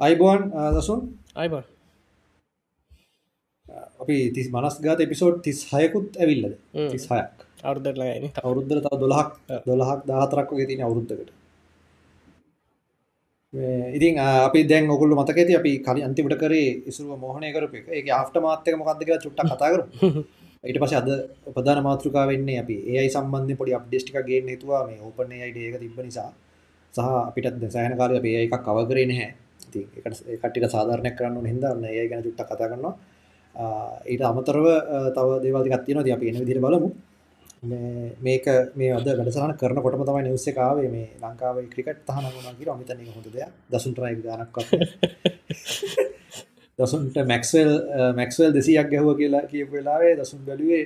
අයිබෝන් දසුන්? අයිබ අපි තිස් මනස් ගාත එපිසෝඩ් තිස් හයකුත් ඇවිල්ලද තිස් හයක් අවුරුදරලගන අවුරුද්ධර තව දොලහක් දොලහක් දාහතරක් වගේ තින අවුරුද්ධකට ඉතින් අපි දැන් ඔකුල්ල මතකති අපි කලි අන්තිමට කරේ ඉසුරුව මෝහනය කරප එක. ඒ ආෆ්ට මාත්‍යක මොකක්දක චුට්ට කතාකර ඊට පස අද ප්‍රධාන මාතෘකා වෙන්නේ අපි ඒයි සම්බන්ධ පොඩි අප්ඩෙස්ටික ගේ නතුවා මේ ඕපන අයිඩ ඒක තිබ නිසා. සහ අපිට සෑන කාලය අපේ එකක් කව කරේ නැහැ කටිට සාධාරණය කරන්න හිදන්න ඒ ගැන චුට්ට කතා කරනවා. ඊට අමතරව තව දේවාතිකත් තියෙනවා ති අපි එන විදිර බලමු. මේක මේ අද වැඩසන කරන කොටම තමයි නිවස්සේ කාවේ මේ ලංකාව ක්‍රිකට් තහන වුණා කියලා අමිතන හොඳ දෙයක්. දසුන්ටරයි ගානක් දසුන්ට මැක්ස්වල් මැක්ස්වල් දෙසියක් ගැහුව කියලා කියපු වෙලාවේ දසුන් බැලුවේ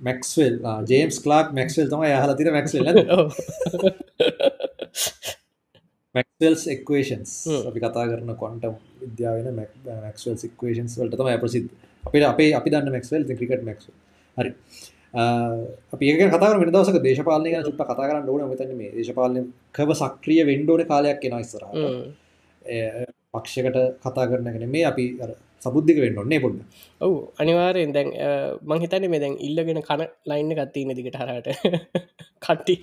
මැක්ස්වල් ජේම්ස් ක්ලාක් මැක්ස්වල් තමයි යහලා තින මැක්ස්වල් මැක්වල්ස් එක්වේෂන්ස් අපි කතා කරන කොන්ටම් විද්‍යාවෙන මැක්වල් සික්වේෂන්ස් වලට තම ප්‍රසිද් අපිට අපේ අපි දන්න මැක්වල් ක්‍රිකට මැක්ස් හරි. අපි ඒක කතා වෙන දවසක දේශපාලනය ගැන චුට්ට කතා කරන්න ඕන. මෙතන මේ දේශපාලනය කව සක්‍රිය වෙන්ඩෝන කාලයක් කෙන ඉස්සර පක්ෂකට කතා කරනගෙන මේ අපි සබුද්ධික වෙන්න ඔන්නේ පොඩ ඔවු අනිවාරයෙන් දැන් මංහිතන මේ දැන් ඉල්ලගෙන කන ලයින්න ගත්තින්න දිකට හරට කට්ටි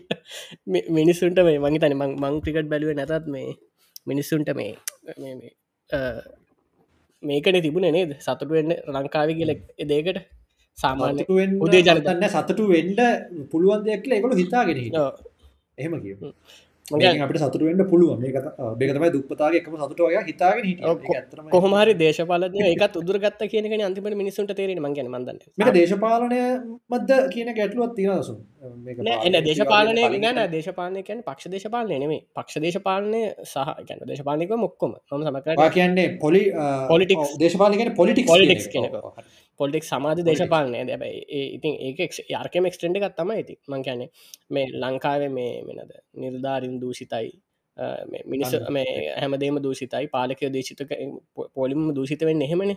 මිනිස්සුන්ට මේ මංහි තනි මං ක්‍රිකට් බැලුව නැතත් මේ මිනිස්සුන්ට මේ මේකන තිබුණ නේද? සතුට වෙන්න ලංකාව කියල දේකට සාමාන්‍ය උදේ ජනතන්න සතුටු වෙන්ඩ පුළුවන් දෙයක් එකකු හිතාගෙන එහෙම කිය අපට සතුරුවෙන්ට පුළුවන්. බේකතමයි දුප්පතාගේ එකම සතුටවගේ හිතාගෙන හිට කොහමරි දේශපාලනය එකත් උදුරගත්ත කියනක අන්තිමට මිනිසුන්ට තේරෙන මගන මන්දන්න මේ දේශපාලනය මද කියන ගැටලුවත් තිනසු එන්න දේශපාලනය ගැන දේශපාලනයකැන පක්ෂ දේශපාලනය නෙමේ පක්ෂ දේශපාලනය සහ ගැන දේශපාලනක මොක්කොම. ම සමකර කියන්නේ පොලි පොලිටික් දේශපාලනගෙන පොලිටික් පොලිටික්ස් කෙනක පොලික් සමාධ දේශපාලනය. දැබයි ඉතින් ඒක යාර්කම එක්ස්ටෙන්ඩ එකත් තම ඇති මං කියන්නේ මේ ලංකාවේ මේ මෙනද නිර්ධාරින් දූෂිතයි මිනිස මේ හැමදේම දූෂිතයි. පාලකය දේශිතක පොලිම දූෂිතවෙන් එහෙමන.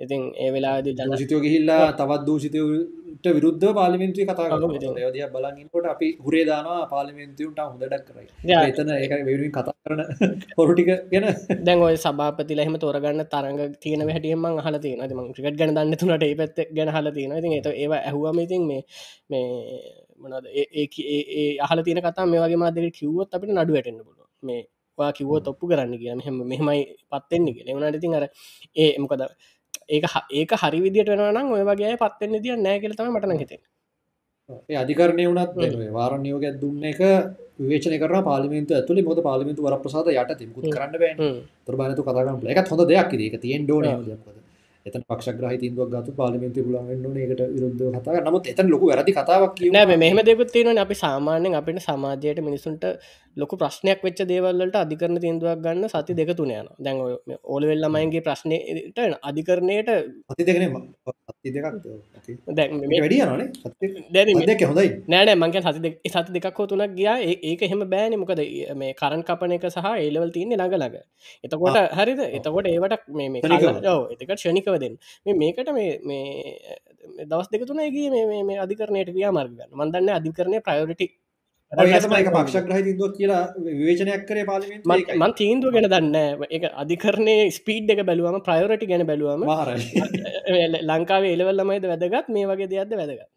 ඉතින් ඒ වෙලාද ජනසිතයෝ ගිහිල්ලා තවත් දූෂිතයට විරුද්ධ පාලිමින්තුව කතා යදිය බලගින්කොට අපි හුරේ දානවා පාලිමින්තියුන්ට හොඳඩක් කරයි. එතන ඒක වෙරුවෙන් කතා කරන පොරුටික ගැන. දැන් ඔය සභාපති ලහෙම තෝරගන්න තරග තියන හැටියම හල තියෙන ම ක්‍රිකට් ගැන දන්න තුනට ඒ පැත්ත ගැන හල තියෙන ඉතින් ඒත ඒවා ඇහුවම ඉතින් මේ මේ මොනද ඒ අහල තියන කතා මේ වගේ මාදක කිව්වොත් අපිට නඩු වැටෙන්න්න පුළුව මේ වා කිව්ව තොප්පු කරන්න කිය මෙහම මෙහෙමයි පත්වෙන්නේ කිය එවනට ඉතින් අර ඒ එමකද ඒක ඒක හරි විදිට වෙනනම් ඔය වගේ පත්වෙන්න දිය නෑ කියල තම මටන හිතේ අධිකරණය වනත් වාර නියෝග දුන්න එක විවේචන කර පාලිමින්තු ඇතුලි මොද පාලිමිතු වර ප්‍රසාද යට තිකුත් කරන්න බෑ තුරබානතු කතාගන්න එක හොඳ දෙයක් ඒක තියෙන් ඩෝන එත පක්ෂග්‍රහ තින්දුවක් ගතු පාලිමින්තු පුලන්ගන්න ඒකට විරුද්ධ කතා නමුත් එතන් ලොකු වැරදි කතාවක් නෑ මෙහම දෙකුත් තියෙන අපි සාමාන්‍යෙන් අපිට සමාජයට මිනිසුන්ට ලොකු ප්‍රශ්නයක් වෙච්ච දේවල්ලට අධිකරන තින්දුවක් ගන්න සති දෙක තුනයන දැන් ඕලවෙල්ලමයින්ගේ ප්‍රශ්නයට අධිකරණයට අති දෙකන නොනේ මංක සති සති දෙකක් හෝ තුනක් ගියා. ඒක එහෙම බෑන. මොකද මේ කරන් කපන එක සහ ඒලවල් තියන්නේ ළඟ ළඟ. එතකොට හරිද? එතකොට ඒවට මේ එතකට ෂණිකව දෙන්න. මේකට මේ දවස් දෙක තුනගේ මේ අධිකරණයට ක්‍රියා මාර්ගන්න මන්දන්න අධිකරණය ප්‍රයෝරිටි ඒක පක්ෂග්‍රහ තින්දුව කියලා විවේචනයක් කරේ පාලිම මන් තීන්දුව ගැන දන්න එක අධිකරණය ස්පීඩ් එක බැලුවම ප්‍රයෝරටි ගැන බැලුවම ලංකාවේ එලවල්ලමයිද වැදගත් මේ වගේ දෙයක්ද වැදගත්?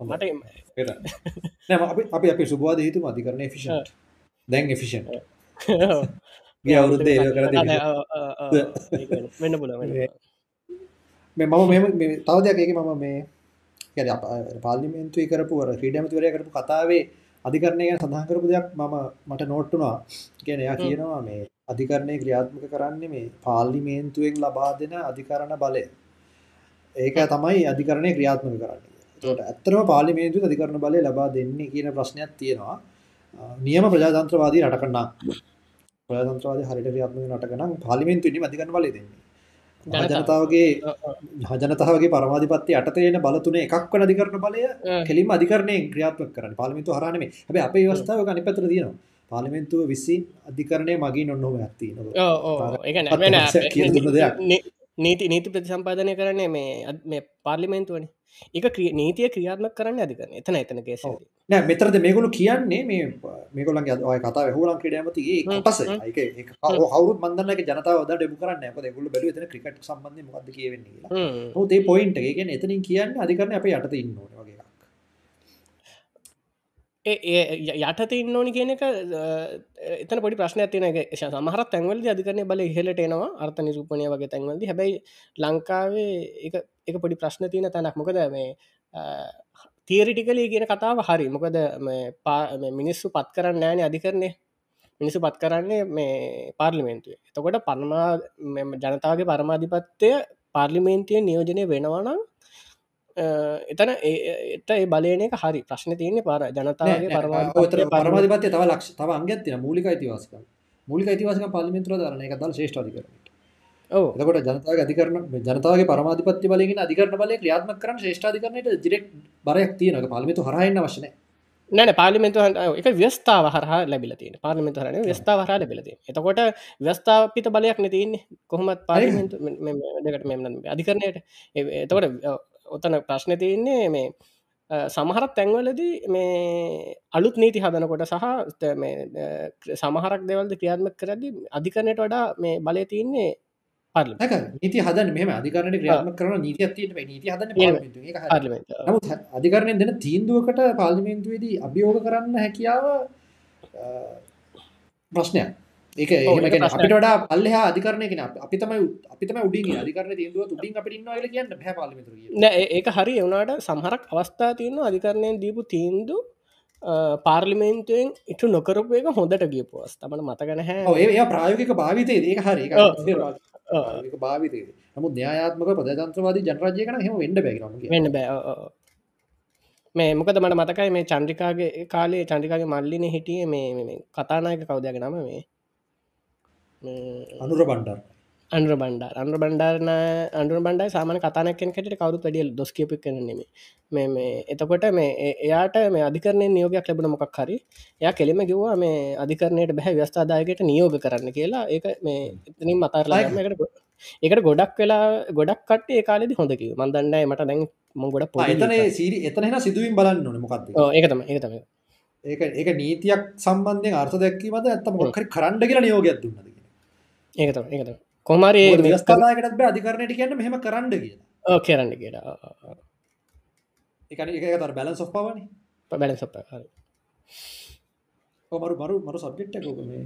මට අපි අපි සුබවාද හිතුම අධිකරණය ෆිෂන් දැන් එෆිෂන් ගේ අවුරුද්ධ ඒ කර වෙන්න පුල මම මෙම තව දෙයක් ඒක මම මේ පාලිමෙන්තු කරපු ක්‍රීඩමතිවරය කරපු කතාවේ අධිකරණය ගැන සඳහන් කරපු දෙයක් මම මට නෝට්ටුනා කියන එයා කියනවා මේ අධිකරණය ක්‍රියාත්මක කරන්නේ මේ පාර්ලිමේන්තුවෙන් ලබා දෙන අධිකරණ බලය. ඒක තමයි අධිකරණය ක්‍රියාත්මක කරන්න. තොට ඇත්තරම පාලිමේන්තු අධිකරණ බලය ලබා දෙන්නේ කියන ප්‍රශ්නයක් තියෙනවා. නියම ප්‍රජාතන්ත්‍රවාදී රටකන්නා ප්‍රජාතන්ත්‍රවාදී හරිට ක්‍රියාත්මක රටකනම් පාලිමේන්තුවනි අධිකරණ බලය දෙන්නේ ජනතාවගේ හජනතාවගේ පරමාධිපත්ති අටතයන බලතුන එකක් වන අධිකරන බලය කෙලිම අධිකරණය ක්‍රියාත්මක කරන පාලිමිතු හරනම හැබ අප වස්ථාව ගනි පතර දයනවා පාලිමෙන්තුව විසින් අධිකරණය මගින් ඔන්නොම ඇත්ති නීති නීති ප්‍රතිසම්පාදනය කරන්නේ මේ මේ පාර්ලිමෙන්තුවන එක ක්‍රිය නීතිය ක්‍රියාත්ම කරන්න අධිකරන එතන එතන කේස ඔව්. නෑ මෙතරද මේගොලු කියන්නේ මේ මේගොලන්ගේ අද ඔය කතා හුලන් ක්‍රඩයමති ඒ හ්ම්, කොටස හ්ම්. ඒක ඒක හවුරුත් මන්දන්නක ජනතාව ද ඩෙමු කරන්න ඇප ගොල බැලු එතන ක්‍රිකට සම්බන්ධ මොකද කියවෙන්නේ නොතේ පොයින්ට ඒගෙන එතනින් කියන්න අධිකරන අප යට ඉන්න වගේ එකක්. යට ඉන්න ඕනි කියන එක එතන පොඩි ප්‍රශ්න තින සමහර තැන්වලද අධිකරන බල ඉහලට එනවා. අර්ථ නිරූපණය වගේ තැන්වලද. හැබැයි ලංකාවේ එක පොඩි ප්‍රශ්න තියෙන තැනක්. මොකද මේ තීරිටිකලේ කියන කතාව හරි. මොකද මිනිස්සු පත් කරන්න නෑන අධිකරණය. මිනිසු පත් කරන්නේ මේ පාර්ලිමේන්තුවේ. එතකොට පරමා ජනතාවගේ පරමාධිපත්වය පාර්ලිමේන්තිය නියෝජනය වෙනවනම් එතන එට ඒ බලයන එක හරි. ප්‍රශ්න තියන්නේ පාර ජනතාවගේ පරමාධි පරමාධිපත්ය තව ලක්ෂ තව අංගත්තින මූලික අයිතිවාසක මූලික අයිතිවාසක පාලිමින්ත්‍ර දරන එක දල් ශේෂ්ඨාධිකරන ඕ එතකොට ජනතාව අධිකරන ජනතාවගේ පරමාධිපත්‍ය බලගෙන අධිකරන බලය ක්‍රියාත්ම කරන ශේෂ්ඨාධිකරනයට ජිරෙක් බරයක් තියනක පාලිමිතු හරහන්න වශන නැන පාලිමෙන්තු එක ව්‍යස්ථාව හරහා ලැබිල තියෙන පාලිමෙන්තු හරන ව්‍යස්ථාව හරා ලැබිලති එතකොට ව්‍යස්ථාපිත බලයක් නතින්නේ කොහොමත් පාලිමෙන්තු දෙකට මෙම අධිකරණයට. එතකොට ඔතන ප්‍රශ්න තියන්නේ මේ අ, සමහරත් තැන්වලදී මේ අලුත් නීති හදනකොට සහ සමහරක් දෙවල්ද ක්‍රියාත්ම කරදි අධිකරණයට වඩා මේ බලය තියන්නේ නීති හදන මෙම අධිකරන ක්‍රියාත්ම කරන නීති ඇතියට නීති හදන එහෙම. පාර්ලිමේන්තුව. ඒක හරි. පාර්ලිමෙන්ට නමුත් හ- අධිකරණයෙන් දෙන තීන්දුවකට පාර්ලිමේන්තුවේදී අභියෝග කරන්න හැකියාව ප්‍රශ්නයක් ඒක වඩා පල්ලෙහා අධිකරණය කියන්නේ අපි- අපි තමයි උ- අපි තමයි උඩින් ඉන්නේ. අධිකරණ තීන්දුවත් උඩින් අපිට ඉන්නවා කියලා කියන්න. නෑ ඒ- ඒක හරි එවුණට සමහරක් අවස්ථා තියන්න අධිකරණයෙන් දීපු තීන්දු පාර්ලිමේන්තුවෙන් ඉටු නොකරපු එක හොඳට ගියපු අස්තමට මතගන හැ ඒ ප්‍රායෝගික භාවිතයේදී ඒක හරි. ඒක භාවිතයේදී. නමුත් න්‍යායාත්මක ප්‍රජාතන්ත්‍රවාදී ජනරාජ්‍යයක නම් එහෙම වෙන්න බෑ කියලා මම කියන්නේ. වෙන්න බෑ. මේ මොකද මට මතකයි මේ චන්ද්‍රිකාගේ කාලේ චන්ද්‍රිකාගේ මල්ලින හිටිය මේ කතානායක කවදයක නම මේ අනුර බණ්ඩාර. අන්ඩ බන්ඩ අන්ඩ බන්ඩාරන අන්ඩු බන්ඩයි සාමන කතානකෙන් කට කවරුත් වැඩියල් දොස් කියපි කරනෙම මේ මේ එතකොට මේ ඒ- එයාට මේ අධිකරණය නියෝගයක් ලැබෙන මොකක් හරි. එයා කෙලිම කිව්වා මේ අධිකරණයට බැහැ ව්‍යස්ථාදායකට නියෝග කරන්න කියලා. ඒක මේ එතනින් මතරලාම එකට ඒකට ගොඩක් වෙලා ගොඩක් කට ඒ කාලෙදි හොඳ කිව මන්දන්නයි මට දැන් මො ගොඩ ඒ සීරි එතන සිදුවීම් බලන්න මොකක්ද කියලා. ඒකතම ඒකතම ඒක ඒක නීතියක් සම්බන්ධයෙන් අර්ථ දැක්වීමද නැත්නම් මොකක් හරි කරන්න කියලා නියෝගයක් දුන්නද. ඒකතම ඒකතම කොමරේ බෑ අධිකරණයට කියන්න මෙහෙම කරන්න කියලා. කරන්න කියලා. ඒ කියන්නේ ඒක තර බැලන්ස් ඔෆ් පවර් නේ. බැලන් සප මරු මරු මරු එක ඕක මේ.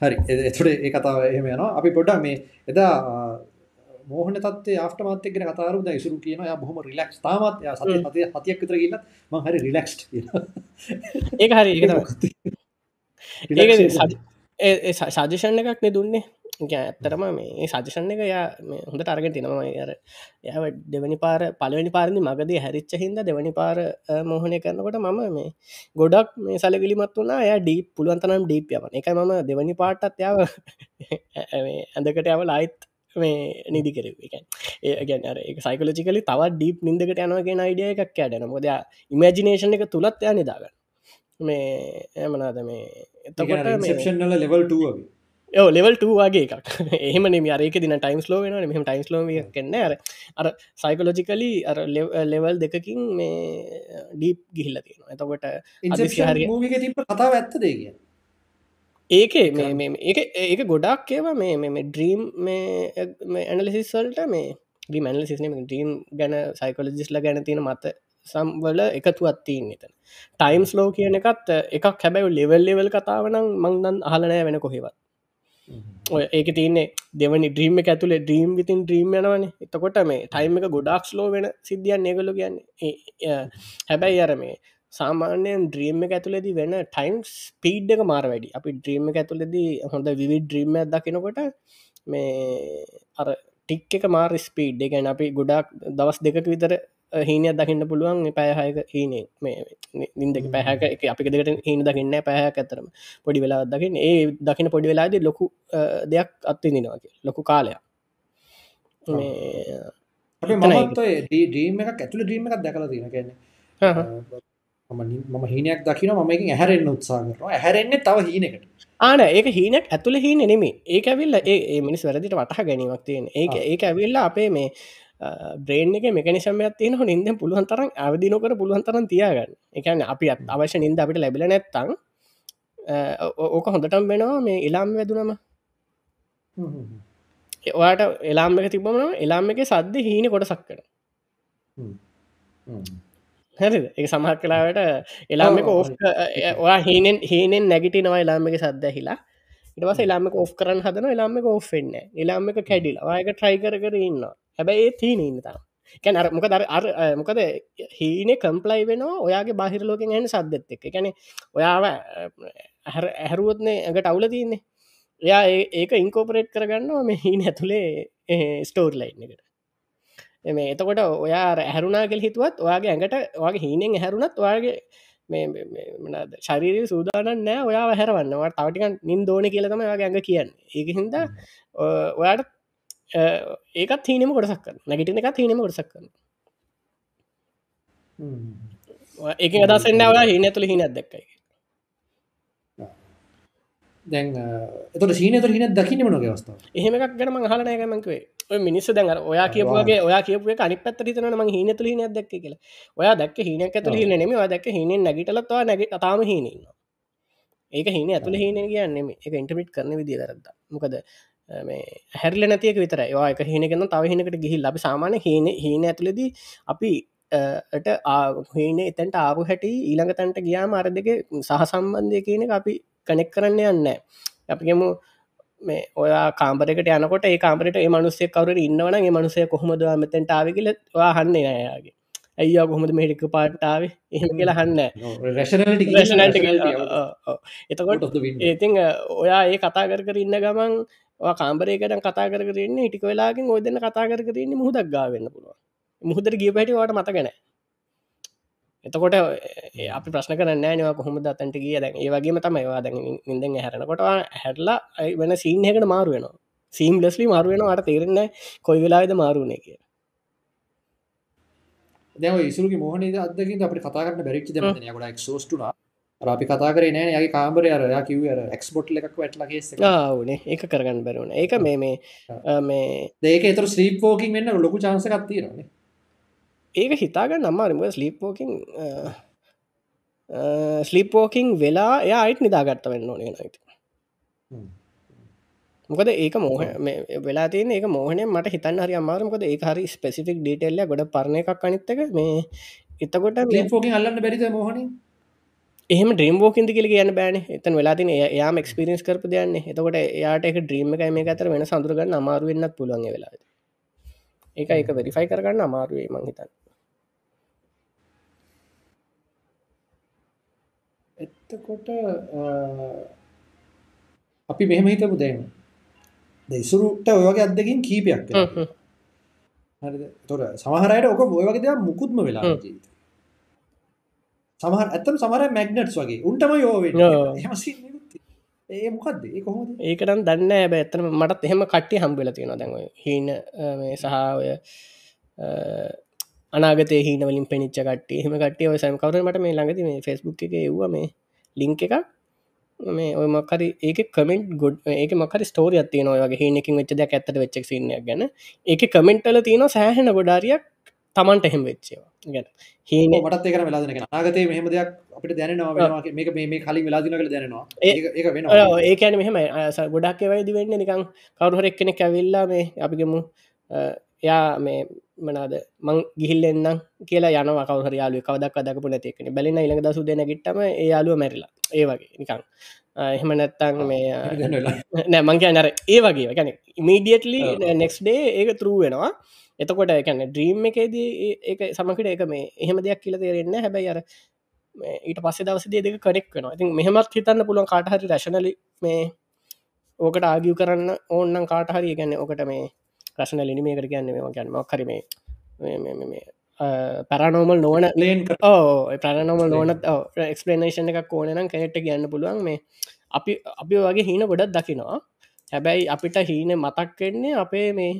හරි. එ- එතකොට ඒ කතාව එහෙම යනවා. අපි පොඩ්ඩක් මේ එදා මෝහන ආෆ්ටර්මාත් එක්ක ගැන කතා කරුවා. දැන් ඉසුරු කියනවා. එයා බොහොම රිලැක්ස් තාමත්. සතිය හතියක් විතර ගිහිල්ලත් මම හරි රිලැක්ස්ඩ් කියලා. ඒක හරි ඒක තමයි ඒක Relaxation. සජෂණ එකක් නෙ දුන්නේ ඇත්තරම මේ සජෂණ එක යා මේ හොඳට අරගෙන තිනවා අර ය දෙවනි පාර පලවනි පාරදි මගදී හැරිච්ච හින්ද දෙවනි පාර අ, මෝහනය කරනකොට මම මේ ගොඩක් මේ සලගලිමත් වුණා. ය ඩී පුළුවන්තනම් ඩීප් යවන. එක මම දෙවනි පාටත් යාව ඇඳකට යව ලයිත් මේ නිදි කරව. එක ඒ ගැන එක සයිකලජිකලි තවත් ඩීප් නින්දකට යනවගෙන අයිඩිය එකක් ඇඩන මොද ඉමජිනේෂන් එක තුළත් ය නිදාගන්න මේ ඇමනාද මේ ඒ එතකොට කියන්නේ මේ- ඉන්සෙප්ෂන් වල level 2 වගේ. ලෙවල් එකක්. එහෙම අරක දින ටයිම්ස් ලෝ වෙන මෙහම ටයිම්ස් ලෝ කන්න අර අර සයිකලෝජිකලි අර ලෙවල් දෙකකින් මේ ඩීප් ගිහිල්ල තියෙනවා. එතකොට ඇත්තද ඒ කියන්නේ? ඒකේ මේ මේ- ඒක ඒක ගොඩක් ඒව මේ මේ ඩ්‍රීම් මේ ඇනලිසිස්වල්ට මේ ්‍රීම් ඇනලිසිස්න ්‍රීම් ගැන සයිකලජිස්ල ගැන තියෙන මත සම්වල එකතුවත් තියන් එතන ටයිම්ස් ලෝ කියන එකත් එකක්. හැබැයි ලෙවල් ලෙවල් කතාවනම් මංදන් අහලනෑ වෙන කොහෙවත්. ඔය ඒක තියන්නේ දෙවනි ද්‍රීම ඇතුළේ ද්‍රීම් විතින් ද්‍රීම් යනවන. එතකොට මේ ටයිම් එක ගොඩක් ස්ලෝ වෙන සිද්ධියන් ඒගොලු කියන්නේ. හැබැයි අර මේ සාමාන්‍යයෙන් ද්‍රීම් ඇතුලෙදි වෙන ටයිම් ස්පීඩ් එක මාර වැඩි. අපි ද්‍රීම් ඇතුලෙදී හොඳ විවි ද්‍රීම දකිනකොට මේ අර ටික් එක මාර ස්පීඩ් එකැන අපි ගොඩක් දවස් දෙක විතර හීනයක් දකින්න පුළුවන් පැයහයක හීනේ මේ නින්දක පැහක එක අපි දෙකට හීන දකින්න පැහයක් ඇතරම පොඩි වෙලා දකින්න ඒ දකින පොඩි වෙලාද ලොකු දෙයක් අත්තිදිනවාගේ ලොකු කාලයක් මේ අපි එතනයි. මමත් ඔය ඩ්‍රීම් එකක් ඇතුළේ ඩ්‍රීම් එකක් දැකලා කියන්නේ. හහ. මම හීනයක් දකිනවා මම එකෙන් ඇහැරෙන්න උත්සාහ කරනවා. ඇහැරෙන්නේ තව හීනයකට. ආන ඒක හීනක් ඇතුළ හි නෙමේ ඒක ඇවිල්ල ඒ මිනිස් වැරදිට වටහ ගැනීමක් තියෙන ඒක ඒක ඇවිල්ල අපේ මේ බ්‍රේන් එක මෙකනිශමයක් තියෙන නින්ද පුළුවන් තරම් අවදි නොකර පුළුවන් තරන් තියාගන්න. එකන අපි අවශ්‍ය නින්ද අපිට ලැබිල නැත්තං ඕක හොඳටම් වෙනවා මේ එලාම් වැදුනම. ඒවාට එලාම් එක තිබම එලාම් එක සද්ද හීන කොටසක් කර හැරි ඒ සමහත් කලාවට එලාම එක ඔයා හීනෙන් හීනෙන් නැගිට නවා එලාම එක සද්ද හිලා ඉටවස එලාම කරන්න හදන එලාම එක ඔෆ්ෙන්න එලාම එක කැඩිල. වායක ට්‍රයි කර කර ඉන්න හැබැයි තිීන ඉන්නතා කැන අර මොක දර අර මොකද හීන කම්පලයි වෙනවා ඔයාගේ බාහිර ලෝකෙන් ඇන සද්දෙත් එක එකැන ඔයාව ඇහැරුවත්නේ ඇඟට අවුල තියන්නේ. එයා ඒක ඉන්කෝපරේට් කරගන්නවා මේ හීන ඇතුළේ ස්ටෝර් ලයින් එකට. එම එතකොට ඔයා ඇහරුණා කෙල් හිතුවත් ඔයාගේ ඇඟට වගේ හීනෙන් හැරුණත් ඔයාගේ මනද ශරීරය සූදානන් නෑ ඔයා හැරවන්නවට තවටික නින් දෝන කියලතම ඇඟ කියන්න. ඒක හින්ද ඔයාට ඒකත් හීනම කොටසක් කරන්න නැගිටින එකත් හීනම කොටසක් කරන්න ඒක අදසෙන්න්න ඔයා හින තුළ හිනත් දක්කයි දැන් එතට සීන තුර හින දකින මනගේ අවස්ථාව එහෙම එකක් ගැනම හලනයකමංකවේ ඔය මිනිස්ස දැන් ඔයා කියපුගේ ඔයා. කියපුේ අනි පත් රිතන ම හින තුළ හිනයක් දැක්ක කියලා. ඔයා දැක් හිනක් ඇතුළ හින නෙම දැක් හින නැගිටලත්වා නැග තාම හිනන්න ඒක හින ඇතුළ හින කියන්නෙම එක ඉන්ටමිට් කරන විදි කරද මොකද හැරල නැතියක විතර ඒවා එක හිනකෙන තව හිනකට ගිහි ලබ සාමාන හින හින ඇතුලෙදී අපි ට ආහන එතැන්ට ආපු හැටි ඊළඟ තැන්ට ගියා මාර දෙක සහ සම්බන්ධය කියන අපි කනෙක් කරන්න යන්න අපිගමු මේ ඔයා කාම්පරකට යනකොට ඒ කාමරට ඒ මනුස්සේ කවර ඉන්නවන මනුසය කොහොමද මෙතැන්ට ආවිගල වාහන්න නයාගේ ඇයිය කොහොමද මේටික පාට්ටාව එහෙම කියලා හන්න එතකොට ඒතින් ඔයා ඒ කතා කර කර ඉන්න ගමන් කාම්බරයකට කතා කරන්න ටික වෙලාගෙන් ඔය දෙන්න කතා කර කරන්නේ මුහදක් ගාවන්න පුළුව මුහදර ගිය පැටිවට මතගැන එතකොට අපි ප්‍රශ්න කරන්න නවා කොහොම දත්තන්ට කිය දැන් ඒ වගේම තම ඒවා දැ ඉඳෙන් හැරනකොට හැටලා වෙන සීන්හකට මාරු වෙනවා. සීම් ලෙස්ලි මාරුවෙන අට තේරෙන්න කොයි වෙලාද මාරුණය කිය දැව ඉසුරගේ මොහන අදකින් අපට කතාරන්න බැරිච් ද ගොඩ ක්ෝස්ටුනා අපි කතා කරේ නෑ යගේ කාම්බරය අරයා කිව එක්ස්බොට් එකක් වැටලගේ වනේ ඒක කරගන්න බැරුණ ඒක මේ මේ මේ ඒක එතර ස්්‍රීප් ෝකින් වෙන්න ලොකු චාන්සකත්තිරන්නේ ඒක හිතාගන්න අම්මාරම ස්ලිප්ෝකින් ස්ලිපෝකින් වෙලා එයා අයිට නිදාගත්ත වෙන්න ඕනේ නයිට මොකද ඒක මෝහ වෙලා තියන ඒක මෝහන මට හිතන් හරි අමාරමකද ඒ හරි ස්පෙසිෆික් ඩීටෙල්ල ගොඩ පරණ එකක් අනිත්තක මේ එතකොට ෝකින් අල්ලන්න බැරිත මොහන එහම ්‍රීම් ෝකින්ද කියල කියන්න බෑන. එතන් වෙලා තින යාම එක්ස්පිරින්ස් කරප දයන්න එතකොට යාට එක ්‍රීම එක මේ අතර වෙන සඳරගන්න අමාරුවෙන්න්නත් පුළුවන් වෙලා ඒක එක වෙරිෆයි කරගන්න අමාරුවේ මං හිතන්න. එත්තකොට අපි මෙහෙම හිතපු දැන්. දෙසුරුට ඔයගේ අදකින් කීපයක් තොර සමහරයට ඕක ඔය වගේ දෙයක් මුකුත්ම වෙලා ජීවිත සමහර ඇත්තම සමහර මැග්නට්ස් වගේ. උන්ටම යෝව ඒ මොකක්ද ඒ කොහොමද? ඒකටම් දන්න ඇබ ඇත්තන මටත් එහෙම කට්ටි හම්බෙල තියෙන දැන් හීන මේ සහ ඔය අනාගතය හිනවලින් පෙනිච්ච කටේ හම කටේ ඔය සම කවර මට මේ ළඟති මේ ෆෙස්බුක් එක එව්ව මේ ලිංක එකක්. මේ ඔය මක්කරි ඒක කමෙන්ට් ගොඩ් ඒක මකරි ස්ටෝරිය තියන ඔයගේ හිනකින් වෙච්ච දෙයක් ඇත්තට වෙච්චක් සින්නයක් ගැන. ඒක කමෙන්ට්ල තියෙන සෑහෙන ගොඩාරියක් තමන්ට එහෙම වෙච්චේවා ගැන හීන මටත් ඒක වෙලාදන නාගතය මෙහම දෙයක් අපිට දැනවා මේක මේ කලින් වෙලාදිනකට දැනවා ඒ ඒකැන මෙහම ගොඩක් වයිදි වෙන්න නිකං කවරුහර එක්කෙනෙ ඇවිල්ලා මේ අපිගමු එයා මේ මනාද මං ගිහිල්ලෙන්න්නම් කියලා යන කවර යාලු කවදක් දක්පු නැතිකන බැලින ඉළඟ දසු දෙන ගිටම යාලුව මැරිලා ඒ වගේ නිකං එහෙම නැත්තං මේ නෑ මංකය නර ඒ වගේ ගැන ඉමීඩියටලි නෙක්ස් ඩේ ඒක තරුව වෙනවා එතකොට එකැන ඩ්‍රීම් එකේදී ඒ සමකට එක මේ එහෙම දෙයක් කියල තේරෙන්න හැබැයි අර ඊට පස්සේ දවසදේ දෙක කරෙක් වෙන ඉතින් මෙහමත් හිතන්න පුළුවන් කාටහරි රශනලි මේ ඕකට ආගිය් කරන්න ඕන්නන් කාටහරි ගැන්න ඕකට මේ රශන ලිනිමේකට කියන්න මේ ගැන මක්කරීමේ පැරනෝමල් නොවන ලේන් ඕ ප්‍රනෝමල් නොනත් එක්ස්පලනේෂන් එකක් ඕනනම් කැනෙට්ට කියන්න පුළුවන් මේ අපි අපි වගේ හීන ගොඩත් දකිනවා. හැබැයි අපිට හීන මතක් කෙන්නේ අපේ මේ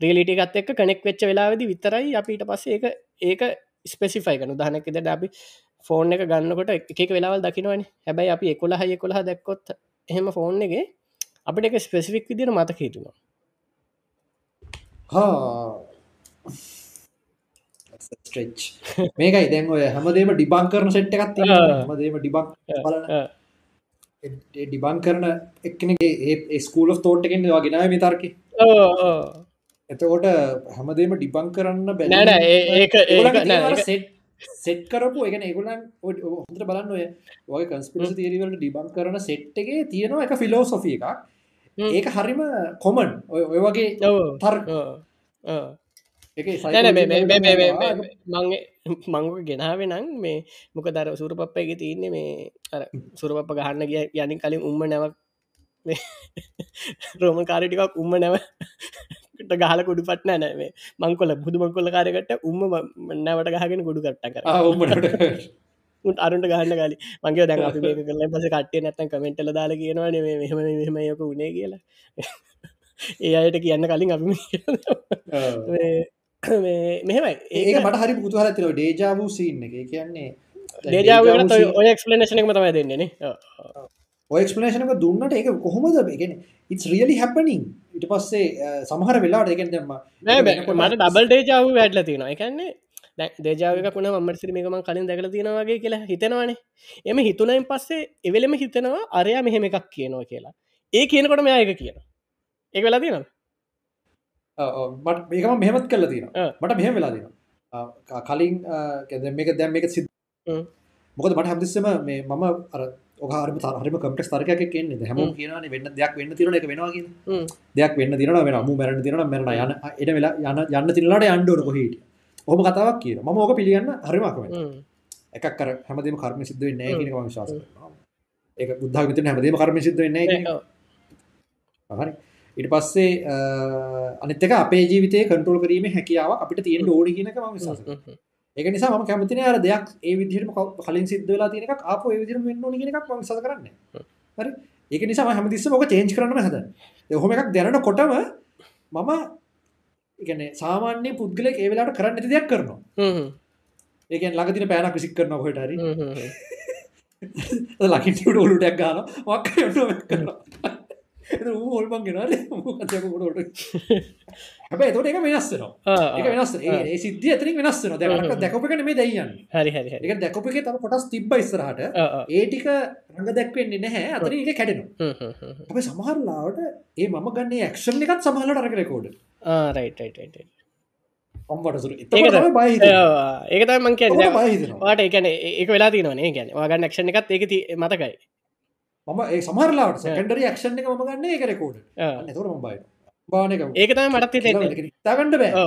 රියලිටිකත් එක් කනෙක් වෙච්ච වෙලාවෙදි විතරයි අපිට පස්සේ ඒක ඒක ස්පෙසිෆයි කනු දහනකෙද අපි ෆෝන් එක ගන්නකොට එක වෙලාවල් දකිනවන. හැබැයි අපි එකොළ හය කොළහ දැක්කොත් එහෙම ෆෝන් එක අපිට එක ස්පෙසිෆික් විදිර මතක හිතුනවා ස්ට්‍රෙච් මේකයි දැන් ඔය හැමදේම ඩිබං කරන සෙට් එකත් හමදේම ඩිබක් බලන ඩිබං කරන එක්නගේ ඒ ස්කූල තෝට් එකෙන් වගෙනය විතර්ක එතකොට හැමදේම ඩිබං කරන්න බැ ඒක සෙට් කරපු එක ඒගුලන් හොඳට බලන්න ඔය ඔය කන්ස්පිරසි තේරවලට ඩිබං කරන සෙට් එකේ තියෙනවා එක ෆිලෝසොෆිය එකක්. ඒක හරිම කොමන් ඔය වගේ තර් මංගේ ගෙනාව නං මේ මොක දර සුර පප්ප එක තියන්නේ මේ අර සුරපප ගහන්න ගිය යනින් කලින් උම්ම නැවක් රෝම කාරටිකක් උම්ම නැව ගහල කුඩු පට්න නෑවේ මංකොල බුදු මංකොල්ල කාරකට උම්ම නැවට ගහගෙන ගොඩු කට්ට කර. අරුන්ට ගහන්න කාලි මගේ දැන් අපි කරල පස කට්ටේ නැත්තන් කමෙන්ටල දාල කියනවා නෙ මෙහම මෙහම යක උනේ කියලා. ඒ අයට කියන්න කලින් අපි මෙහෙමයි. ඒක මට හරි පුතුහල තිව ඩේජාවූ සින්න එක. කියන්නේ ඩේජාව ඔය එක්ස්පලනේෂන එක මතමයි දෙන්නේන ඔක්ස්පලේෂනක දුන්නට ඒක කොහොමද? ගෙන ඉස් රියලි හැපනින් ඉට පස්සේ සමහර වෙලාට එකෙන් දෙම මට ඩබල් ඩේජාව වැඩල තියෙනවා. එකන්නේ දේජාවක කුණ මට සිරි මේකම කලින් දැකල තියෙනවාගේ කියලා හිතෙනවානේ. එම හිතුනයින් පස්සේ එවෙලම හිතෙනවා අරයා මෙහෙම එකක් කියනවා කියලා. ඒ කියනකොට මෙයා එක කියන ඒ වෙලා තියෙනවා මට මේකම මෙහෙමත් කල්ල තියෙන මට මෙහෙම වෙලා දෙන කලින් මේක දැම් මේක සිද මොකද මට හැදිස්සම මේ මම අර ඔහරම හරිම කම්ටෙක් තර්කයක් කියන්නේ හැම. කියන වෙන්න දෙයක් වෙන්න තිරන එක වෙනවා දෙයක් වෙන්න තිරන වෙන මු මැරණ තිරන මැරණ යන එඩ වෙලා යන යන්න තිරලාට අන්ඩුවන කොහිට ඔහම කතාවක් කියන ම ඕක පිළිගන්න හරිමක් එකක් කර හැමදීම කර්ම සිද්ධ වෙන්න කියනක විශවාස ඒක බුද්ධ විතර හැමදීම කර්ම සිද්ධ වෙන්න හරි. ඉට පස්සේ අනිතක අපේ ජීවිතය කටරල් කිරීම හැකියාව අපිට තියෙන ෝඩි කියනක ම විශවාස ඒක නිසා ම කැමතින අර දෙයක් ඒ විදිහට කලින් සිද්ධ වෙලා තියෙනක අප ඒ විදිහට වෙන්න ඕන කියන එකක් මම විශ්වාස කරන්නේ හරි? ඒක නිසා මම හැමතිස්සෙම ඔක චේන්ජ් කරන්න හදන්නේ. ඔහොම එකක් දැනනකොටම මම කියන්නේ සාමාන්‍ය පුද්ගලයෙක් ඒ වෙලාවට කරන්න නැති දෙයක් කරනවා. ඒ කියන්නේ ළඟ තියෙන පෑනක් විසික් කරනවා කොහෙට හරි. ලකින් ඔලුටක් ගානවා වක් කරනවා හොල්පන් ගෙනල කොට හැබැ තොට එක වෙනස්සනවා එක වෙනස් ඒ සිද්ධිය ඇතරින් වෙනස්සන දැක දැකපගෙන මේ දයියන්න හරි හරි එක දැකපක තම කොටස් තිබ්බ ඉස්සරහට ඒටික රඟ දැක්වෙන්නේ නැහැ. අතර එක කැඩෙනවා. අප සමහරලාවට ඒ මම ගන්නේ ක්ෂන් එකත් සමහලට අරක රකෝඩ රයිටයිට අම්මටසුර ඒකතයි මං කිය වාට එකන ඒක වෙලා තිනවනේ ගැන වාගන්න ක්ෂණ එකත් ඒක මතකයි මම ඒ සමහරලාට සැකන්ඩරි ක්ෂණ එක ම ගන්න එක. රකෝඩ තුර මබයි බානක ඒකතම මටත් තගන්නඩ බෑ.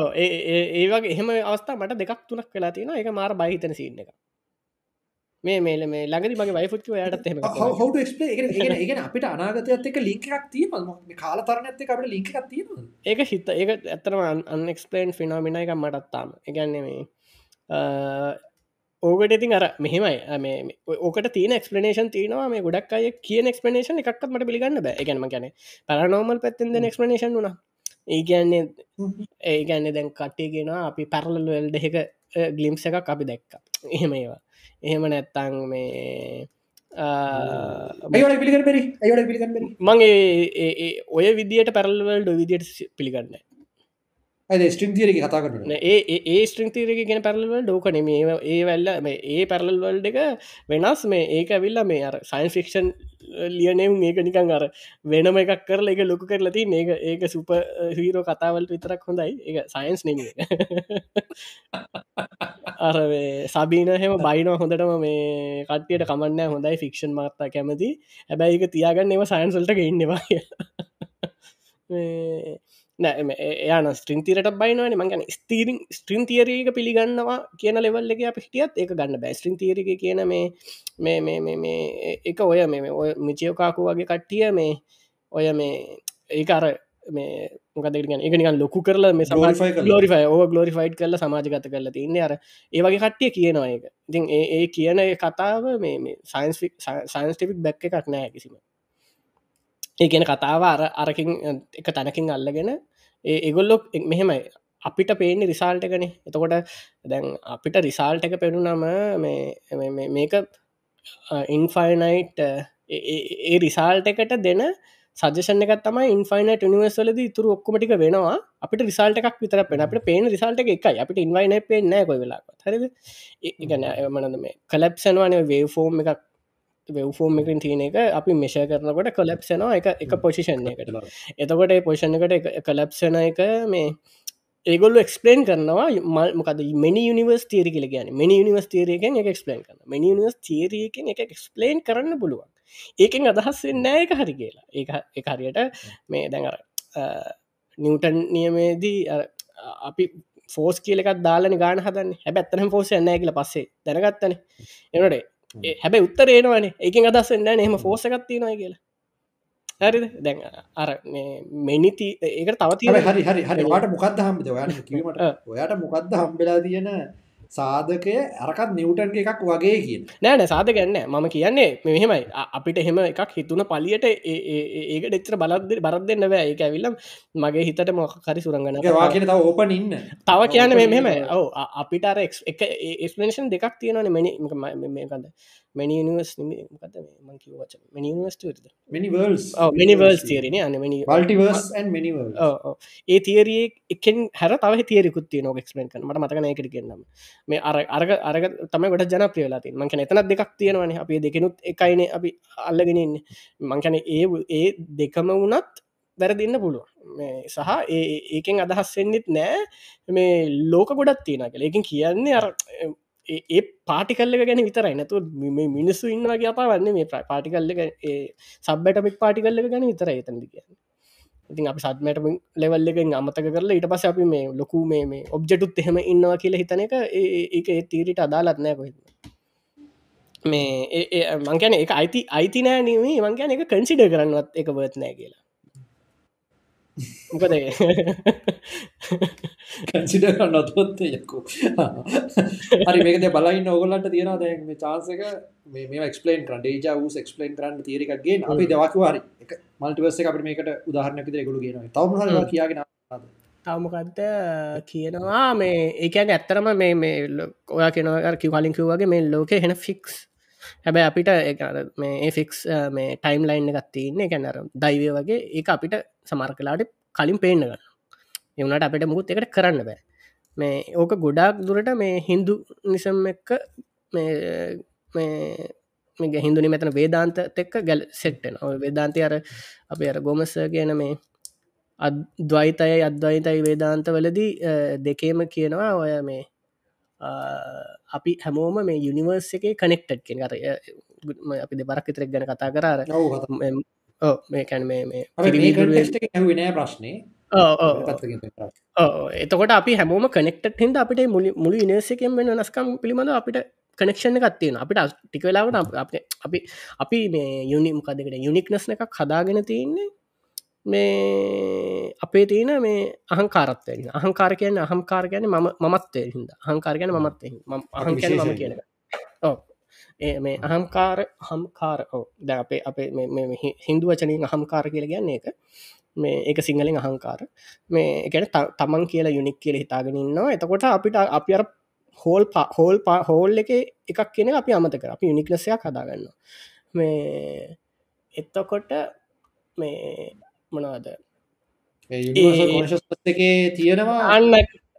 ඒවගේ එහෙම අවස්ථා මට දෙකක් තුනක් වෙලා තියෙන එක මාර බහිතන සින්න එක මේ මේල මේ ළඟදි මගේ වයිෆුත්ව යට ක්ස්පේ ඒ අපිට අනාගතයත් එක ලිංක එකක් තිීම කාලතරන ඇත අපට ලිංක එකක් තිීම ඒක හිත ඒක ඇත්තරම අන්නෙක්ස්පලේන් ෆිනෝමින එක මටත්තාම එකන්නේ මේ ඕකට ඉතින් අර මෙහෙමයි. ඕකට තියන එක්ස්පලනේෂන් තියනවා. මේ ගොඩක් අය කියන එක්ස්පලනේෂන් එකක්ත් මට පිළිගන්න බෑ. එකනම ගැන පරනෝමල් පැත්තෙන් දෙන එක්ස්පලනේෂන් වුණ. ඒ කියන්නේ ඒ ගැන්න දැන් කට්ටයගෙන අපි පැරලල් වෙල්ඩ එක ගලිම්ස එකක් අපි දැක්ක. එහෙම ඒවා. එහෙම නැත්තං මේ මගේ ඔය විදිට පැරල්වල්ඩ විදිට පිළිගන්න ස්ට්‍රිම් තිරක කතා කරන ඒ ඒ ස්ට්‍රිම් තිරක ගෙන පැරලවල් ඩෝකන මේ ඒ වැල්ල ඒ පැරලල්වල්ඩ එක වෙනස්. මේ ඒක ඇවිල්ල මේ අර සයින් ෆික්ෂන් ලියනෙවුම් ඒක නිකං අර වෙනම එකක් කරල එක ලොකු කරලා ති ඒක ඒක සුප හීරෝ කතාවල්ට විතරක් හොඳයි. ඒ සයින්ස් නෙම. අර සබීන හෙම බයින හොඳටම මේ කට්ටියට කමන්න හොඳයි ෆික්ෂන් මාත්තා කැමති. හැබැයි එක තියාගන්න එම සයින්සල්ට ඉන්නවා එයාන ස්ට්‍රින් තිරට බයිනවන. මගන ස්තීරින් ස්ට්‍රීන් තියරක පිළිගන්නවා කියන ලෙවල් එක අප හිටියත් ඒක ගන්න බෑ. ස්ට්‍රීන් තිරක කියන මේ මේ මේ මේ එක ඔය මේ ඔය මිචයෝකාකු වගේ කට්ටිය මේ ඔය මේ ඒකර මේ මොකදගෙන එක නිකන් ලොකු කරල මේ ලෝරිෆයි ඕ ගලෝරිෆයිඩ් කරල සමාජගත කරල තින්න අර ඒවගේ කට්ටිය කියනවා එක ඉතින් ඒ කියන කතාව මේ සයින්ස් සයින්ස්ටිපික් බැක්ක එකක් නෑ කිසිම ඒ කියන කතාව අර අරකින් එක තැනකින් අල්ලගෙන ඒ එගොල්ලොක් මෙහෙමයි. අපිට පේන්නේ රිසාල්ට එකන. එතකොට දැන් අපිට රිසාල්ට එක පෙනුනම මේ මේක ඉන්ෆයිනයිට් ඒ- ඒ- ඒ රිසාල්ට එකට දෙන සජෂන එක තම ඉන්ෆයිනට නිවර්සලද තුර ඔක්කොමටික වෙනවා. අපිට රිසල්ට එකක් විතර පෙන අපට පේන රිසල්ට එකයි. අපිට ඉන්වයින පේනෑ කොයි වෙලා හරිද? ඒගන මනද මේ කලප්සනවාන වේ ෆෝම් එකක් වෙවෆෝම් එකින් තියන එක අපි මෙෂය කරනකොට කොලප්සනවා එක එක පොසිෂන් එකට. එතකොට පොෂණ එකට කලප්සන එක මේ ඒගොල්ල එක්ස්පලේන් කරනවා මල් මොකද මනි නිවර්ස් තේරි කියල ගැන මනි නිවර්ස් තේරයකෙන් එක එක්ස්පලේන් කරන මනි නිවර්ස් තේරයකෙන් එක එක්ස්පලේන් කරන්න පුළුවන්. ඒකෙන් අදහස් නෑ එක හරි කියලා. ඒ එක හරියට මේ දැඟර නිවටන් නියමේදී අපි ෆෝස් කියලකත් දාලන ගාන හදන්න. හැබ ඇත්තන ෆෝස නෑ කියල පස්සේ දැනගත්තන. එනටේ හැබැ උත්තරේනවනේ ඒකින් අදස් එන්න එහෙම ෆෝසකත්තිනයි කියලා. හරිද? දැන් අර මෙනිති ඒකට තවති හරි හරි හරි. හරි වාට මොකක්ද හම්බද? ඔයාට කිවීමට ඔයාට මොකක්ද හම්බෙලා තියෙන සාධකය අරකත් නිවටන්ගේ එකක් වගේ කියන. නෑන සාධ ගන්න මම කියන්නේ මෙහෙමයි. අපිට එහෙම එකක් හිතුන පලියට ඒක ඩෙච්චර බලද බරත් දෙන්න බෑ. ඒක ඇවිල්ලම් මගේ හිතට මොකරි සුරංගන වා කියන තව ඕපන ඉන්න. තව කියන්න මෙහෙම ඔව්. අපිට අර එක්- එක ඒස්පලේෂන් දෙකක් තියෙනවන. මෙනි මේකද මනිනිවස් මකත මංකිව වච මනිවස්ට මිනි වර්ල්ස් මිනිවර්ස් තේරෙන අන මනි මල්ටිවර්ස් ඇන් මිනිවල් ඒ තිේරිය එකෙන් හැර තව තියරකුත් තිය නො ක්ස්පලන් කන මට මතකන එකට කියන්නම්. මේ අර අරග අරග තම ගොඩ ජන ප්‍රියලාති මංකන එතනත් දෙකක් තියෙනවන. අපි දෙකනුත් එකයින. අපි අල්ලගෙනන්න මංකන ඒ ඒ දෙකම වුණත් වැරදින්න පුළුව මේ සහ ඒකෙන් අදහස් වෙන්නෙත් නෑ. මේ ලෝක ගොඩත් තියෙන කළ ඒකින් කියන්නේ අර ඒ- ඒ පාටිකල්ල ගැන විතරයි. නැතු මිනිස්සු ඉන්නවගේ අපා වන්න මේ පාටිකල්ල සබ්බටමික් පාටිකල්ල ගැන විතර ඒතැදි කියන්න. ඉතින් අපි සත්මට ලෙවල්ල එක අමතක කරලා ඊට පස අපි මේ ලොකු මේ මේ ඔබ්ජටුත් එහෙම ඉන්නවා කියල හිතන එක ඒක ඒ තීරට අදාලත්නෑ කොහෙ මේ ඒ- ඒ මංකැන එක අයිති අයිති නෑ නීමේ මංකැන එක කන්සිඩ කරන්නවත් එක වර්ත් නෑ කියලා. මොකද කැසිඩ නොත්ොත් යකු හරි මේකද බලයින්න ඔගලට තියෙන දැ මේ චාන්සක මේ එක්ස්පලන් කරන් ඩේජ වූ එක්ස්පලන් කරන්න තේරකක්ගේ අපි දවකවාරි එක මල්ටිවර්ස අපට මේකට උදාහරණක ගොලු ගෙන තවම හ්ම්. කියගෙන තවමකක්ද කියනවා? මේ ඒකැන ඇත්තරම මේ මේ ඔයා කෙනවර කිව කලින් කිව්වගේ මේ ලෝක හෙන ෆික්ස් හැබැ අපිට ඒ අර මේ ඒ ෆික්ස් මේ ටයිම් ලයින් එකත් තියන්නේ කැනර දයිවය වගේ ඒ අපිට සමර කලාට කලින් පේන්න ගන්න එවනට අපිට මුකුත් එකට කරන්න බෑ. මේ ඕක ගොඩාක් දුරට මේ හින්දු නිසම් එක්ක මේ මේ මේ හිදුනි මෙතන වේදාන්ත එක්ක ගැල් සෙට්ටෙන ඔය වේදාන්තය අර අප අර ගොමස කියන මේ අද්වයිතයි අද්වයිතයි වේදාන්ත වලදී අ, දෙකේම කියනවා ඔය මේ අ, අපි හැමෝම මේ යුනිවර්ස් එක කනෙක්ටඩ් අ, ම- අපි දෙබරක් විතරක් ගැන කතා කරාර ඕ මේකැන මේ ඇවිනෑ ප්‍රශ්නය එතකොට අපි හැමෝම කනෙක්ට හිද අපිට මුලි මුළු ඉනසකෙන් වෙන නස්කම් පිළිබඳ අපිට කනෙක්ෂණ එකත්තියෙන අපිට අස්- ටික වෙලාවට අප- අප- අපි මේ යුනිම් කදකට යුනික්නස් එකක් හදාගෙන තියන්නේ මේ අපේ තියෙන මේ අහංකාරත්වය අහංකාර කියන අහංකාර කියන ම මත්තය හිද අහංකාර ගැන මත්තය අහං කියන ඕ ඒ මේ අහම්කාර හම්කාර ඕ ද අපේ අපේ මේ- මේ හින්දු වචනින් අහම්කාර කියල ගන්න එක මේ ඒක සිංහලෙන් අහංකාර. මේ එකට තමන් කියලා යුනික් කියල හිතාගෙනන්නවා එතකොට අපිට අපි අර හෝල් පා හෝල් පා හෝල් එක එකක් කියන අපි අමතක අපි යුනික්ලසයක් හදාගන්න මේ එත්තකොට මේ මොනවද? එකේ තියෙනවා. අන්න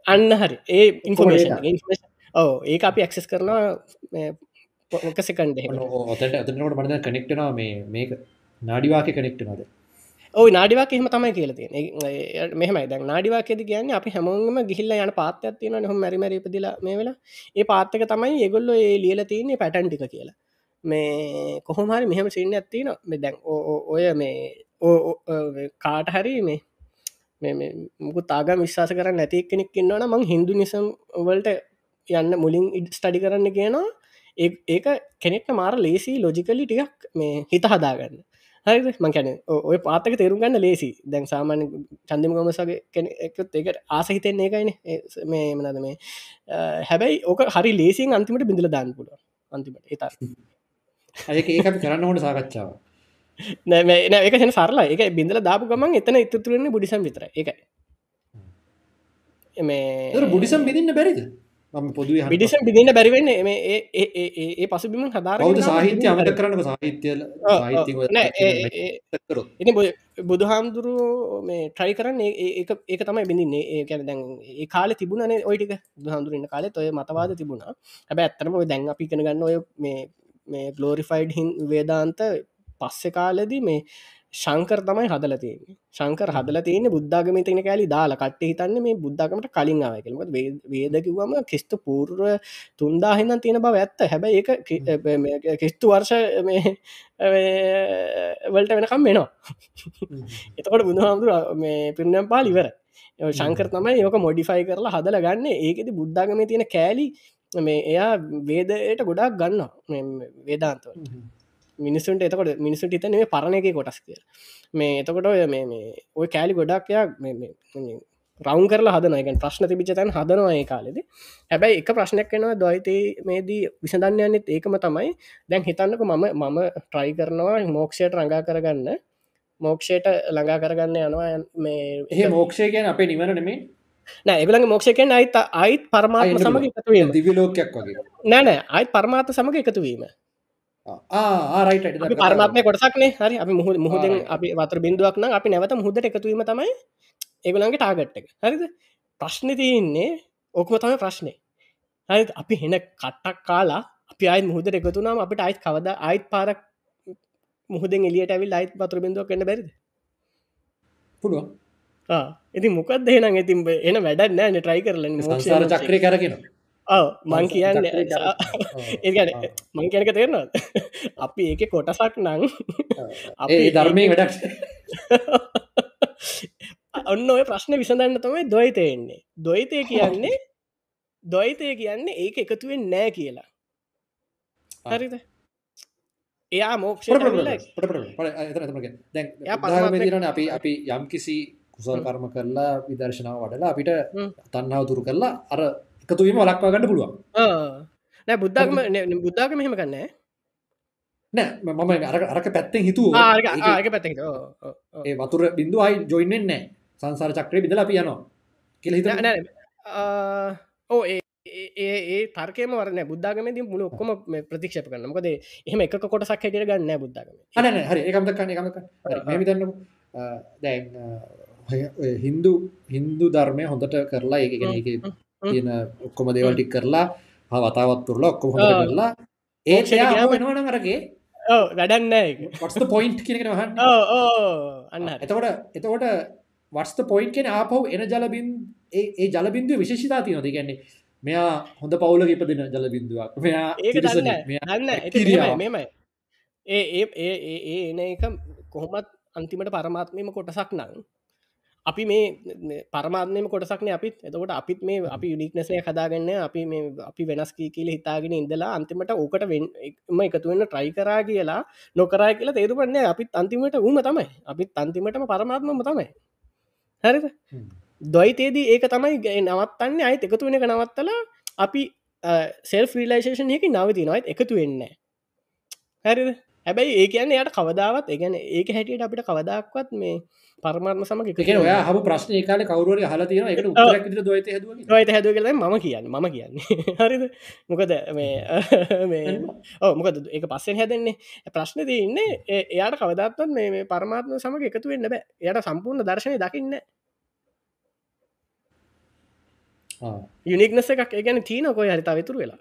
අන්න හරි. ඒ ඉන්ෆෝමේෂන්. ඕ ඒක අපි ඇක්සෙස් කරනවා පොක සකන්ඩ ඔතට අතනට මනද කනෙක්ටනවා මේ මේක. නාඩිවාක කනෙක්ටනද ඔයි නාඩිවාක එහෙම තමයි කියලතිය මෙහමයි. දැන් නාඩිවාකෙද කියන්න අපි හැමෝගම ගිහිල්ල යන පාත්තයක් තියෙන හොම මැරිමරිපදිල මේ වෙලා. ඒ පාත්තක තමයි ඒගොල්ල ඒ ලියල තියන්නේ පැටන්ටික කියලා. මේ කොහොමහරි මෙහම සින්න ඇත්තින දැන් ඔය මේ කාට හරි මේ මේ- මේ මුකු තාග විශ්වාස කර නැති කෙනෙක් ඉන්නවන මං හින්දු නිසම් වලට යන්න මුලින් ඉඩ ස්ටඩි කරන්න කියනවා. ඒ- ඒක කෙනෙක්ට මාර ලේසි ලොජිකලි ටිකක් මේ හිත හදාගන්න. හරි මංකැන ඔය පාතක තේරුම් ගන්න ලේසි දැන් සාමාන්‍ය චන්දම ගොමසගේ කෙනෙ එකත් ඒකට ආස හිතෙන්නේ එකයින මේ මනද මේ අ, හැබැයි ඕක හරි ලේසින් අන්තිමට බිඳල දාන්න පුළුව අන්තිමට. ඒතර ඒක ඒක අපි කරන්න ඕට සාකච්ඡාව. නෑ එක හෙන සරලා එක බිඳල දාපු ගමන් එතන ඉතුතුරන්නේ බුඩිසම් විතර එකයි මේ බුඩිසම් බිඳන්න බැරිද? අහන්න මිඩිසම් බිඳන්න බැරිවෙන්න ඒ- පසුබිම හදාර සාහිත්‍ය අමත කරන්නක සාහිත්‍ය සාහිත්‍ය කරොත්. ඉති බුදු හාමුදුරු මේ ට්‍රයි කරන්න ඒක තමයි බිඳන්නේ. ඒ කැන දැන් ඒ කාල තිබුණන ඔයිටික දුහාමුදුරන්න කාලෙ ඔය මතවාද තිබුණා. හැබ ඇත්තරම ඔය දැන් අපි කන ගන්න ඔය මේ මේ ගලෝරිෆයිඩ් හින් වේදාන්ත පස්සෙ කාලදී මේ ශංකර තමයි හදල තියෙන්නේ. ශංකර හදල තියෙන බුද්ධගම තින කෑලි දාලා. කට හිතන්න මේ බුද්ධගමට කලින් ආව කියලම වේදකිවම කිස්තු පූර්ව තුන්දාහින්න තියෙන බව ඇත්ත. හැබැයි කි- කිස්තු වර්ෂ මේ වලට වෙනකම් වෙනවා එතකොට බුදුහාමුදුර මේ පිරිනම් පාල් ඉවර ශංකර තමයි යෝක මොඩිෆයි කරලා හදල ගන්න. ඒකෙති බුද්ධගම තියෙන කෑලි මේ එයා වේදයට ගොඩක් ගන්න වේදාන්තව මිනිසුන්ට එතකොට මිනිසුට හිතන මේ පරණ එක කොටස් කිය මේ එතකොට ඔය මේ ඔය කෑලි ගොඩක්යා රවුන් කරලා හදනයගෙන් ප්‍රශ්න තිබිච තැන් හදනවා ඒ කාලෙද. හැබැයි එක ප්‍රශ්නයක් වෙනවා දොයිතේ මේදී විසඳන්න යන්නෙත් ඒකම තමයි. දැන් හිතන්නක මම මම ට්‍රයි කරනවා මෝක්ෂයට රඟා කරගන්න. මෝක්ෂයට ළඟා කරගන්න යනවා මේ ඒ මෝක්ෂය කියන අපේ නිවර නෙමේ? නෑ එගලඟ මොක්ෂකෙන් අයිත අයිත් පරමාත්ම සමග. එකතුවීම දිවි ලෝකයක් වගේ. නෑනෑ අයිත් පරමාත්ම සමග එකතුවීම ආරයිට අපි පරමාත්මය කොටසක්නේ හරි අපි මුහ මුහදෙන්. අපි වතර බින්දුවක් නම් අපි නැවත මුහදට එකතුවීම තමයි ඒගුලන්ගේ ටාගට් එක. හරිද? ප්‍රශ්න තියන්නේ ඕකම තම ප්‍රශ්නය හරි අපි හෙන කට්ටක් කාලා අපි අයි මුහදට එකතුනාම අපිට අයිත් කවද අයිත් පාරක් මුහදෙන් එලියට ඇවිල් අයිත් පතර බිඳුවක් කන්න බැරිද? පුළුවන්. ඉති මොකක් දෙනම් ඉතින් එන වැඩ නෑන ට්‍රයි කරලන්න සංසාර චක්‍රය කරගෙන මං කියන්න. ඒගැන. මං කියනක තේරනවා අපි ඒක කොටසක් නං ඒ ධර්මය වැඩක් ඔන්න ඔය ප්‍රශ්න විසඳන්න තමයි දොයිතයෙන්නේ දොයිතය කියන්නේ දොයිතය කියන්නේ ඒක එකතුවෙන් නෑ කියලා. හරිද එයා මෝක්ෂ අපි අපි යම් කිසි කුසල් කර්ම කරලා විදර්ශනාව වඩලා අපිට. තන්නාව තුරු කරලා අර එකතුවීම වලක්වා ගන්න පුළුවන්. නෑ බුද්ධක්ම බුද්ධාක මෙහෙම කන්න නෑ මම අර අරක පැත්තෙන් හිතුව. පැත්ත ඒ වතුර අයි ජොයින්ෙන් නෑ. සංසාර චක්‍රය බිදල අපි යනවා කියල හිත ඕ ඒ ඒ- ඒ ඒ තර්කයම වරන බුද්ධාගමති මුණ ඔක්කොම ප්‍රතික්ෂප කරන්න මොකද එහෙම එක කොටසක් හැටියට ගන්න බුද්ධාගම. අන හරි. ඒකමදක්කන්න එකමක මෙමිතන්න දැන් හින්දු හින්දු ධර්මය හොඳට කරලා ඒක තියෙන ඔක්කොම දේවල්ටික් කරලා වතාවත් තුරලා ඔක්කොම. කරලා. ඒ වෙනවන මරගේ ඕ වැඩන්න එක වස්ත පොයින්් කියනගෙන හන්න අන්න. එතකොට එතකොට වස්ත පොයින්් කෙන ආපහු එන ජලබින් ඒ ජලබින්දුව විශේෂතා තියනොද ගැන්නේ මෙයා හොඳ පවුල ඉපදින ජලබින්දුවක්. මෙයා ඒ ඒ ඒ ඒ එන එක කොහොමත් අන්තිමට පරමාත්මයම කොටසක් නං අපි මේ පරමාත්මයම කොටසක්න අපිත්. එතකොට අපිත් මේ අපි යුනික්නසය කදාගන්න අපි මේ අපි වෙනස් කියල හිතාගෙන ඉඳලා අන්තිමට ඕකට වෙන්ම එකතුවන්න ට්‍රයි කරා කියලා නොකරා කියලා තේරුපන්නේ අපිත් අන්තිමට උම තමයි. අපිත් අන්තිමටම පරමාත්මම තමයි. හ්ම්. දොයිතේදී ඒක තමයි නවත්තන්න. අයි එකතු වෙන නවත්තලා අපි සෙල් ්‍රීලයිශේෂන් එක නවති නොයිත් එකතු වෙන්න හැරිද? හැබැයි ඒ කියන්න යට කවදාවත් ඒගැන ඒක හැටියට අපිට කවදක්වත් මේ පරමාත්ම සමග එක ඔයා හම ප්‍රශ්න කාල කවරුවර හල තියෙන එක දොයිත හැදුව කළ මම කියන්න. මම කියන්නේ. හරිද? මොකද මේ මේ ඕ මොකද ඒක පස්සෙන් හැදෙන්නේ. ප්‍රශ්න තියන්නේ එයාට කවදත්වත් මේ මේ පරමාත්ම සමඟ එකතු වෙන්න බෑ. එයට සම්පූර්ණ දර්ශනය දකින්න. යුනික්නස එකක් ඒගැන චීන කොයි හරිතා විතුර වෙලා.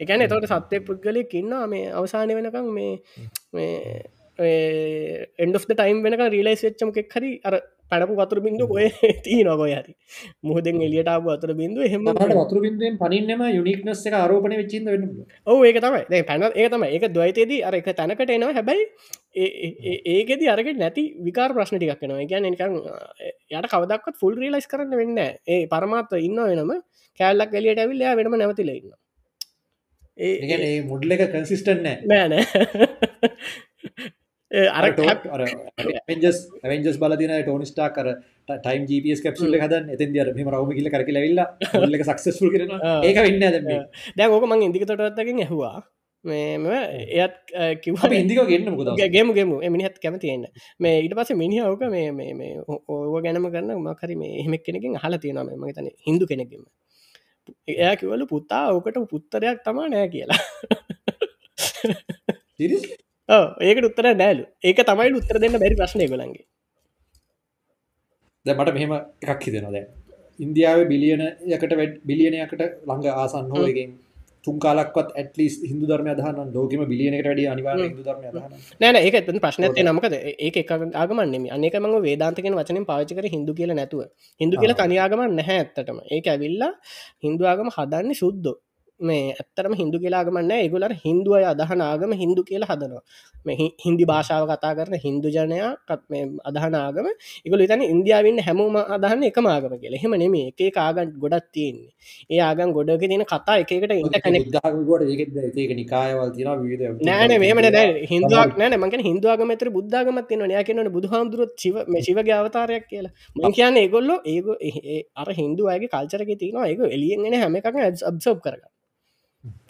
එකන එතවට සත්‍යය පුද්ගලෙක් ඉන්නවා. මේ අවසානය වෙනකම් මේ එන්ඩ ටයිම් වෙනක රීලයිස් වෙච්චමකෙක් හරි අර පැඩපු වතුර බින්දු කොය තිී නොකොය හරි. මුහදෙන් එලියටාපු අතුර බින්දු හෙම වතුර බින්දුවෙන් පනින්නම යුනික්නස් එක වෙච්චිද වෙන්න පුළුවන්. ඔව ඒක තමයි. පැන ඒ තමයි. ඒක දොයිතේදී අර එක තැනකට එනවා. හැබැයි ඒකෙද අරක නැති විකාර ප්‍රශ්න ටිකක් නවා ගැන නිකන් යට කවදක්ත් ෆුල් රීලයිස් කරන්න වෙන්න ඒ පරමාත්ව ඉන්න වෙනම කෑල්ලක් එලියට ඇවිල්ලයා වෙනම නැවතිල ඉන්න ඒ මොඩල් එක කන්සිස්ටන්ට් නෑ. නෑනෑ අර අර වෙන්ජස් වෙන්ජස් බලතින ටෝනිස්ටා කර ටයිම් GPS කැප්සුල්ල හදන් එතන් දියර මෙම රවම කියල කරක ලැවිල්ල ල්ල සක්සස්ුල් කරන. ඒක වෙන්න දැම දැ ඕක මං ඉදික තොටත්තකින් ඇහවා. මේ එයත් අපි ඉදික ගන්න ගේම ගේම. මිනිහත් කැමතියන්න මේ ඊට පස මිනි ඕක මේ මේ මේ ඕව ගැනම කරන්න මකරි මේ එහෙමක් කෙනකින් හල තියෙනම මතන හිදු කෙනෙකම එයා කිවලු පුත්තා ඕකට පුත්තරයක් තමා නෑ කියලා ඒක උත්තර නෑලු. ඒක තමයි උත්තර දෙන්න බැරි ප්‍රශ්නය ගොලන්ගේ ද මට මෙහෙම එකක් හිතෙනවා දැ ඉන්දියාව බිලියන යකට වැඩ බිලියනයකට ළඟ ආසන් හෝගෙන් තුන් කාලක්වත් ඇටලිස් හිදු ධර්ම දහන ලෝකම බිලියනකට වැඩි අනිවාර හිදු ධර්ම නෑන ඒක ප්‍රශ්නත නමකද ඒ එක ආගමන්නේ අනෙක මඟ වේදාන්තකෙන වචනින් පාචකර හිදු කියල නැතුව. හිදු කියල තනියාගම නැහැ ඇත්තටම. ඒක ඇවිල්ලා හිදු ආගම හදන්නේ සුද්දෝ මේ ඇත්තරම හිදු කියලාගමන්න ඒගුලට හින්දුවය අදහන ආගම හින්දු කියලා හදනවා. හින්දි භාෂාව කතා කරන හින්දු ජනයා අදහනාගම එකගල තන ඉන්දියාවන්න හැමෝම අදහන්න එක මාගම කියල. හෙම නෙම එක කාගන් ගොඩත් තියෙන්නේ. ඒ ආගම් ගොඩක තියෙන කතා එකකට ඉට කනෙක් නිකායවල් නෑන මේමන දැ හිදුවක් නෑන මක හිදුවගම තර බුද්ධගමත් න යා කියනට බුදුහාමුදුරුත් චිව ශිවගේ අවතාරයක් කියලා. මං කියන්න ඒගොල්ලො ඒ අර හින්දුවගේ කල්චරක තිනවා ඒක එලියෙන්ගෙන හැම එකක් අබ්සෝබ් කරග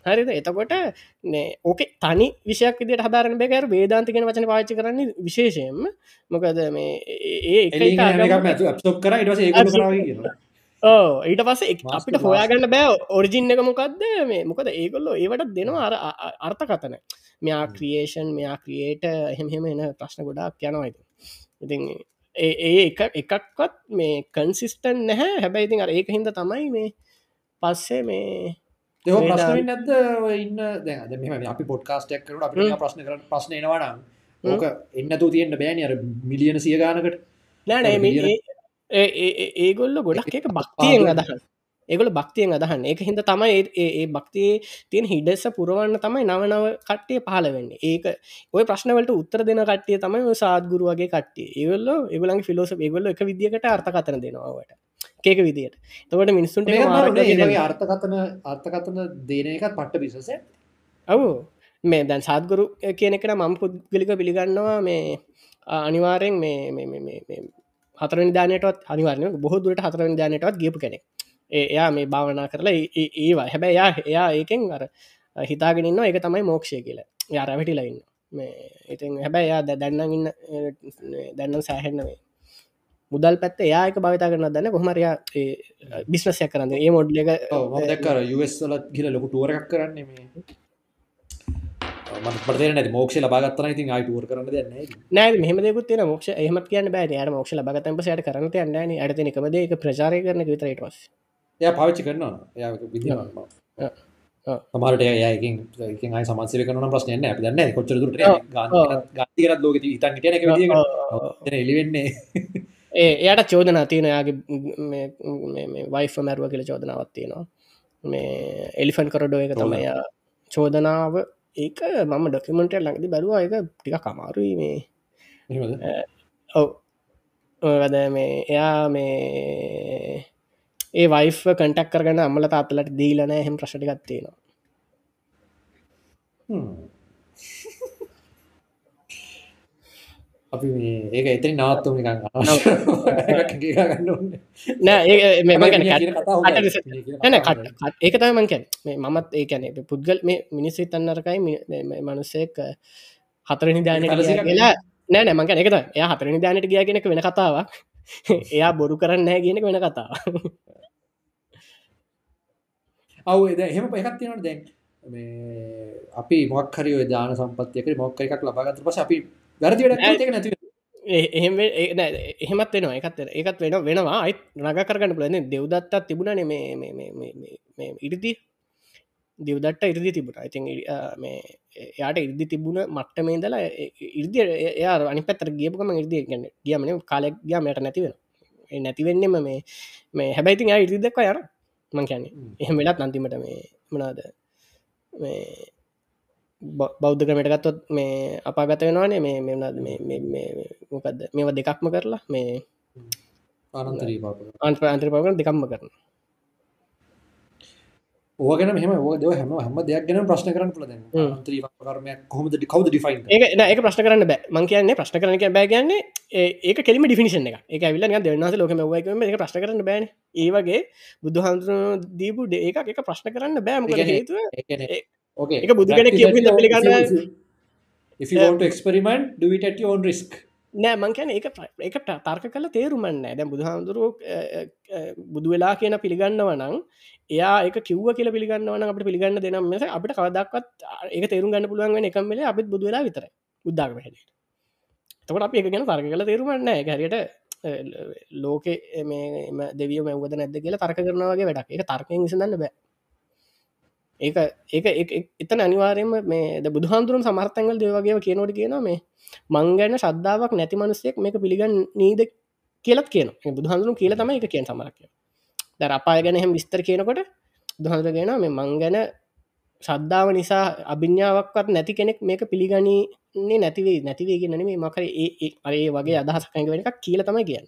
හරිද? එතකොට ඕක තනි විෂයක් විදිට හදාරන බැකර වේදාන්තිකෙන වචන පාචි කරන්න විශේෂයෙන්ම. මොකද මේ ඒ ඕ ඊට පස්ස අපිට හොයාගන්න බෑ ඔරිජින්න එක මොකක්ද මේ මොකද ඒකොල්ලො ඒවට දෙනවා අර අර්ථකතන මෙයා ක්‍රියේෂන් මෙයා ක්‍රියේට එහෙමහෙම එන ප්‍රශ්න ගොඩක් යනවායිද ඉතින්. ඒ එක එකක්වත් මේ කන්සිස්ටන් නැහැ. හැබැයි ඉතින් අර ඒක හින්ද තමයි මේ පස්සේ මේ දෙව ප්‍රශ්න නැද ඉන්න දැද මෙම අපි පොඩ්කාස්ටක් කරු අප ප්‍රශ්න කර ප්‍රශ්න එනවානම් ඕක එන්නතු තියෙන්න්න බෑන අර මිලියන සියගානකට නෑ ඒගොල්ල ගොඩක් එක බක්තියෙන් අදහන්. ඒගොල භක්තියෙන් අදහන්න ඒක හිද තමයි ඒ භක්තියේ තියෙන හිඩෙස්ස පුරුවන්න තමයි නවනව කට්ටිය පහල වෙන්න. ඒක ඔය ප්‍රශ්නවලට උත්තර දෙන කට්ටිය තමයි සාත්ගුරුවගේ කට්ටිය. ඒවල්ල ඒගලන් ෆිලෝස ඒගොල්ල එක විදිකට අර්ථකතන දෙනවාවට කේක විදියට. තවට මිනිස්සුන්ට අර්ථකතන අර්ථකතන දේන එකත් පට්ට බිසස ඔවු. මේ දැන් සාත්ගුරු කියන එකන මම පුද්ගලික පිළිගන්නවා මේ අනිවාරයෙන් මේ හතරනි දානයටත් අනිවරන බොහ දුරට හතරනි දානයටත් ගේපු කෙනෙක්. එයා මේ භාවනා කරලා ඒවා හැබැ යා එයා ඒකෙන් අර හිතාගෙනන්න එක තමයි මෝක්ෂය කියලා. යාර වැටිලඉන්න මේ ඉතින් හැබැයි යා දැන්න ඉන්න දැන්නම් සෑහෙන්නවේ මුදල් පැත්ත යායක භවිතා කරන දන්න කොහමරයා බිස්නසය කරන්න. ඒ මොඩ්ල එක දැක්කර යුවස්ල කියල ලොකු ටුවරක් කරන්න මේ. මට මෝක්ෂ ලබාගත්තන ඉතින් අයිටුවර කරන්න දෙන්න නෑ මෙහමදකුත් තින මොක්ෂ එහමත් කියන්න බෑ යට මොක්ෂ ලබගතම සයට කරන යන්න අඩත එකමද එක ප්‍රචාරය කරන විතරටවස් එය පාවිච්චි කරනවා ය විදිනවා සමට යකින් අයි සමන්සිර කරන ප්‍රශ්නයන්න ඇ දන්න කොච්චර දුරට ගාතිකරත් ලෝක හිතන් ට එලිවෙන්නේ ඒ එයට චෝදන තියන යාගේ වයිෆ මැරුව කියල චෝදනාවත් තියෙනවා. මේ එලිෆන් කරඩෝ එක තමයි චෝදනාව. ඒක මම ඩොකිමෙන්ට ලඟදි බැලවා. එක ටික කමාරුයි මේ. ඔව. වැද මේ එයා මේ ඒ වයිෆ කටක් කරගන්න අම්මල තාත්තලට දීලන හෙම. ප්‍රශ්ටිගත්තියෙනවා අපි ඒක එතනි නවත්තු. නිකන් ඒක තම මංකැන් මමත් ඒකැන පුද්ගල් මේ මිනිස් තන්නරකයි මනුස්සෙක් හතරනි දානට කියලා. නෑ නෑමක එකත එය හතරනි දානට ගිය කෙනෙක වෙන කතාවක්. එයා බොරු කරන්න නෑ කියනක වෙන කතාව අව් එද එහෙම පයකත්තිනට දැන්. අපි මොක්හරි දාන සම්පත්යක මොක්ක එකක් ලබාගත පස අපි වැරදිට නැති එහෙම එහෙමත් වෙනවා. එකත් ඒකත් වෙන වෙනවා. අයි රග කරගන්න බලන දෙව්දත්තත් තිබුණන මේ ඉරිදි. දිවදට ඉරදි තිබුණ. ඉතින් මේ යාට ඉරදි තිබුණ මට්ට මේ දලා ඉර්දිය එයා අනි පැත්තර ගියපුකම ඉර්දිය ගන්න ගියමන කාලෙක් ගිය මට නැතිවෙන නැතිවෙන්නම මේ මේ හැබැයිතින් යා ඉරිදක්ව යර. මං කියන්නේ. එහෙම වෙලත් අන්තිමට මේ මනාද මේ බෞද්ධ ක්‍රමට ගත්තොත් මේ අපාගත වෙනවානේ. මේ මෙනද මොකක්ද මේවා දෙකක්ම කරලා මේ අන්ත්‍ර අන්ත්‍ර පවගන දෙකම්ම කරන ඕගෙන මෙම ෝද හැම හම දෙයක් ගැන ප්‍රශ්න කරන්න පුල ත්‍රීකරමයක් කොහොමද කවද ඩිෆයින් ඒක ප්‍රශ්න කරන්න බෑ. මං කියන්නේ ප්‍රශ්න කරන බෑ කියන්නේ ඒක කෙලිම ඩිෆිනිෂන් එක එක විල්ල දෙවන්නස ලෝක එක ප්‍රශ්න කරන්න බෑන. ඒවගේ බුදුහන්දුර දීපු ඒක එක ප්‍රශ්න කරන්න බෑම හේතුව okay. එක බුදු කෙනෙක් කියපු හින්දා පිළිගන්න- if you- want to experiment do it at your own risk. නෑ මංකැන එක එක තර්ක කල තේරුමන්න දැ බුදුහාමුදුරුව බුදු වෙලා කියන පිළිගන්නව නං එයා එක කිව්ව කියල පිළිගන්නවන අපට පිළිගන්න දෙනම් මෙස අපට කවදක්වත් ඒක තේරුම් ගන්න පුළුවන් වෙන එකම්මල අපත් බුදු වෙලා විතර උද්දාග හැට තකට අප එක ගැන තර්ක කල තේරුමන්න හැරියට ලෝකෙ මේ දෙවිය මැවද නැද කියලා තර්ක කරනවාගේ වැඩක්. එක තර්කයෙන් විසඳන්න බෑ ඒක ඒක එතන අනිවාරයම මේ ද බුදුහන්දුරම් සමර්තැන්ගල් දෙවගේ කියනොට කියන මේ මංගැන ශද්ධාවක් නැති මනුස්සෙක් මේක පිළිගන්න නීද කියලත් කියන බුදුහන්දුරු කියල තම එක කියෙන් සමරක්ය දැ අපාය ගැන හැම විස්තර කියනකොට දුහන්දගෙන මේ මංගැන ශද්ධාව නිසා අභිඤ්ඥාවක්වත් නැති කෙනෙක් මේක පිළිගනන්නේ නැතිවේ නැතිවේ කියන්න මේ මකර ඒ අරේ වගේ අදහසකැඟ වෙන එකක් කියල තමයි කියන්න.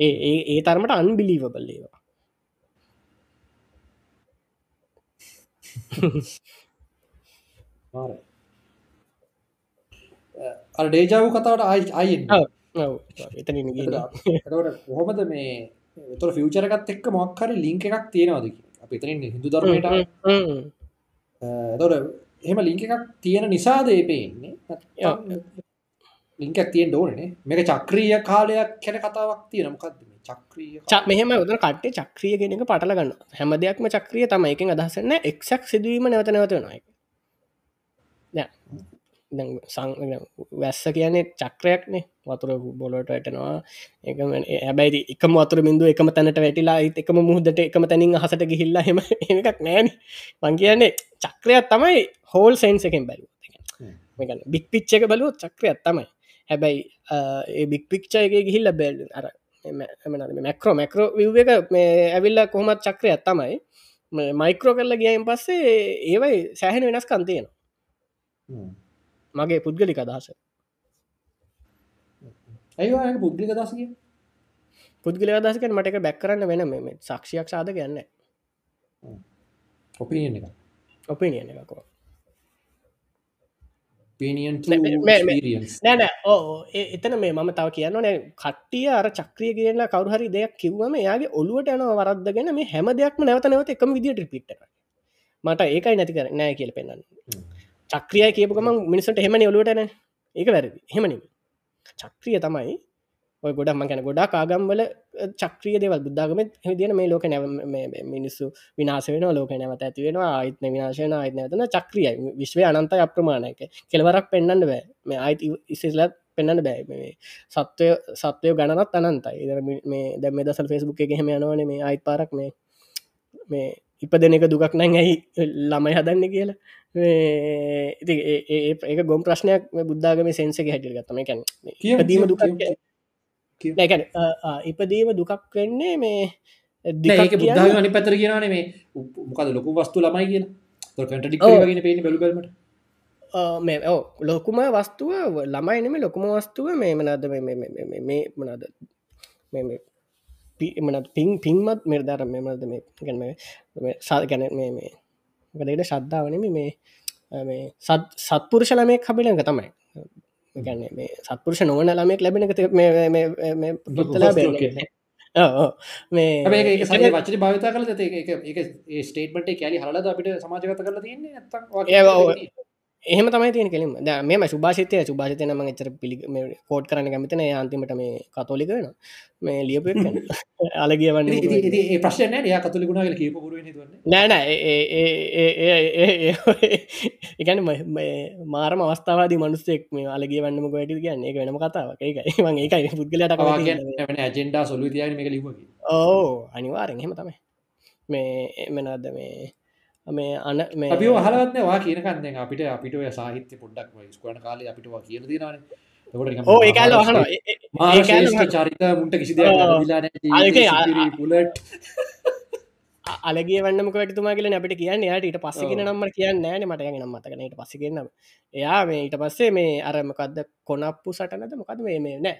ඒ ඒ තරමට අන්බිලීවබල් ඒවා මාර අර ඩේජාව කතාවට ගිහින්. එතකොට කොහොමද මේ තොර ෆියචරකත් එක්ක මොක්හරි ලිංක එකක් තියෙනවාද අප එතරින් හිදු හ්ම්. තොර එහෙම ලිංක එකක් තියෙන නිසාද පේන්නේ. ලිංකක් තියෙන් ඕනේ මේක චක්‍රීය කාලයක් කැන කතාවක් තියෙන මොකක්ද මේ චක්‍රීය මෙහෙම උදර කට්ටේ චක්‍රිය ගෙනක පටල ගන්න හැම දෙයක්ම චක්‍රිය තම එකින් අදහසන්න එක්ක් සිදුවීම නැවත නැවත නොයි සං වැස්ස කියන්නේ චක්‍රයක්නේ වතුර බොලොට වැටනවා. එක ඇබැයි එකම වතුර බින්දුව එකම තැනට වැටිලා එකම මුහදට එකම තැනින් හසට ගිහිල්ලා හෙම එකක් නෑන මං කියන්නේ චක්‍රයක් තමයි හෝල් සයින්ස් එකෙන් බැලු. බික් පිච්ච එක බලුව චක්‍රයක් තමයි හැබැයි ඒ බික් පික්ෂ එක ගිහිල්ල බැල් අර මැක්‍රෝ මැක්‍රෝ විව් එක මේ ඇවිල්ල කොහොමත් චක්‍රයක් තමයි. මයිකරෝ කරල ගියයින් පස්සේ ඒවයි සෑහෙන වෙනස් කන්තියෙන මගේ පුද්ගලික අදහස. ඇයිවා පුද්ගලික දසක පුද්ගල අදසකට මට එක බැක්කරන්න වෙන මේ සක්ෂයක් සාද ගන්න ඔපිනියන් එක ඔපිනියන එකකෝ පීනියන් මේ- මේ- මේ- රියන්ස් නෑන ඕ එතන මේ මම තව කියන්න නෑ කට්ටිය අර චක්‍රිය කියල කවරුහරි දෙයක් කිව්වම යාගේ ඔලුවට යන වරද්දගෙන මේ හැම දෙයක්ම නැවත නැවත එකම විදිට රිපිට් මට ඒකයි නැති කර නෑ කියල පෙන්න්න චක්‍රිය කියපුකම මිනිසට හෙමනි ඔලුවටන ඒක වැරදි. හෙමනින් චක්‍රිය තමයි ඔය ගොඩක් මකැන ගොඩා කාගම්වල චක්‍රිය දෙවල්. බුද්ධාගම හදින මේ ලෝක නැව මිනිස්සු විනාස වෙන ලෝක නැවත ඇති වෙන ආයිත්න විනාශයන අයිත් නැතන චක්‍රියයි. විශ්වය අනන්ත අප්‍රමාණයක කෙලවරක් පෙන්න්න බෑ. මේ අයිති ඉස්සලත් පෙන්න්න බෑ. මේ සත්වය සත්වය ගණනත් අනන්තයි. ඉදර මේ දැම දසල් ෆෙස්බුක් එක හෙම යනවන මේ අයිත් පාරක් මේ මේ ඉප දෙන එක දුකක් නැ ඇයි ළමයි හදන්න කියලා. ඉති ඒ- ඒ- ඒක ගොම් ප්‍රශ්නයක් බුද්ධාගම සෙන්සක හැටිල් ගත්තම කැන ඉපදීම දුකක් නැකැන ඉපදීම දුකක් වෙන්නේ මේ ඒක බුද්ධ අනි පැතර කියනන මේ මොකද ලොකු වස්තු ළමයි කිය කට ඩික් ඔව්. ගෙන පේන බැලුබලමට ආ, මේ ඕ ලොකුම වස්තුව ළමයිනම ලොකුම වස්තුව මේ මනද මේ මනද මනත් පින් පින්මත් මෙරදාර මෙමද මේ ගැන සාධ ගැන මේ මේ ගඩට ශද්ධාවනම මේ මේ සත් සත්පුරුෂ ළමේ කබිලක තමයි ගැන මේ සත්පුරුෂ නොවන ළමෙක් ලැබෙන පුත්තලා මේ ඒ සගේ වචන භාවිතා කල ඒ ස්ටේටමට කැලි හලද අපිට සමාජගත කරලා තියන්නේ. එහෙම තමයි තියෙන කෙලින්ම. ද මෙම සුභාසිතය. සුභාසිතය ම එචර පිළි කෝඩ් කරන කැමතින අන්තිමට මේ කතෝලික වෙන මේ ලියප අලගිය වන්න ප්‍රශ්න ය කතුලි ගුණ කියප පුරුව න්න එකන මාරම අවස්ථාවාද මනුස්සෙක් මේ අලගේ වන්නම ගොට කියන්න. එක වෙනම කතාවක්. ඒකයි. ම ඒකයි පුද්ගලට ඇජෙන්ඩා සොලු තියන එක ලිපකි ඕ අනිවාරෙන් හෙම තමයි. මේ එමනද මේ මේ අන මේ අපි හලත්න වා කියනකන්න අපිට අපිට සාහිත්‍ය පොඩ්ඩක් ස්කන කාල අපිටවා කියන දිනන ඕ ඒකාල මාර්ශේෂ්ඨ චරිත මුන්ට කිසි පුලට් අලගේ වන්නමක වැටතුමා කියල අපිට කියන්න යාට ඊට පස්සගෙන නම්ම කියන්න ෑන මට යගෙන මතකනට පස්සගෙන්නම් එයා මේ ඊට පස්සේ මේ අරමකක්ද කොනප්පු සටනද මොකද මේ මේ නෑ?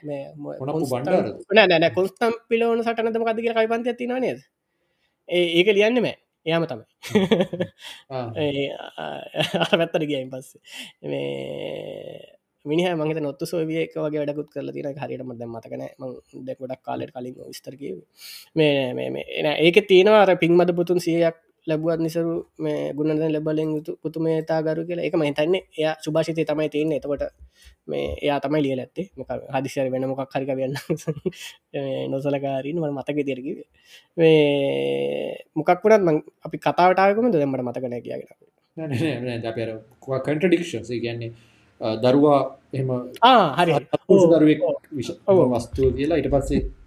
නෑ කොන්ස්ටම් පිලෝන සටනද මොකද කියල කයිපන්ත තින නේද? ඒක ලියන්න මෑ එයාම තමයි. පැත්තට ගියයින් පස්සේ. මේ මිනිහ මගත නොත්තු සෝවිය එක වගේ වැඩකුත් කරලා තින හරියටම දැ මතකන ම දෙ ගොඩක් කාලට කලින් විස්තර කිව මේ එන ඒක තියෙනවාර පින්මද පුතුන් සියයක් ලැබුවත් නිසරු මේ ගුණද ලැබලින් යුතු පුතුමේතා ගරු කියලා. එක මහිතන්නේ එය සුභාෂිතය තමයි තියන්නේ. එතකොට මේ එයා තමයි ලිය ඇත්තේ. මොක හදිසර වෙන මොකක් හරික වෙන්න නොසලකාරීන් ම මතක තිරකිව මොකක් වුණත් මං අපි කතාවටාකම දෙමට මතකන කියගෙන. කටඩික්ෂන් කියන්නේ දරුවා එම හරි දරුවෙක් වස්තුව කියලා ඉට පස්සේ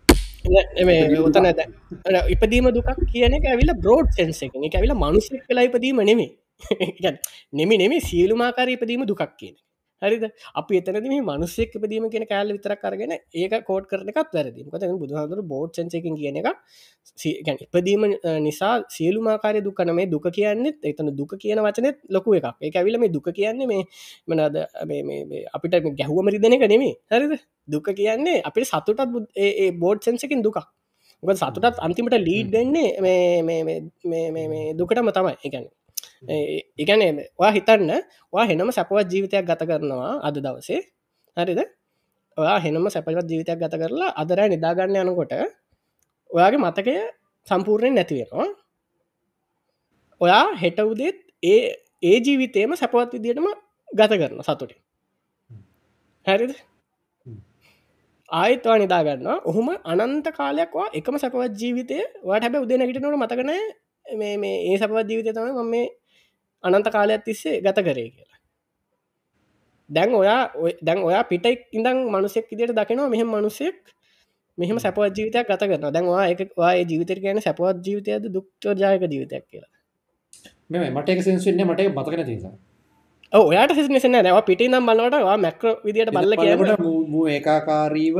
උතන ඉපදීම දුකක් කියන එක ඇවිල බ්‍රෝඩ් සෙන්ස එක එක ඇවිල මනුසෙක් කලා ඉපදීම නෙමේ නෙමි නෙමේ සියලුමාකාර ඉපදීම දුකක් කියන හරිද? අපි එතනද මේ මනුස්සෙක් පදීම කියෙන කෑල්ල විතර කරගෙන ඒක කෝඩ් කරන එකත් වැරදි. ක බුදුහදුර බෝඩ් සන්සකින් කියන එක ඉපදීම නිසා සියලුමාකාරය දුකන මේ දුක කියන්නෙත් එතන දුක කියන වචනෙත් ලොකු එකක්. එක ඇවිල මේ දුක කියන්නේ මේ මනද අපිට ගැහුවමරි දෙන එක නෙමේ හරිද? දුක කියන්නේ අපිට සතුටත් ඒ බෝඩ් සන්සකින් දුකක්. සතුටත් අන්තිමට ලීඩ් දෙන්නේ දුකටම තමයි. එකන්නේ එකන වා හිතන්න වා හෙනම සැපවත් ජීවිතයක් ගත කරනවා අද දවසේ. හරිද? ඔයා හෙනම සැපවත් ජීවිතයක් ගත කරලා අදරෑ නිදාගන්න යනකොට ඔයාගේ මතකය සම්පූර්ණයෙන් නැතිවෙනවා ඔයා හෙට උදෙත් ඒ ඒ ජීවිතයම සැපවත් විදිටම ගත කරන සතුටින්. හැරිද? ආයත්වා නිදාගන්න ඔහුම අනන්ත කාලයක්වා එකම සැපවත් ජීවිතය වට හැබ උදේ නැගිටනට මතකන මේ මේ ඒ සැපවත් ජීවිතය තම මේ අනන්ත කාලයක් තිස්සේ ගත කරේ කියලා. දැන් ඔයා දැන් ඔයා පිටක් ඉඳං මනුසෙක් ඉදිට දකිනවා මෙහෙම මනුසෙක් මෙහම සැපවත් ජීවිතයක් ගත කරන දැන්වා එකවා ජීවිතර කියන සැපවත් ජීවිතයද දුක්තෝ ජයක ජීවිතයක් කියලා. මෙ මට සෙන්සුන්න මට මතකන තිසා ඔයාට සිනසන නැව පිටි නම් බලවට මැක්‍ර විදිට බල්ල කියට මූ ඒකාකාරීව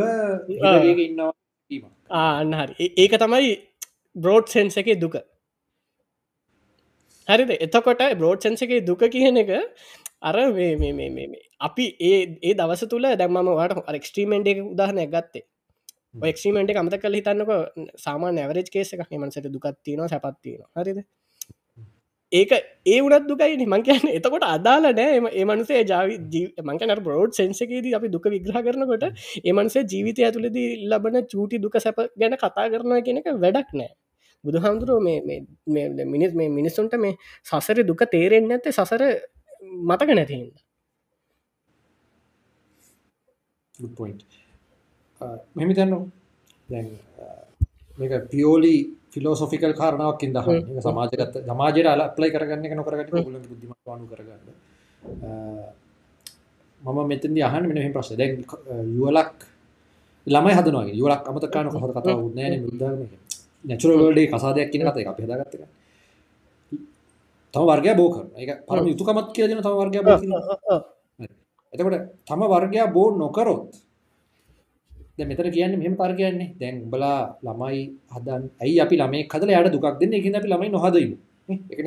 ඉන්නවා. ආන්න හරි. ඒක තමයි බ්‍රෝඩ් සෙන්ස එක දුක හරිද? එතකොට බ්‍රෝඩ් සන්සගේ දුක කියන එක අර අපි ඒ ඒ දවස තුළ දැම්මම වට එක්ස්ට්‍රීමෙන්ට් එක උදාහනයක් ගත්තේ. එක්ස්ට්‍රීමෙන්ට් අමත කල හිතන්නක සාමා නැවරජ් කේස එකක් මන්සට දුකත්තිනවා සැපත්තිනවා හරිද? ඒක ඒ වනත් දුකයි මං කියන්න එතකොට අදාල නෑ. ඒ මනුසේ ජාව මංකන බෝඩ් සෙන්සකේද අපි දුක විග්‍රහ කරනකොට ඒමන්සේ ජීවිතය ඇතුළදී ලබන චූටි දුක සැප ගැන කතා කරනවා කෙනෙක වැඩක් නෑ බුදු හාමුදුරුව මේ මිනිස් මේ මිනිස්සුන්ට මේ සසර දුක තේරෙන් ඇත්තේ සසර මතක නැතිහිද මෙමිතන්න දැන් මේක පියෝලි ෆිලෝසොෆිකල් කාරණාවක් ඉද සමාජගත සමාජයට අල ප්ලයි කරගන්න එක නොකරගට ගුල බුද්ධිම වනු කරගන්න. මම මෙතන්දි අහන් මෙනහ ප්‍රශ් දැ යුවලක් ළමයි හදනවාගේ යුලක් අමතකාන කොහො කතා උන්නෑන මුදරම නැචුරල්ඩේ කසාදයක් කියන කත අප හදාගත්තක තම වර්ගය බෝ කරන එක පරම යුතුකමත් කියලන තම වර්ගය එතකොට තම වර්ගයා බෝ නොකරොත් මෙතර කියන්න මෙම තර කියන්නේ දැන් බලා ළමයි හදන් ඇයි අපි ළමේ කදල යට දුක් දෙන්න? එක අපි ළමයි නොහදීම. එක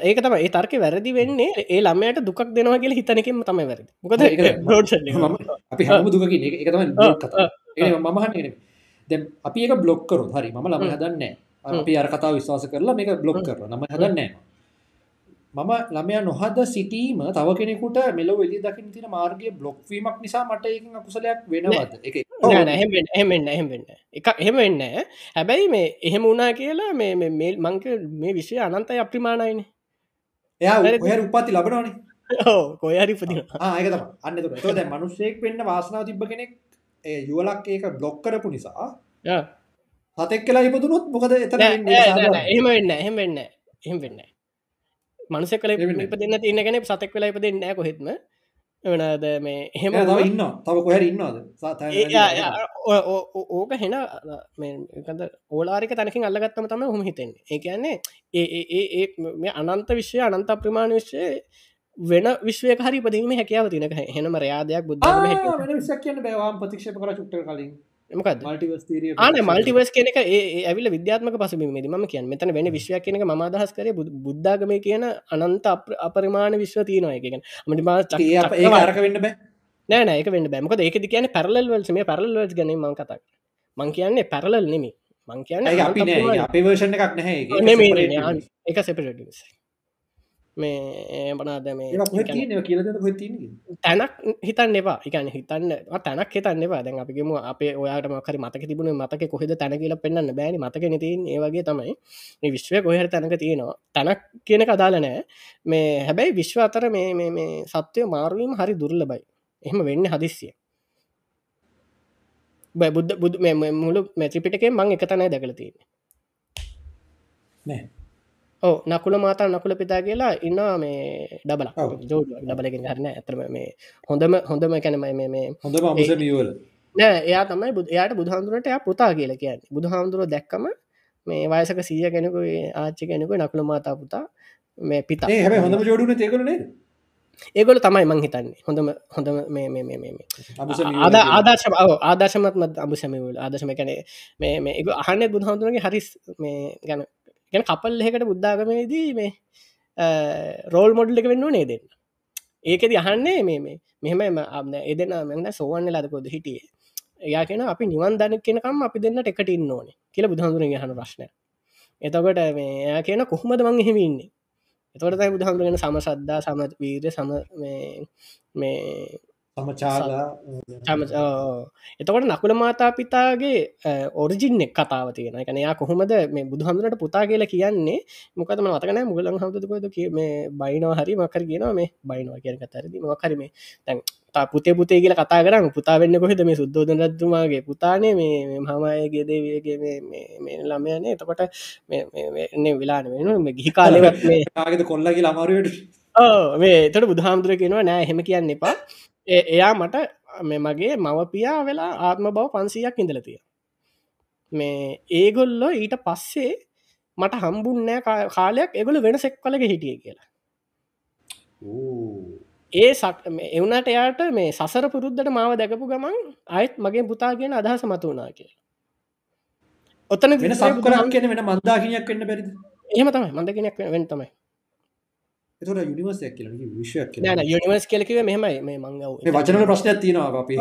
ඒක තම ඒ තර්ක වැරදි වෙන්නේ ඒ ළමයට දුක් දෙනවා කියල හිතනකින් තම වැරදි. මොකද අපි හම දුකකින්. එක තම කතා. මමහන්න දැ අපි එක බ්ලොක් කරු හරි ම ළම හදන්න අපි අර කතා විශ්වාස කරලා මේක බ්ලොක් කර නම හදන්න මම. ළමයා නොහද සිටීම තව කෙනෙකුට මෙලො වෙලි දකිින් තින මාර්ගය බ්ලොක්වීමක් නිසා මට එක කුසලයක් වෙනවද? එක එහෙමෙන්න්න එහෙමෙන්න්න එක එහෙම වෙන්න හැබැයි මේ එහෙම වුණා කියලා මේ මේල් මංක මේ විශ්ය අනන්තයි අප්‍රිමාණයින. එයා උපාති ලබනවානේ. කොයහරි පති ආයක අන්න ද මනුස්සයෙක් වෙන්න වාසනාව තිබ කෙනෙක් යුවලක් ඒක බ්ලොක් කරපු නිසා සතෙක් කියලා ඉපදුනොත් මොකද එත එහෙම වෙන්න එහෙම වෙන්න එහෙම වෙන්න මනුස කල ඉප දෙන්න තියන ගැන සතෙක් වෙලා ඉප දෙන්න කොහෙත්ම. වනද මේ එහෙම ඉන්න තව කොහැර ඉන්නවාද? ඕක හෙන ඕලාරික තනකින් අල්ලගත්තම තම හොම හිතෙන් ඒ ඒ මේ අනන්ත විශ්වය අනන්ත ප්‍රමාණ විශ්වය වෙන විශ්වය හරි පදීම හැකියාව තිනක හෙනම රයාදයක් බුද්ධ කියන්න බෑවාම් ප්‍රතික්ෂප කර චුට්ට කලින්. ආන මල්ටිවස් කෙනෙක ඇවිල විද්‍යාත්මක පසුබිම ම කිය මෙතන වෙන විශ්වයක් කියනක ම අදහස් කර බුද්ධාගම කියන අනන්ත අපරිමාණ විශ්ව තියනවා එකෙන්. මට ආරක වෙන්න බෑ. නෑ නෑක වෙන්න බෑමක ඒක කියන පැරලල් වල්සම පැරල්වස් ගැන මං කතක් මං කියන්නේ පැරලල් නෙමි මං කියන්න අපි අපේ වර්ෂණ එකක් නැහැ. එක සෙපරටස් මේ බනාද මේ තැනක් හිතන්න එපා. එකන හිතන්න තැනක් හිතන්න එපා. දැන් අපිගේම අපේ ඔයාට මකර මතක තිබුණ මතක කොහෙද තැන කියලා පෙන්න්න බෑනි. මතක නතින් ඒවගේ තමයි. මේ විශ්වය කොහර තැනක තියෙනවා. තැනක් කියන කදාල නෑ. මේ හැබැයි විශ්ව අතර මේ මේ සත්වය මාරුවීම හරි දුර්ල බයි එහෙම වෙන්න හදිස්සිය. බුද්ධ බුදු මුළු මැත්‍රිපිටකේ මං එක තනයි දැකල තියෙන නෑ ඕ නකුල මාතා නකුල පිතා කියලා ඉන්නවා මේ ඩබල. ජෝඩ ඩබලකින් හරන. ඇතරම මේ හොඳම හොඳම කැනමයි මේ හොඳ මියවල නෑ එයා තමයි බුදු එයාට බුදුහාමුදුරට එයා පුතා කියල කියන්න. බුදුහාමුදුරුව දැක්කම මේ වයසක සීය කෙනෙකු ආච්චි කෙනෙකු නකුල මාතා පුතා මේ පිතා. ඒ හැබ හොඳම ජෝඩුන තේකරනේ ඒගොල තමයි මං හිතන්නේ. හොඳම හොඳම මේ මේ මේ මේ අමුස ආද ආදර්ශ ඔව්, ආදර්ශමත්ම අබු සැමිවල ආදර්ශම කැනේ මේ මේ එක අහන්න බුදුහාමුදුරගේ හරිස් මේ ගැන ගැන කපල් එකට බුද්ධාගමේදී මේ රෝල් මොඩල් එක වෙන්න නේ දෙන්න ඒකෙද අහන්නේ මේ මේ මෙහම අන්න එදෙන මෙන්න සෝවන්න ලදකොද හිටියේ? එයා කියෙන අපි නිවන් දන කෙනකම් අපි දෙන්නට එකට ඉන්න ඕන කියල බුදුහාමුදුරගේ හන ප්‍රශ්න එතකොට මේ එයා කියන කොහොමද මං එහෙමඉන්නේ එතොටතයි බුදුහාමුදුරගෙන සම සද්ධා සම වීර සම මේ එතකොට නකුල මාතා පිතාගේ ඔරිජින් එක් කතාව තියෙන එක එයා කොහොමද මේ බුදුහමදුරට පුතා කියලා කියන්නේ? මොකදම අතකන මුගලන් හමුදකොද මේ බයිනවා හරි මකර කියනවා මේ බයිනවා කියන කතරදි මකරම තැන් තා පුතේ පුතේ කියල කතා කරන්න පුතා වෙන්න කොහෙද මේ සුද්දෝදන රත්තුමාගේ පුතානේ? මේ හමයගේ දේවගේ මේ ළමයනේ. එතකොට එන්න වෙලාන වෙන ගිහි කාලෙවත් මේ ආගෙද කොල්ලගේ අමාරුවට ඕ මේ තොට බුදුහාමුදුර කෙනවා නෑ හෙම කියන්න එපා එයා මට මේ මගේ මවපියා වෙලා ආත්ම බව පන්සීයක් ඉඳලතිය මේ ඒගොල්ලො ඊට පස්සේ මට හම්බුන්නෑ කාලයක් එගොල වෙන සෙක් කලක හිටිය කියලා. ඒ සක් එවනට එයාට මේ සසර පුරුද්ධට මාව දැකපු ගමන් අයත් මගේ පුතා කියෙන අදහස මත වනා කියලා. ඔත්තන වෙන සක්කරක් කියන වෙන මන්දාහිනයක් වෙන්න බැරිද? එහෙම තමයි. මඳ කෙනෙක් වෙන තමයි එතොට යුනිවර්සයක් කියල විශ්වයක් කියන නෑන යුනිවර්ස් කෙලකිව මෙහමයි. මේ මංගව වචන ප්‍රශ්නයක් තියෙනවා අපේ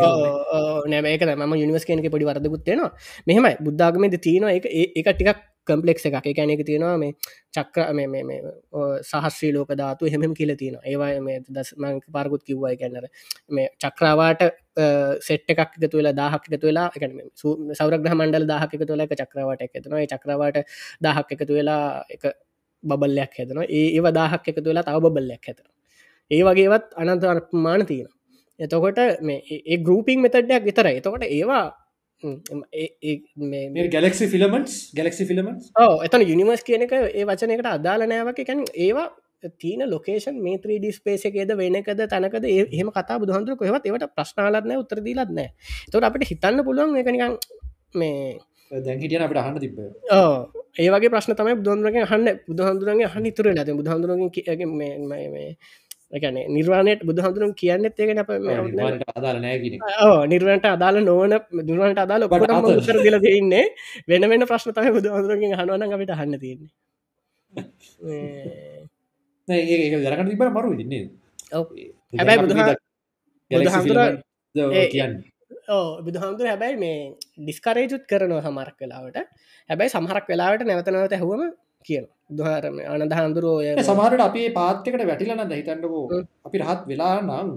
නෑමක ම යනිවස් කෙනක පොඩි වරදකුත්වෙනවා මෙහමයි. බුද්ධාගමද තියෙනවා එක ඒ- එක ටිකක් කම්පලෙක් එකක්. එකැන එක තියෙනවා මේ චක්‍ර මේ මේ මේ සහස්්‍රී ලෝක ධාතු හෙම කියල තියෙන ඒවා මේ දස් මං පාරකුත් කිව්වයි කැන්නර මේ චක්‍රවාට සෙට් එකක් එකතු වෙලා දාහක් එකතු වෙලා එක සෞරග්‍රහ මණ්ඩල දාහක් එකතු වෙලා එක චක්‍රවාට එකතුනවා ඒ චක්‍රවාට දහක් එකතු වෙලා එක බල්ලයක් හැතනවා ඒ ඒව දාහක් එකතු වෙලා තව බල්ලයක් හැතන ඒ වගේවත් අනන්ත මාන තියෙන එතකොට මේ ඒ ගරුපිං මෙතඩයක් විතර එතකොට ඒවා ඒ- ඒ- ගැලක්සි ෆිලමන්ස් ගැලක්සි ෆිලමන්ස් ඕ එතන යුනිවර්ස් කියනක ඒ වචනකට අදාල නෑවක එකැන ඒවා තින ලොකේෂන් මේ 3D ස්පේසකේද වෙනකද තැනකද ඒ- එහෙම කතා බුදුහන්දුර කොහෙවත් ඒවට ප්‍රශ්නාලත්නෑ උත්තරදීලත්නෑ තොට අපිට හිතන්න පුළුවන් එකනිකන් මේ දැන් හිටියන අපට අහන්න තිබ ඒවගේ ප්‍රශ්න තමයි බුදුන්දුරගේ හන්න බුදුහන්දුරගේ හන්න ඉතුර නැත බුදුහන්දුරගේ එකන නිර්වාණයට බුදුහන්දුරුන් කියන්නෙත් ඒකන අප නිර්වන්ට අදාල නොවන දුරන්ට අදාල අත- උත්තර දිල දෙන්නේ වෙන වෙන ප්‍රශ්න තම බුදුහන්දුරගෙන් හනුවන අපිට හන්න තියන්නේ. ඒ දරකට තිබට මරු ඉන්නේ. හැබැයි බුදුහා- ඒ- කියන්න ඕ බුදුහන්දුර හැබැයි මේ ඩිස්කරේජුත් කරනවා සමරක් වෙලාවට. හැබැයි සමහරක් වෙලාවට නැවතනවත හැවම කියන දුහරම අනද හාමුදුරුවෝය සමහරට අපේ පාත්තකට වැටිලන හිතන්නකෝ. හ්ම්. අපි රහත් වෙලා නම්.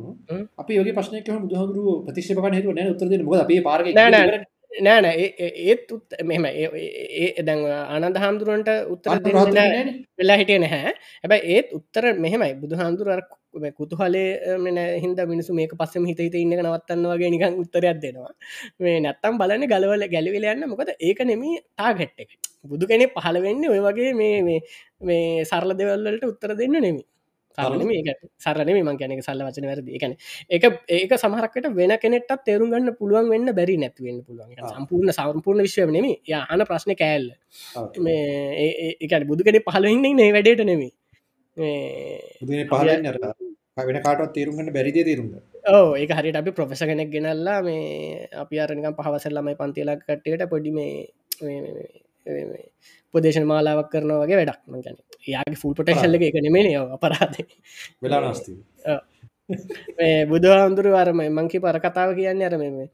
අපි යගේ ප්‍රශ්නයක බුදුහදුරුව ප්‍රතිශ්පක හතු නෑ උත්තර මොද අපේ පාර. නෑන ඒත් උත් මෙම ඒ දැන් අනන්ද හාමුදුරුවන්ට උත්තර. වෙලා හිටිය නැහැ. හැබැයි ඒත් උත්තර මෙහෙමයි. බුදු හාමුදුර කුතුහලේ මෙන හිද මිනිසු මේක පස්සම හිත හිත ඉන්න නවත්තන්න වගේ නිකන් උත්තරයක් දෙනවා. මේ නැත්තම් බලන්න ගලවල ගැලවිලයන්න මොකද ඒක නෙමී ටාගට් එක. බුදු කෙනෙ පහළ වෙන්න ඔය වගේ මේ මේ සරල දෙවල්ලට උත්තර දෙන්න නෙමි. සරලම මං ගැනක සල්ල වචන වැරදි. එකන එක ඒක සමහරකට වෙන කෙනෙටත් තේරුම් ගන්න පුළුවන් වෙන්න බැරි නැතිවෙන්න පුළුවන්. සම්පූර්ණ සම්පූර්ණ විශ්ව නෙමි. යහන ප්‍රශ්න කෑල්ල. මේ ඒකට බුදු කෙනෙ පහලවෙන්න නේ වැඩේට නෙමි පහලන්න වෙන කාටත් තේරුම්ගන්න බැරිදේ තේරුම් ඕ ඒ හරිට අපි ප්‍රොෆෙස කෙනෙක් ගෙනල්ලා මේ අපි අරනිකම් පහවසල්ලමයි පන්තිලක් කට්ටයට පොඩි මේ උපදේශන මාලාවක් කරන වගේ වැඩක්. මගැන යාගේ ෆුල් පොටේශල්ල එක නෙමේ අපරාධ. වෙලා නස්ති. බුදුහාන්දුර අරම මංකි පර කතාව කියන්න අරම මේ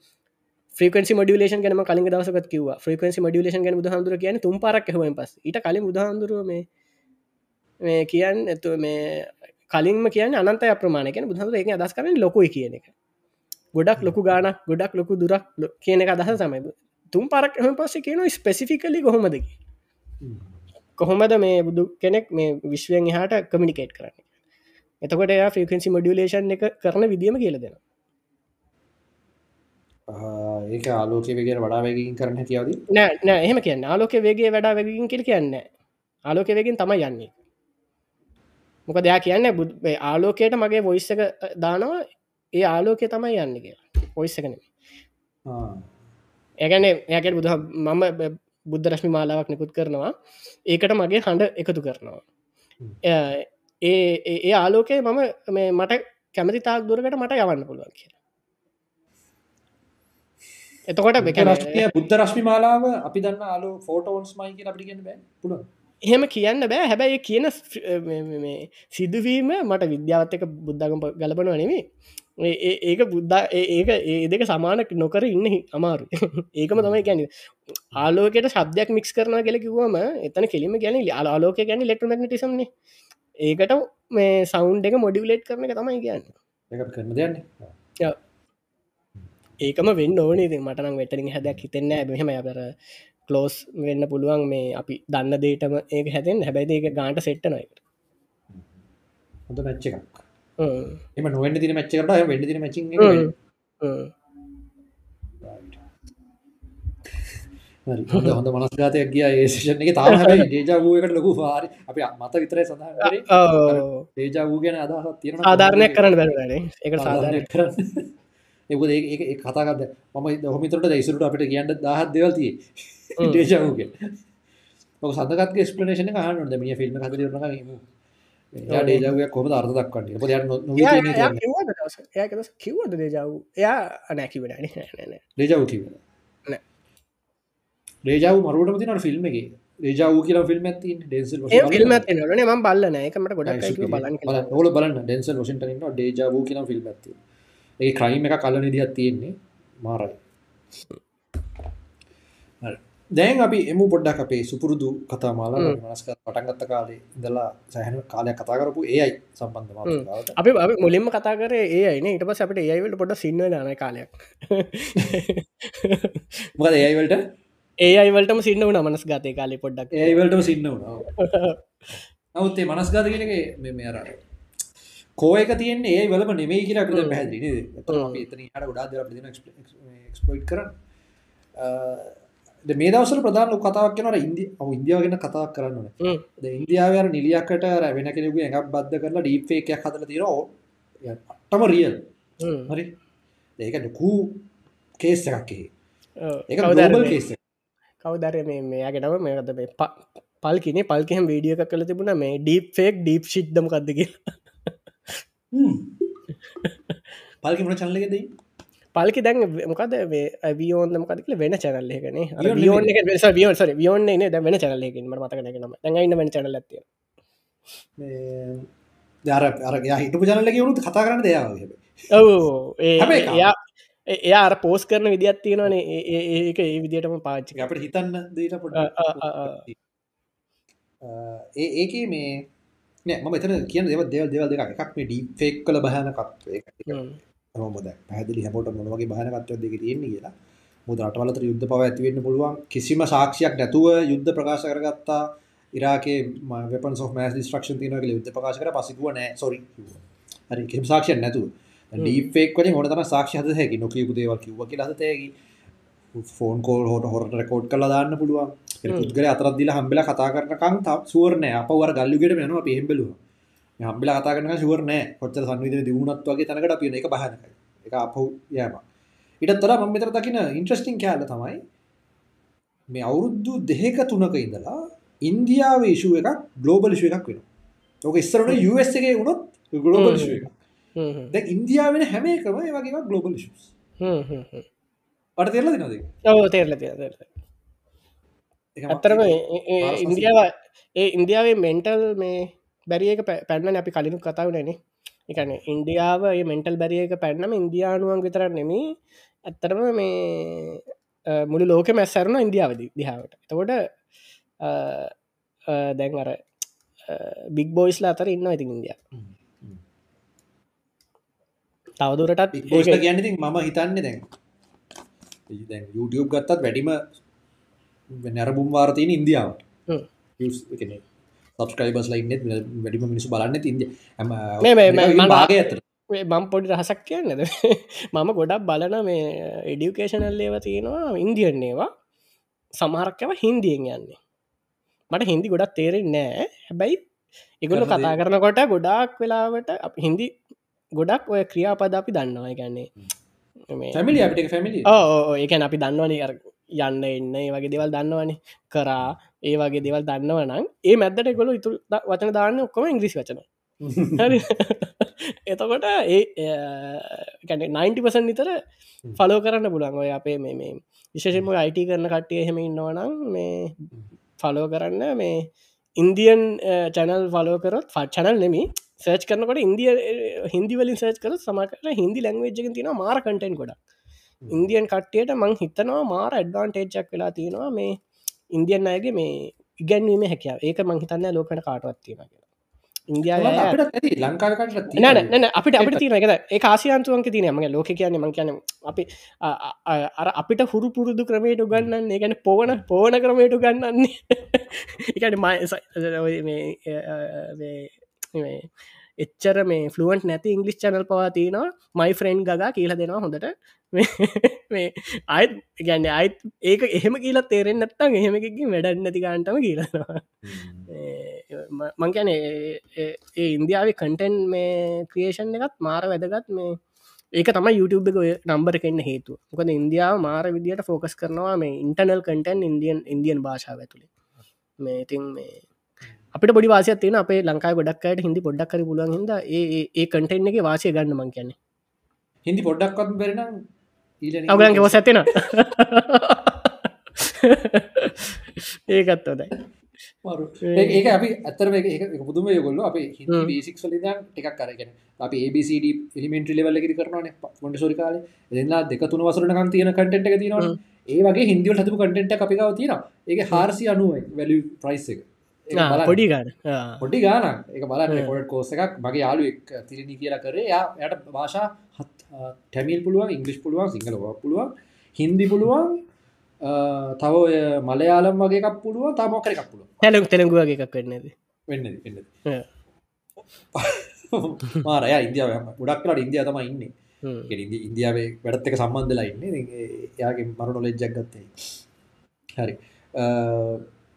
්‍රිකන්සි මඩියලේෂන් ගැන කලින් දවසකත් කිව ්‍රිකන්සි මඩියලේෂන් ගැන බුදුහන්දුර කියන තුම් පරක් හම පස් ඊට කලින් බුදුහන්දුරුව මේ මේ කියන්න ඇතු මේ කලින්ම කියන්න අනන්තය අප්‍රමාණකන බුදුහම එක අදස් කරන ලොකුයි කියන එක. ගොඩක් ලොකු ගානක් ගොඩක් ලොකු දුරක් කියන එක අදහ සමයි තුම් පරක් එම පස්ස කියන ස්පෙසිෆිකලි කොහොමදකි කොහොමද මේ බුදු කෙනෙක් මේ විශ්වයෙන් එහාට කමිනිකේට් කරන්න? එතකොට එයා ෆිකන්සි මොඩියලේෂන් එක කරන විදිම කියල දෙෙන ඒක ආලෝක වගේ වඩා වගකින් කරන්න හැතියාවද නෑ නෑ එහෙම කියන්න ආලෝක වේගේ වැඩා වැකින් කියල කියන්න ආලෝක වේගෙන් තමයි යන්නේ මොක දෙයා කියන්න බුද් ආලෝකයට මගේ වොයිස්ස එක දානවා. ඒ ආලෝකය තමයි යන්න කියලා. පොයිස්සකන ඒගැන ඒකට බුද මම බුද්ධ රශ්මි මාලාවක් නිකුත් කරනවා. ඒකට මගේ හඬ එකතු කරනවා. ඒ ඒ ආලෝකය මම මේ මට කැමති තාක් දුරකට මට යවන්න පුළුවන් කියලා. එතකොට බුද්ධ රශ්මි මාලාව අපි දන්න ආලෝ ෆෝටෝන්ස් මයික අපි ගෙන බෑ. පුළුව එහෙම කියන්න බෑ. හැබැයි කියන සිදුවීම මට විද්‍යාවත් එක බුද්ධගම ගලපනවා නෙමේ ඒක බුද්ධ ඒක ඒ දෙක සමානක නොකර ඉන්න අමාරු ඒකම තමයි ගැන ආලෝකට සබ්දයක් මික්ස් කරන කියල කිවම එතන කෙලිම ගැන ආලෝක ගැන ලෙක්ටමටනිසම්න ඒකට මේ සෞන්් එක මොඩියලේට් කරන එක තමයි කියන්න. කරන දෙයන්න ඒකම වෙන්න ඕනේ. මටනම් වෙටරින් හැදයක් හිතෙන්න බහෙම අපර කලෝස් වෙන්න පුළුවන් මේ අපි දන්න දේටම ඒක හැතෙන් හැබැයි ඒක ගාන්ට සෙට්ටනයිට හොඳ මච්ච එකක්. එම නොවෙන්න තින මච්චකට වෙන්න තින මචි හොඳ මනස්ගාතයක් ගිය ඒෂන් එක. තාම හැබයි දේජාවූකට ලොකු වාරි අපි මත විතරයි සඳහන් කරේ. දේජාවූ ගැන අදහත් තියෙන සාධාරණයක් කරන්න බැරන ඒක සාධාරය කරන්න ඒක ඒ කතාගද මම දහමිතරට දයිසුරට අපිට කියන්න දහත් දෙවල්තිය දේශාවගේ ඔක සඳකත් ස්පලනේෂන හනුද මිය ෆිල්ම් හදරන ඩේජාවය කොම අර්ථ දක්වන්න? ප ඒකද කිව්වද දේජාව එයා අනැකිවෙන රේජාව කිව නෑ. රේජාව මරුවට තින ෆිල්ම් එක? රේජාව කියලා ෆිල්ම් ඇති ඩෙන්සල් ෆිල්ම නන ම බල්ලන එකමට ගොඩක් ඔල බලන්න ඩෙන්සල් වශන්ටන ඩේජාව කියන ෆිල්ම් ඇති ඒ ක්‍රයිම් එක කල්ල නිදිහත් තියෙන්නේ මාරයි. දැන් අපි එම පොඩ්ඩක් අපේ සුපුරුදු කතා මාලා. මනස්ක පටන්ගත්ත කාලේ ඉඳලා සෑහන කාලයක් කතා කරපු ඒයි සම්බන්ධ අපි අපි මුලින්ම කතා කර ඒ අයින ඉට පස් අපට ඒයිවලට පොට සින්න න කාලයක්. මොකද ඒයිවලට ඒ අයිවලටම සින්න වන මනස් ගතය කාලෙ පොඩ්ඩක්. ඒවලටම සින්න වුණා. නවත්තේ මනස්ගාත කියනක මෙ අර කෝයක තියන්නේ ඒ වලම නෙමයි කියලා අපිට. පැහැදිලි නේද? අපි එතන ඉහට ගොඩාක් දේවල් අපිට දෙන එක්ස්ප්ලොයිට් කරන්න. මේ දවස්වල ප්‍රධාන ලොකු කතාවක් කරනවා අර ඉන්දිය ඔව් ඉන්දියාව ගැන කතාවක් කරන්න ඕනේ. දැන් ඉන්දියාවේ අර නිලියකට අර වෙන කෙනෙකුගේ ඇඟක් බද්ධ කරලා ඩීප් ෆේක් එකක් හදලා තියෙනවා. අට්ටම රියල්. හරි. ඒක ලොකු කේස් එකක් ඒ. ඒක ග්ලෝබල් කේස් එකක්. කවදර මේ මෙයාගෙනව මේකද මේ ප- පල් කිනේ පල්කෙම වීඩියෝ එකක් කළ තිබුණ මේ ඩීප් ෆෙක් ඩීප් ශිද්දම කක්දක හ්ම්. පල්කි එකේද ඉන්නේ? පල්කි දැන් මොකද වියෝන් මකදල වෙන චැනල්ල එකන Vion වියෝන් එක වියෝන් සර වියෝන් න ද වෙන චැනලකින් ම මතකන නම. දැඟන්න වෙන චැනල ඇතිය මේ දර අර යා හිටපු එකේ වුණත් කතා කරන්න හැබැයි. ඔව එයා එයා අර පෝස් කරන විදිත් තියෙනවනේ. ඒක ඒ විදිටම පාච්චි අපට හිතන්න දීට. ඒ ඒක මේ නෑ ම එතන කියන දෙව දෙවල් දෙවල් දෙක එකක් මේ ඩී ෆෙක් කල භයනකත්ව මොද පැදිලි හැමෝට මොනවගේ භයනකත්ව දෙක තියෙන්නේ කියලා. මුද රටවලතර යුද්ධ පව ඇතිවෙන්න පුළුවන්. කිසිම සාක්ෂයක් නැතුව යුද්ධ ප්‍රකාශ කරගත්තා. ඉරාකේ වෙපන් සෝ මෑස් ඩිස්ට්‍රක්ෂන් තියනක යුද්ධ ප්‍රකාශ කර. පසිකුව නෑ සොරි හරි කිසිම සාක්ෂයක් නැතුව. ඩීපෙක් වලින් ඕන තම සාක්ෂි හද හැකි? නොකියපු දේවල් කිව්ව කියලා හදතයකි ෆෝන් කෝල් හොට හොරට රකෝඩ් කලා දාන්න පුළුවන්. පුද්ගල අතරත් දිලා හම්බෙලා කතා කරනකම් ත සුවරනය අප වර ගල්ලුගෙට වෙනවා පෙහෙම්බලුව හම්බිලා කතා කරන සුවරනෑ කොච්චර සංවිධන දියුණත් වගේ තැනකට පියන එක බහනක එක අපහු යෑම. ඉටත් තොර මම මෙතර දකින ඉන්ට්‍රස්ටිං කෑල්ල තමයි මේ අවුරුද්දු දෙක තුනක ඉඳලා ඉන්දියාව ඉශුව එකක් ගලෝබල් ශුව එකක් වෙන ඕක ඉස්සරට යස් එක වුණොත් ගලෝබල් ශුව එක දැ ඉන්දියාවෙන හැම එකම ඒ වගේ ගලෝබල් ශස් පට තෙරල දිනද ඔව තේරල තේර ඇත්තරම ඉන්දියාව ඒ ඉන්දියාවේ මෙන්ටල් මේ බැරියක පැන්න අපි කලිනු කතාව නැනේ එකන ඉන්දියාව ඒ මෙන්ටල් බැරියක පැන්නම ඉන්දයානුවන් විතර නෙමී ඇත්තරම මේ මුළු ලෝක මැස්සරන ඉන්දියාවද දිහාවට එතකොට දැන් අර බික් බෝයිස්ලා අතර ඉන්න ඉතින් ඉන්දිය තවදුරටත් කියන්න ඉතින් මම හිතන්නේ දැන් දැන් YouTube ගත්තත් වැඩිම නැරබුම් වාර්තයන ඉන්දියාවට. හ්ම්. සබස්ක්‍රයිබස් ලයින්නෙත් වැඩිම මිනිසු බලන්න ඉන්දිය ඇම භාග ඇතර මම් පොඩි රහසක් කියන්නද මම ගොඩක් බලන මේ එඩියුකේෂනල් ඒව තියෙනවා ඉන්දියන් ඒවා. සමහරක්කව හින්දියෙන් යන්නේ. මට හින්දි ගොඩක් තේරෙන් නෑ. හැබැයි කරන කතා කරනකොට ගොඩාක් වෙලාවට අප හින්දි ගොඩක් ඔය ක්‍රියාපද අපි දන්නවා. ගැන්නේ ෆැමිලි අපිට ෆැමිලි ඕ ඒකැන අපි දන්නවන යන්න එන්න ඒ වගේ දෙවල් දන්නවනේ. කරා ඒ වගේ දෙවල් දන්නවනම් ඒ මැද්දට ගොලු ඉතු වචන දාන්න ඔක්කොම ඉංග්‍රිසි වචන හරි. එතකොට ඒ ගැන 90පසන් නිතර ෆලෝ කරන්න පුළන් ඔය අපේ මේ මේ විශේෂම අයිට කරන කට්ටිය එහෙම ඉන්නවනම් මේ ෆලෝ කරන්න මේ ඉන්දියන් චැනල් ෆලෝ කරත් ෆ චනල් නෙමි සර්ච් කරනකොට ඉන්දිය හින්දි වලින් සර්ච් කර සමකට හින්දි ලැංවේජ්ජකින් තින මාර කටෙන් ගොඩක්. ඉන්දියන් කට්ටියට මං හිතනවා මාර ඇඩ්වාන්ටේජ්ජක් වෙලා තියෙනවා මේ ඉන්දියන් අයගේ මේ ඉගැන්වීම හැකියාව. ඒක මං හිතන්න ලෝකට කාටවත්තින කියලා. ඉන්දියාව අපිට ඇති. ලංකාවට නෑ අපිට අපිට තින එක ඒ කාසියන්තුවන්ක තින මගේ ලෝක කියන්න මං කියන අපි අර අපිට හුරු පුරුදු ක්‍රමයට ගන්නන්න ඒගැන පෝන පෝන ක්‍රමයට ගන්නන්නේ එකන ම එච්චර මේ ෆලුවන්ට නැති ඉංගලිස් චනල් පවාතිනවා මයි ෆ්‍රෙන්් ගා කියල දෙෙනවා හොඳට මේ අයත් ගැන්න අයිත් ඒක එහෙම කියලා තේරෙන් නැත්තන් එහෙමකින් වැඩ නැති ගන්ටම කියලනවා මංකැන ඒ ඉන්දියාව කටෙන් මේ ක්‍රියේෂන් එකත් මාර වැදගත් මේ ඒක තම YouTube නම්බර කෙන්න හේතු මොකද ඉන්දියාව මාර විදියට ෆෝකස් කරනවා මේ ඉන්ටර්නල් කටන් ඉන්දියන් ඉන්දියන් භාෂාව ඇතුළේ මේ ඉතින් මේ අපිට බොඩි වාසය තියෙන අපේ ලංකායි ගොඩක්කට හිදි පොඩ්ඩක් කර පුළුවන් හිද ඒ කටෙන් එක වාසය ගන්න මං කියන්නේ. හිදි පොඩ්ඩක්වත් බෙරනම් අවගලන්ගේ වස ඇතින ඒකත් හොදයි ඒක අපි අතර එක පුදුම යගොල්ල අප. බේසික් වලින් ටිකක් කරගෙන අප ABCD එලිමෙන්ට්‍රි ලෙවල්ලකි කරනන මොට සොරි කාල. දෙන්නා දෙක තුන වසරනකන් තියෙන කටෙන්ට හ්ම්. ඒ වගේ හිදිවල හතු කටෙන්ට අපිකාව තියෙන ඒක හාරසි අනුව වැලි ප්‍රයිස් එක. පොඩි ගන්න පොඩි ගාන එක බලන්න. පොඩ කෝස එකක්. මගේ යාලු එක් තිරණි කියලා කරේ. යා යට භාෂා ටැමිල් පුළුවන් ඉංගලිස් පුළුවන් සිංහල පුළුවන් හින්දි පුළුවන් තව මලයාලම් වගේ එකක් පුළුවන් තමොකර එකක් පුළුව හැලම් තෙළඟු වගේ එකක් වෙන්නද වෙන්න වෙන්න මාරය ඉන්දියාව ගොඩක්ලට ඉන්දිය තම ඉන්න. ඉන්දියාවේ වැඩත්තක සම්බන්ධලා ඉන්න. යාගේ මරු නොලෙජ්ජක් ගත්තේ. හරි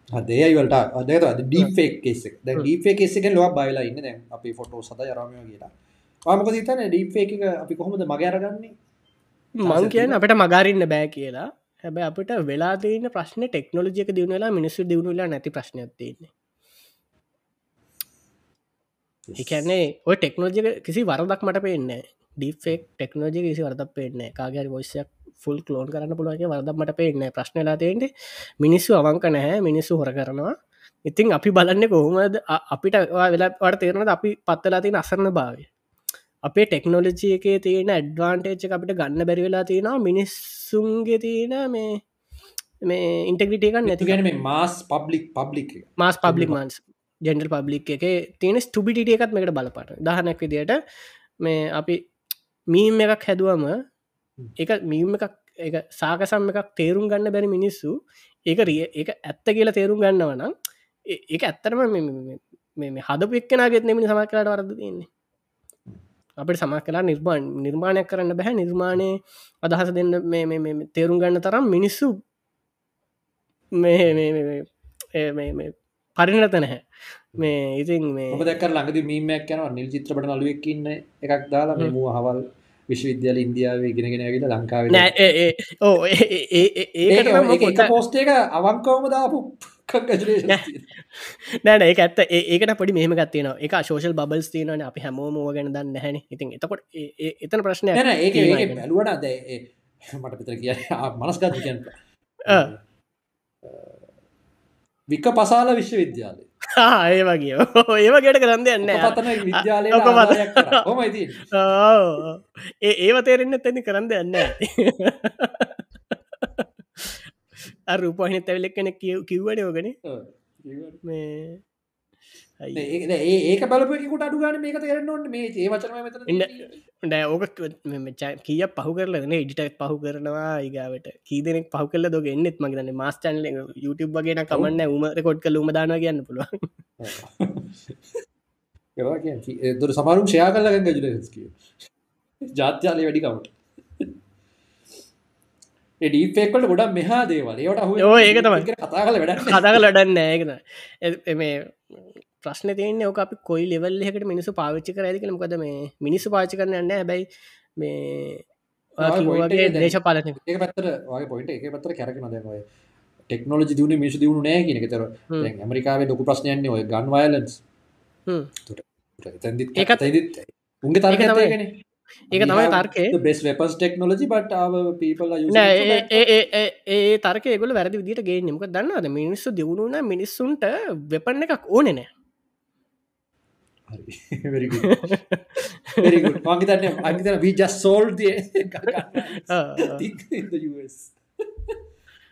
හදේයිවලට අදත ඩීෆෙක් කෙෙක් ද ඩීෆේ කෙෙක් ලොව බයිලා ඉන්න. දැන් අපි ෆොටෝ සද යරමය කියලා. ආමක සිතන ඩීෆේ එක අපි කොහොමද මගෑරගන්නේ මං කියන්න අපට මගාරන්න බෑ කියලා. හැබැ අපට වෙලා තියන ප්‍රශ්න ටෙක්නෝජික දියුණලා මිනිස්සු දියුණුලා නැති ප්‍රශ්නයක් තියන්නේ. එකන්නේ ඔය ටෙක්නෝජික කිසි වරදක් මට පේන්න ඩිෆෙක් ටෙක්නෝජි කිසි වරදක් පේන්න කාගරි වොස්සයක් ෆුල් කලෝන් කරන්න පුළුවන්ගේ වරදක් මට පේන්න ප්‍රශ්නලා තියන්ට මිනිස්සු අවංක නැහැ මිනිස්සු හොර කරනවා. ඉතින් අපි බලන්න කොහොමද? අපිට ඔයා වෙලා වට තේරනද අපි පත්තලා තින අසරණ භාවය. අපේ ටෙක්නෝලජි එකේ තියෙන ඇඩ්වාන්ටේච් අපිට ගන්න බැරි වෙලා තියෙනවා. මිනිස්සුන්ගේ තියෙන මේ මේ ඉන්ටග්‍රිටේක නැති නැතිගැන mass public public mass public මන්ස් ජෙන්ඩල් පබ්ලික් එක තියෙන ස්ටුබිට එකත් මේකට බලපට දහනැක් විදියට මේ අපි මීම් එකක් හැදුවම එක මීම් එකක් එක සාකසම් එකක් තේරුම් ගන්න බැරි මිනිස්සු ඒක රිය එක ඇත්ත කියලා තේරුම් ගන්නවනම් ඒ- ඒක ඇත්තරම මේ හදපු එක්කෙනගෙත් නෙමනි සමක් කලාට වරද තින්නේ අපට සමක් කලා නිර්මාණ නිර්මාණයක් කරන්න බැහැ නිර්මාණය අදහස දෙන්න මේ- මේ- මේ තේරුම් ගන්න තරම් මිනිස්සු මේ මේ- මේ- ඒ- මේ- මේ පරිනත නැහැ මේ ඉතින් මේ දැක්කර ළඟද මීමයක් යන නිල් චිත්‍රපට නලුවක්කින්න එකක් දාලා මෙම හවල් විශ්වවිද්‍යාල ඉන්දියාව ගෙනගෙන ඇවිල ලංකාව නෑ ඒ- ඒ- ඕ ඒ- ඒ- ඒ- පොඩ්ඩක්- පෝස්ට එක අවංකවම දාපු නෑන ඒ ඇත්ත. ඒ- ඒකට පොඩි මෙහම ගත්තියන එක ශෝෂල් බල්ස් තියනන අපි හැමෝම ගැන දන්න හැන ඉතින් එතකොට ඒ- ඒ- එතන ප්‍රශ්නය ඒක ඒක ඒකනේ. බැලුවන ද මට පිතර කිය මනස්ගත කියන්න. වික පසාල විශ්වවිද්‍යාලය ඒ වගේ. ඒවගේට කරන්න යන්න විද්‍යාලය හොමයිති ඒ ඒව තේරෙන්න්න තැනි කරන්න යන්න රූපහින තැවිලක් කෙන කිව්වට ඕගෙන මේ ඒක බලපෙකුට අඩුගන මේක ඕන්න මේ ඒ වචන ඩෑ ඕක කිය පහු කරලන ඉඩිට පහු කරනවා ඒගාවට කීදනෙක් පහු කල දොග එන්නෙත්? මගේන මස්ටන් YouTube වගේන කමන්න උම රකොඩ් කල උමදාන කියන්න පුළුවන්. දුර සමරුම් ෂයා කල්ලග ජුලස්කිය ජාත්‍යාලය වැඩිකවට ඩීපෙක්කට ගොඩක් මෙහා දේවල්. ඒවට ඔව්, ඒක තමයි. කතා කල වැඩ කතාක ලඩන්න ඒකන මේ ප්‍රශ්න තියන ඕක අපි කොයි ලෙවල් එකට මිනිසු පාවිච්චි කර ඇතිකන මොකද මේ මිනිස්සු පාචි කරන යන්න හැබැයි මේ දේශපාලන ඒ පත්තර වගේ පොයිට එක. පත්තර කැරකන දය ටෙක්නෝජි දියුණ මිසු දියුණු නෑ කියන තර. ඇමරිකාවේ ලොකු ප්‍රශ්නයන්නේ ඔය ගන් වයලන්ස් හ්ම්. ඒකත් ඒකත්- උන්ගේ තර්ක ඒක තමයි. තර්කය. බෙස් වෙපස් ටෙක්නෝජි බට පීපල් ඒ- ඒ- ඒ- ඒ- ඒ තර්ක ගොල වැරදි විදිට ගේ නිමක දන්නද මිනිස්සු දියුණුන මිනිස්සුන්ට වෙපන්න එකක් ඕන නෑ මගේතන්න අගතන වී ජස් සෝල්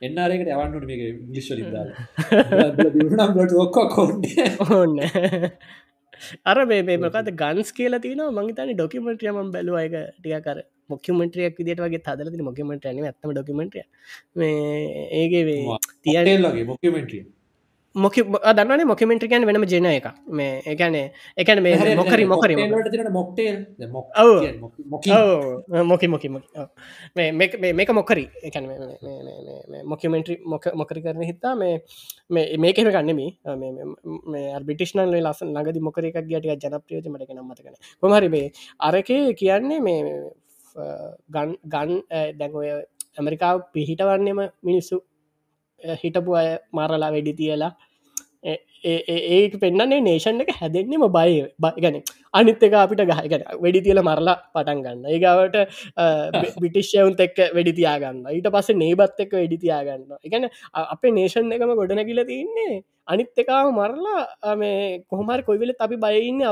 එන්නරෙකට යවන්නට මේක දියුණම් ලට ඔක්ක කොන්ඩ ඕන්න අර මේ මොකද ගන්ස් කියල තින මංතන ඩොකිමට්‍රියම බැලුව. එක ටිය කර මොකමටරියක් විදිට වගේ හදලති මොකමට න ඇතම ඩොකිමටය මේ ඒගේ වේ තියන තියල්ලගේ මොක දන්නන මොකමෙන්ට්‍රිකන් වෙනම ජන එක මේ එකනේ එකන මේ මොකරි මොකරි. මොක මොකි මොකි මේක? මොකරි? එකන මොකමෙන්ට්‍රි මොකරි කරන හිතා මේ මේ මේකෙම ගන්නෙමි මේ බිටිෂ්නල් ලසන් ලඟදි මොකර එකක් ගටිය ජනප්‍රියෝජ මටක නම්මතකන කොමහරි මේ අරකේ කියන්නේ මේ ගන් ගන් දැන්ඔය ඇමරිකාව පිහිටවන්නේම මිනිස්සු හිටපු අය මරලා වැඩි තියලා. ඒක පෙන්න්නන්නේ නේෂන් එක හැදෙන්නෙම බය ගැන අනිත් එක අපිට ගහගෙන වැඩි තියල මරලා පටන් ගන්න ඒගවට බිටිශ්යවුන් එක්ක වැඩි තියාගන්න ඊට පස්ස නේබත් එක්ක වැඩි තියාගන්න එකන අපේ නේෂන් එකම ගොඩන කියල තියන්නේ අනිත් එකාව මරලා මේ කොහමර කොයිවෙල අපි බයඉන්න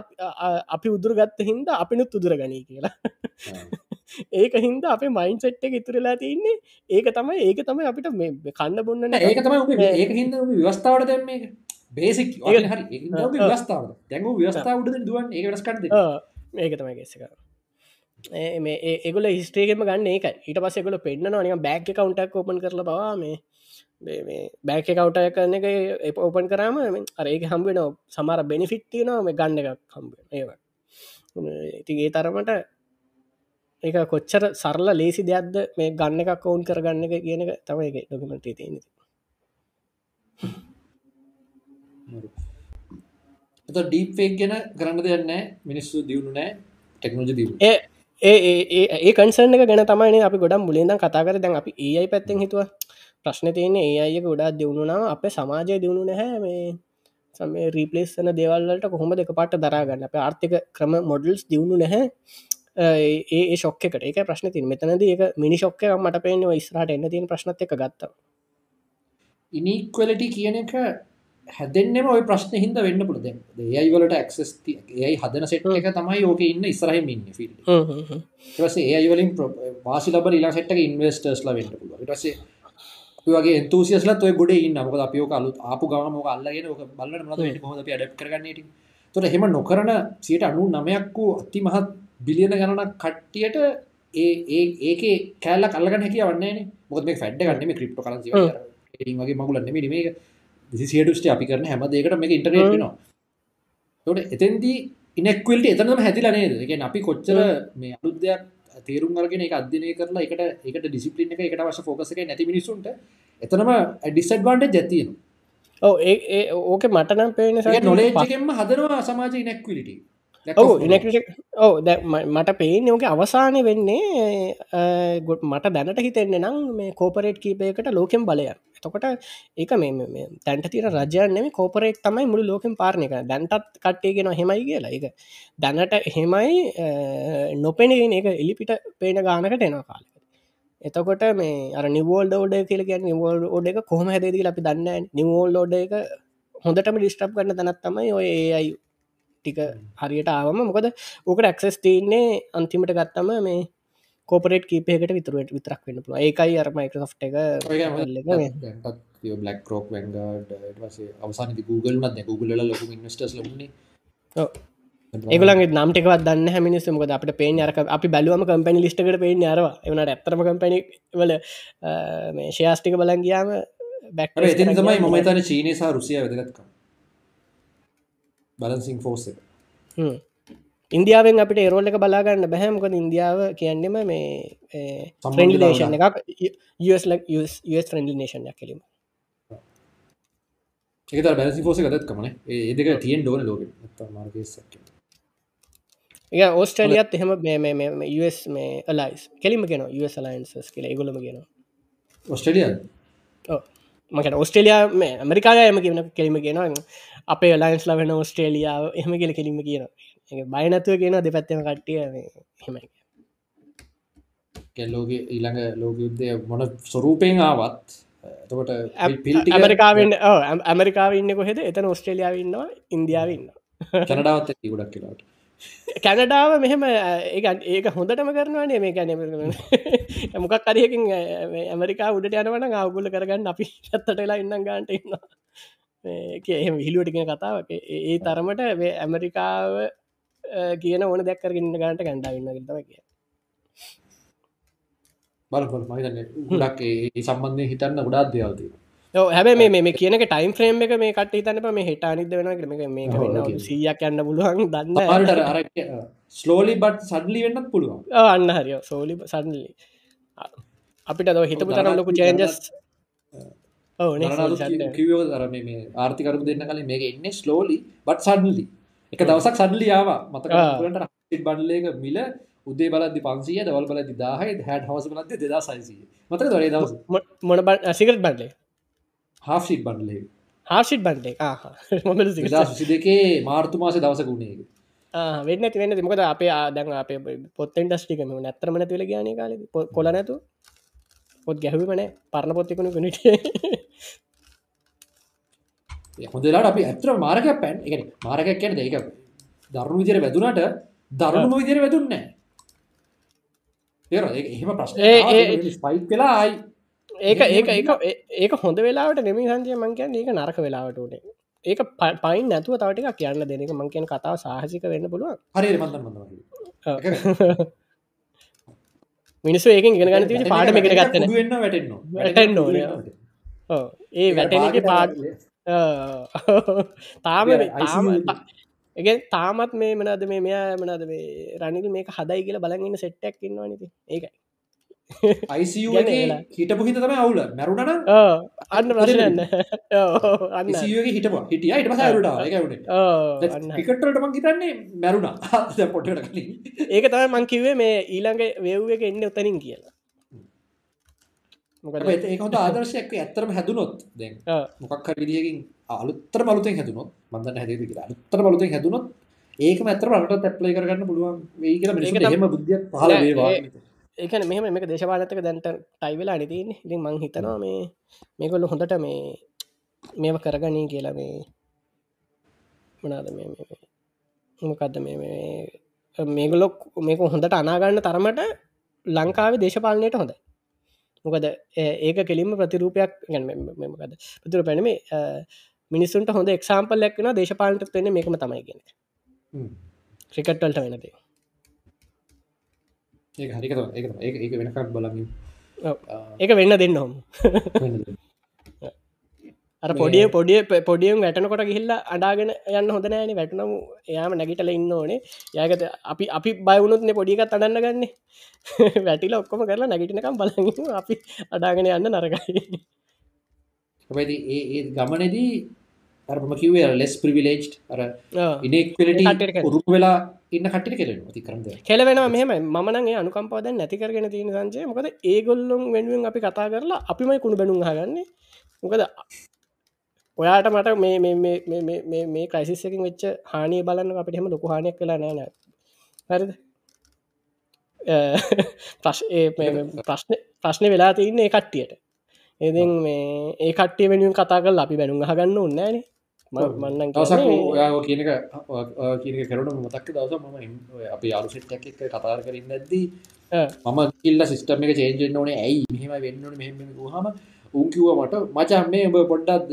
අපි උදුර ගත්ත හින්ද අපිනුත් උදුර ගනී කියලා ඒක හින්ද අපේ මයින් සෙට් එක ඉතුරලා තියන්නේ ඒක තමයි ඒක තමයි අපිට මේ කන්න බොන්න ඒක තමයි ඒක හිද ව්‍යවස්ථාවට දැම් මේක බේසික් හරි ඒ ව්‍යවස්ථාව දැන් ව්‍යවස්ථාවටද දුවන් ඒක වෙනස්කට ඒක තමයි ගෙස්සක මේ ඒගොල හිස්ට්‍රේකම ගන්න ඒක ඊට පස්ස එකොල පෙන්න්න නික බෑක් කවුන්ටක් ඕපන් කරල බවා මේ බෑක කවුටය කරන එක එ ඕපන් කරාම අරඒක හම්බෙන සමර බෙනිෆිට්තියනවා මේ ගන්න එකක් හම්බ ඒව. ඉති ඒ තරමට ඒක කොච්චර සරල ලේසි දෙයක්ද මේ ගන්න එකක් කවුන් කරගන්න එක කියන එක තමයි එක ඩොකමට තියන එත ඩීප්ෆේක් ගැන කරන්න දෙයන්න මිනිස්සු දියුණු නෑ ටෙක්නෝජි දියුණු ඒ ඒ ඒ කන්සර්න එක ගැන තමයි අපි ගොඩම් මුලින්ද කතා කර. දැන් අපි ඒයි පැත්තෙන් හිතුව. ප්‍රශ්න තියන ඒ අයක ගොඩා දියුණුනාව අප සමාජය දියුණු නැහැ. මේ සම රීපලේස්සන දේවල්ලට කොහොම දෙක පාට දරාගන්න අප ආර්ථික ක්‍රම මොඩල්ස් දියුණු නැහැ ඒ ඒ ශොක්කට ඒක ප්‍රශ්න තින් මෙතනද ඒක මිනි ශොක්ක මට පේන ස්රට එන්න තියෙන ප්‍රශ්නත් එක ගත්ත ඉනික්වලටි කියන එක හැදෙන්නෙම ඔය ප්‍රශ්න හිද වෙන්න පුළද ඒයිවලට ඇක්සස් ඒයි හදන සෙට් එක තමයි ඕක ඉන්න ඉස්රහම ඉන්න ෆිල් ටස ඒයිවලින් වාසි ලබ ඉලා සෙට්ක ඉන්වස්ටර්ස්ලා වෙන්න පුළුව ටසේ වගේ තුසියස්ල ඔය ගොඩ ඉන්න මොක අපියෝක අලුත් ආපු ගම අල්ලගෙන ක බල්ල මද හොද අඩ කරගන්නට තොට හෙම නොකරන සියට අනු නමයක් වූ අති මහත් බිලියන ගණනක් කට්ටියට ඒ ඒක කෑල්ල කල්ලග හැකිය වන්නේ මොද මේ ෆැඩ් ගන්නම ක්‍රිප්ට කරන්සි වගේ මගුලන්න මේක. සිසිටස්ට අපි කරන හැම දෙකට මේ ඉන්ටරේට නවා තොට එතන්දී ඉනෙක්වල්ට එතනම හැතිලනේද එක අපි කොච්චර මේ අලුද්‍යයක් තේරුම් අරගෙන එක අධ්‍යනය කරලා එකට එකට ඩිසිපලින් එක එකට වශ ෆෝකස එක නැති මිනිසුන්ට එතනම ඩිසඩ්වාන්ට ජැතියන ඕ ඒ ඕක මටනම් පේන නොලේජකෙන්ම හදනවා සමාජ ඉනෙක්විලිට ඔව ඕ මට පේන ඕක අවසානය වෙන්නේ ගොඩ මට දැනට හිතෙන්නේ නම් මේ කෝපරේට් කීපයකට ලෝකෙන් බලය එතකොට ඒක මේ තැන්ට තිර රජයන්නෙම කෝපරේට් තමයි මුළු ලෝකෙන් පාරණය එක දැන්ටත් කට්ටේගෙන හෙමයි කියලා. එක දැනට හෙමයි නොපෙනගෙන එක එලිපිට පේන ගානකට එනවා කාල එතකොට මේ අර නිවෝල් ෝඩ කියල කිය නිවෝල් ෝඩ එක කොහම හැදදී අපි දන්න නිවෝල් ෝඩ එක හොඳටම ඩිස්ටප් කරන්න තැනත් තමයි ඔය ඒයි ටික හරියට ආවම මොකද ඕකට ඇක්සස් තියන්නේ අන්තිමට ගත්තම මේ කෝපරේට් කීපයකට විතුරුවට විතරක් වෙන්න පුළුව ඒකයි අර මයිකසෝට් එක බ්ලක් රෝක් වැංගඩ වසේ අවසානති Google ලොකු ඉන්වස්ටස් ලබන්නේ ඒගලගේ නම්ටකවත් දන්න හැමිනිස් මොකද අපට පේන අරක අපි බැලුවම කම්පැනි ලිස්ටකට පේන අරවා. එවනට ඇත්තරම කම්පැනි වල මේ ශයාස්ටික බලන්ගයාම බැක් තමයි මම තන චීනසා රුසිය වැදගත්කම් බලන්සිං ෆෝස ඉන්දියාවෙන් අපිට ඒරෝල් එක බලාගන්න බැහැමකොද ඉන්දියාව කියන්නෙම මේ ෆ්‍රෙන්ඩිලේෂන් එකක්. ෆ්‍රෙන්ඩි නේෂන්යක් කෙලීම එක බැලසි ෆෝස ගදත්කමන ඒදක තියෙන් ඩෝන ලෝක. ඒ ඕස්ට්‍රලියත් එහෙම US මේ ලයිස් කෙලිම ගෙන US ලයින්සස් කියල. ගොලම ගෙන ඔස්ට්‍රලිය මකට ඔස්ට්‍රේලයා මේ ඇමරිකායම කියන කෙලිම ගෙනවා අපේ ලයින්ස් ලවෙන ඔස්ට්‍රේලියාව එහම කියල කෙලිම කියන බයනතුව කියන දෙපැත්තම කට්ටිය හෙමයි කෙල්ලෝගේ ඊළඟ ලෝක යුද්ධය මොන ස්වරූපයෙන් ආවත් එතකොට ඇමරිකාවෙන් ඇමරිකාව ඉන්න කොහෙද? එතන ඔස්ට්‍රේලියාව ඉන්නවා ඉන්දියාවන්න කැනඩාවත් ගොඩක් කියලාට කැනඩාව මෙහෙම ඒ ඒක හොඳටම කරනවානේ මේ ගැන මොකක් කරයකින් ඇමරිකා උඩට යනවන අවගුල කරගන්න අපි ඇත්තටලා ඉන්න ගාන්ට ඉන්නවා. එහෙම විහිලුවටිගෙන කතාවක. ඒ තරමට ඇමරිකාව කියන ඕන දැක්කරගන්න ගාන්ට කැඩා ඉන්න තම කිය බලපොල් මහිතන්න ගොඩක් ඒ සම්බන්ධය හිතන්න ගොඩාත් දෙයවතිී හැබ මේ කියන ටයිම් ්‍රේම් එක මේ කට තන මේ හිට අනිද වෙන මේ මේ සියක් යන්න පුළුවන් දන්න ස්ලෝලි බට් සඩලි වෙන්නත් පුළුවන්. අන්න හරිය. සෝලි සඩලි අපිට දව හිතපු තරම් ලොකු චේන්ජස් කිවෝ දර මේ ආර්ථිකරු දෙන්න කලින් මේක එන්න ස්ලෝලි බට් සඩලි එක දවසක් සඩලි ආව. මතකට බඩලේක මිල උදේ බලදි පන්සිය දවල් බලදි දාහයි හැට හවස බලද දෙදා සයිසිය මතක දොරේ දවස? මොන සිකරට බඩලේ හාසිට බන්ලේ හාසිට බන්ඩේ සි දෙකේ මාර්තු මාස දවසකුණේ වෙන්න ති වෙන්න මොකද අපේ ආදන් අපේ පොත්තෙන් ඩස්ටිකම නැතරමන තුල ගාන කාල කොල නැතු පොත් ගැහුවමන පරණ පොත්තිකුණු කනට හොඳලාට අපි ඇතර මාරක පැන්. එක මාරකක් කියන දෙක දරුණු විදිර වැදුනට දරුණු විදිර වැදුන්නෑ එහෙම ප්‍රශ්න ස්පයි් කලා අයි ඒක ඒක ඒක ඒක හොඳ වෙලාට නෙමි හන්ජය මංකයන් ඒක නරක වෙලාවට උනේ. ඒක පයින් නැතුව තවටික කියන්න දෙනක මංකයන් කතාව සාහසික වෙන්න පුළුවන්. හරි මිනිස්සු ඒකින් ගෙන ගන්න ති පාට එක ගත්තන. වැටෙන්න වැටෙන් නොන ඒ වැටෙනගේ පාට තාම තාම එක තාමත් මේ මනද මේ මෙයා මනද මේ රනිල් මේක හදයි කියලා බලගන්න සෙට්ටක් ඉන්නවා නති ඒකයි අයිසිය හිටපු හිත තම අවුල. මැරුණන අන්න ප්‍රශ්නන්න අන්න. හිටප හිටිය. ඉට පසරුට ටිකටට මං හිතන්නේ මැරුණා. කලින්. ඒක තම මංකිවේ මේ ඊළඟ වේව් එක එන්න උතනින් කියලා. ඒකොට ආදර්ශයක්. ඇත්තරම හැදුනොත් දැ මොකක් විදිියකින් අලුත්තර බලුතෙන් හැදුනොත් මන්දන්න හැදේ කියලා. අලුත්තර බලුතෙන් හැදුනොත් ඒක මැතර රට තැප්ලයි කරගන්න පුළුවන් වේ කියලා හෙම බුද්ධිය පහල වේවා ඒකන මෙහම මේක දේශපාලතක දැන්ට ටයිවෙලා අනිතින්නේ ඉතින් මං හිතනවා මේ මේකොල්ල හොඳට මේ මේව කරගනී කියලා මේ මනාද මේ මොකක්ද මේ මේගොලොක් මේක හොඳට අනාගන්න තරමට ලංකාව දේශපාලනයට හොඳ මොකද ඒක කෙලින්ම ප්‍රතිරූපයක් ගැනමකද ප්‍රතුර පැනමේ මිනිස්සුන්ට හොඳ එක්සාම්පල් ලක්න දේශපාලට වෙන මේකම තමයි ගෙන ක්‍රිකට්වල්ට වෙනදේ ඒ හරික ඒ ඒක වෙනකක් බලමින්. ඒක වෙන්න දෙන්න හොම අර පොඩිය පොඩිය පොඩියම් වැටනකොට ගිහිල්ල අඩාගෙන යන්න හොඳ නෑන වැටනම එයාම නැගිටල ඉන්න ඕනේ. යකත අපි අපි බයවුණුත්න පොඩිකත් අඩන්න ගන්න. වැටිල ඔක්කොම කරලා නැගිටිනකම් බලග අපි අඩාගෙන යන්න නරකයි. ඒ ගමනදී අරම කිවේ ලෙස් ප්‍රවිලේජ් අර ඉනෙක්ලට උරුප වෙලා ඉන්න කටි කෙල ති කරද කෙලවෙන මෙහම මනගේ අනුකම්පාද නැතිකරගෙන තියෙන සංචය මොකද ඒගොල්ලොම් වෙනුවෙන් අපි කතා කරලා අපිමයි කුණු බැනුම් හගන්නේ මොකද ඔයාට මට මේ මේ ක්‍රයිසිස්සකින් වෙච්ච හානිය බලන්න අපිට හෙම ලොකු හානයක් කලා නෑන හරිද? ප්‍රශ්න ප්‍රශ්න වෙලා තියන්නේ කට්ටියට එතින් මේ ඒ කට්ටිය වෙනුවෙන් කතා කල් අපි බැනුම් හගන්න උන්නෑනේ මන්නන් දවසක් ඔයා කියනක කියනක කරට මතක් දවස ම අප යාලු සිට්ටක් එක කතාර කරන්න ඇද්දී මම කිල්ල සිස්ටම එක චේන්ජෙන් ඕනේ. ඇයි මෙහම වෙන්නන මෙහම හම උන්කිව මට මචන් මේ ඔබ පොඩ්ඩත්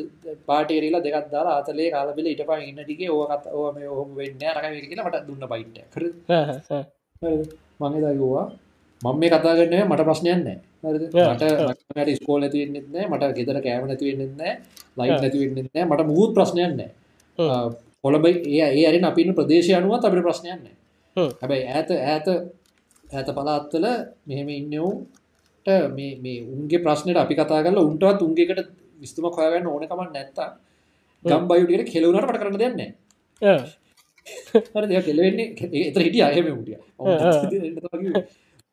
පාටේරලා දෙකත් දාලා අතලේ කාලපෙල ඉට පා ඉන්න ටිගේ ඕකත් ඕම ඔහම වෙන්න රක කියලා මට දුන්න බයිට්ට කර මගේ දකිවා මම මේ කතාගන්න මට ප්‍රශ්නයන්න මට ස්කෝල් ඇතිවෙන්නෙත්නෑ මට ගෙතර කෑම නැතිවෙන්නෙත්නෑ ලයි නැතිවෙන්නෙත්නෑ මට මුහුත් ප්‍රශ්නයන්න කොළබයි ඒ ඒ අරි අපින්න ප්‍රදේශය අනුවත් අපට ප්‍රශ්නයන්න හැබැයි ඇත ඇත ඇත පලාත්තල මෙහෙම ඉන්නවුට මේ උන්ගේ ප්‍රශ්නයට අපි කතා කරලා උන්ටවත් උන්ගේකට විස්තුම කොයගන්න ඕනකමක් නැත්තා ගම් බයුටියට කෙලවුණට පට කරන්න දෙන්න කෙලවෙන්නේ එතර හිටිය අයම උටිය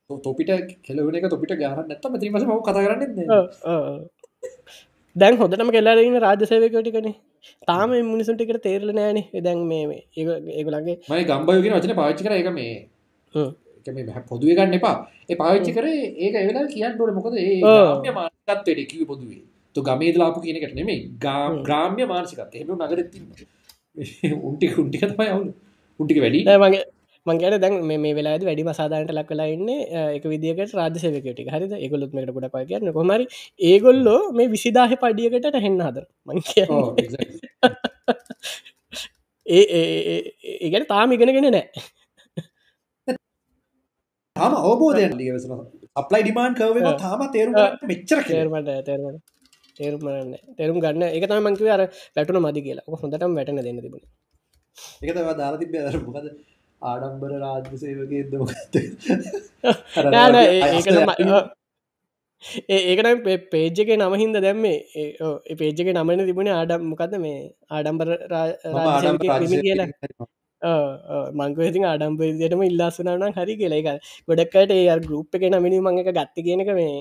තොපිට කෙලවන එක තොපිට ගාන නැත්තම තිීමස ම කතා කරන්න දැන් හොඳටම කෙල්ලාරන්න රාජසයවකටිකන තාම මිනිසුන්ටිකට තේරල නෑන. දැන් මේ ඒගුලන්ගේ මයි ගම්බයගෙන වචන පාච්චි කර. එක මේ පොදුව ගන්න එපා. ඒ පාවිච්චි කර ඒක එවෙලා කියන්න ොට මොකද ඒ මානකත්වයට කිව පොදුවේ. තු ගමේද ලාපු කියනකට නෙමේ ගාම් ග්‍රාම්‍ය මානසිකත් එහෙම නගරත්ති උන්ටි උන්ටික තමයි අවුලු. උන්ටික වැඩි. මගේ මංගේට දැන් මේ වෙලාද වැඩි මසාධනට ලක් වෙලා ඉන්න එක විදිකට රාජසයකට හරි එකගොලුත් මට ගොඩ පය කියන්න. කොමරි ඒගොල්ලෝ මේ විසිදාහ පඩියකට හෙන්න හද මං ඒ ඒගැන තාම ඉගෙනගෙන නෑ තාම අවබෝධය ලියවසන අප්ලයි ඩිමාන් කව තාම තේරුම මෙච්චර තේරුමට තේරුමට තේරුම්මන්න තේරුම් ගන්න එක තම මංකව අර වැටුන මදි කියලා. හොඳටම වැටන දෙන්න තිබුණ. එකතවා දාලා තිබ මොකද ආඩම්බර රාජ්‍ය සේවගේ දමගත්ත ඒකන පේජ්ජක නමහින්ද දැම්මේ පේජ්ජක නමන තිබුණ ආඩම් මොකද මේ ආඩම්බර කියලා. මංකවති ආඩම්පරදයටම ඉල්ලාසුනානම් හරි කියලා. එක ගොඩක්කට ඒ ගරුප් එක නමිනි මං එක ගත්ත කියනක මේ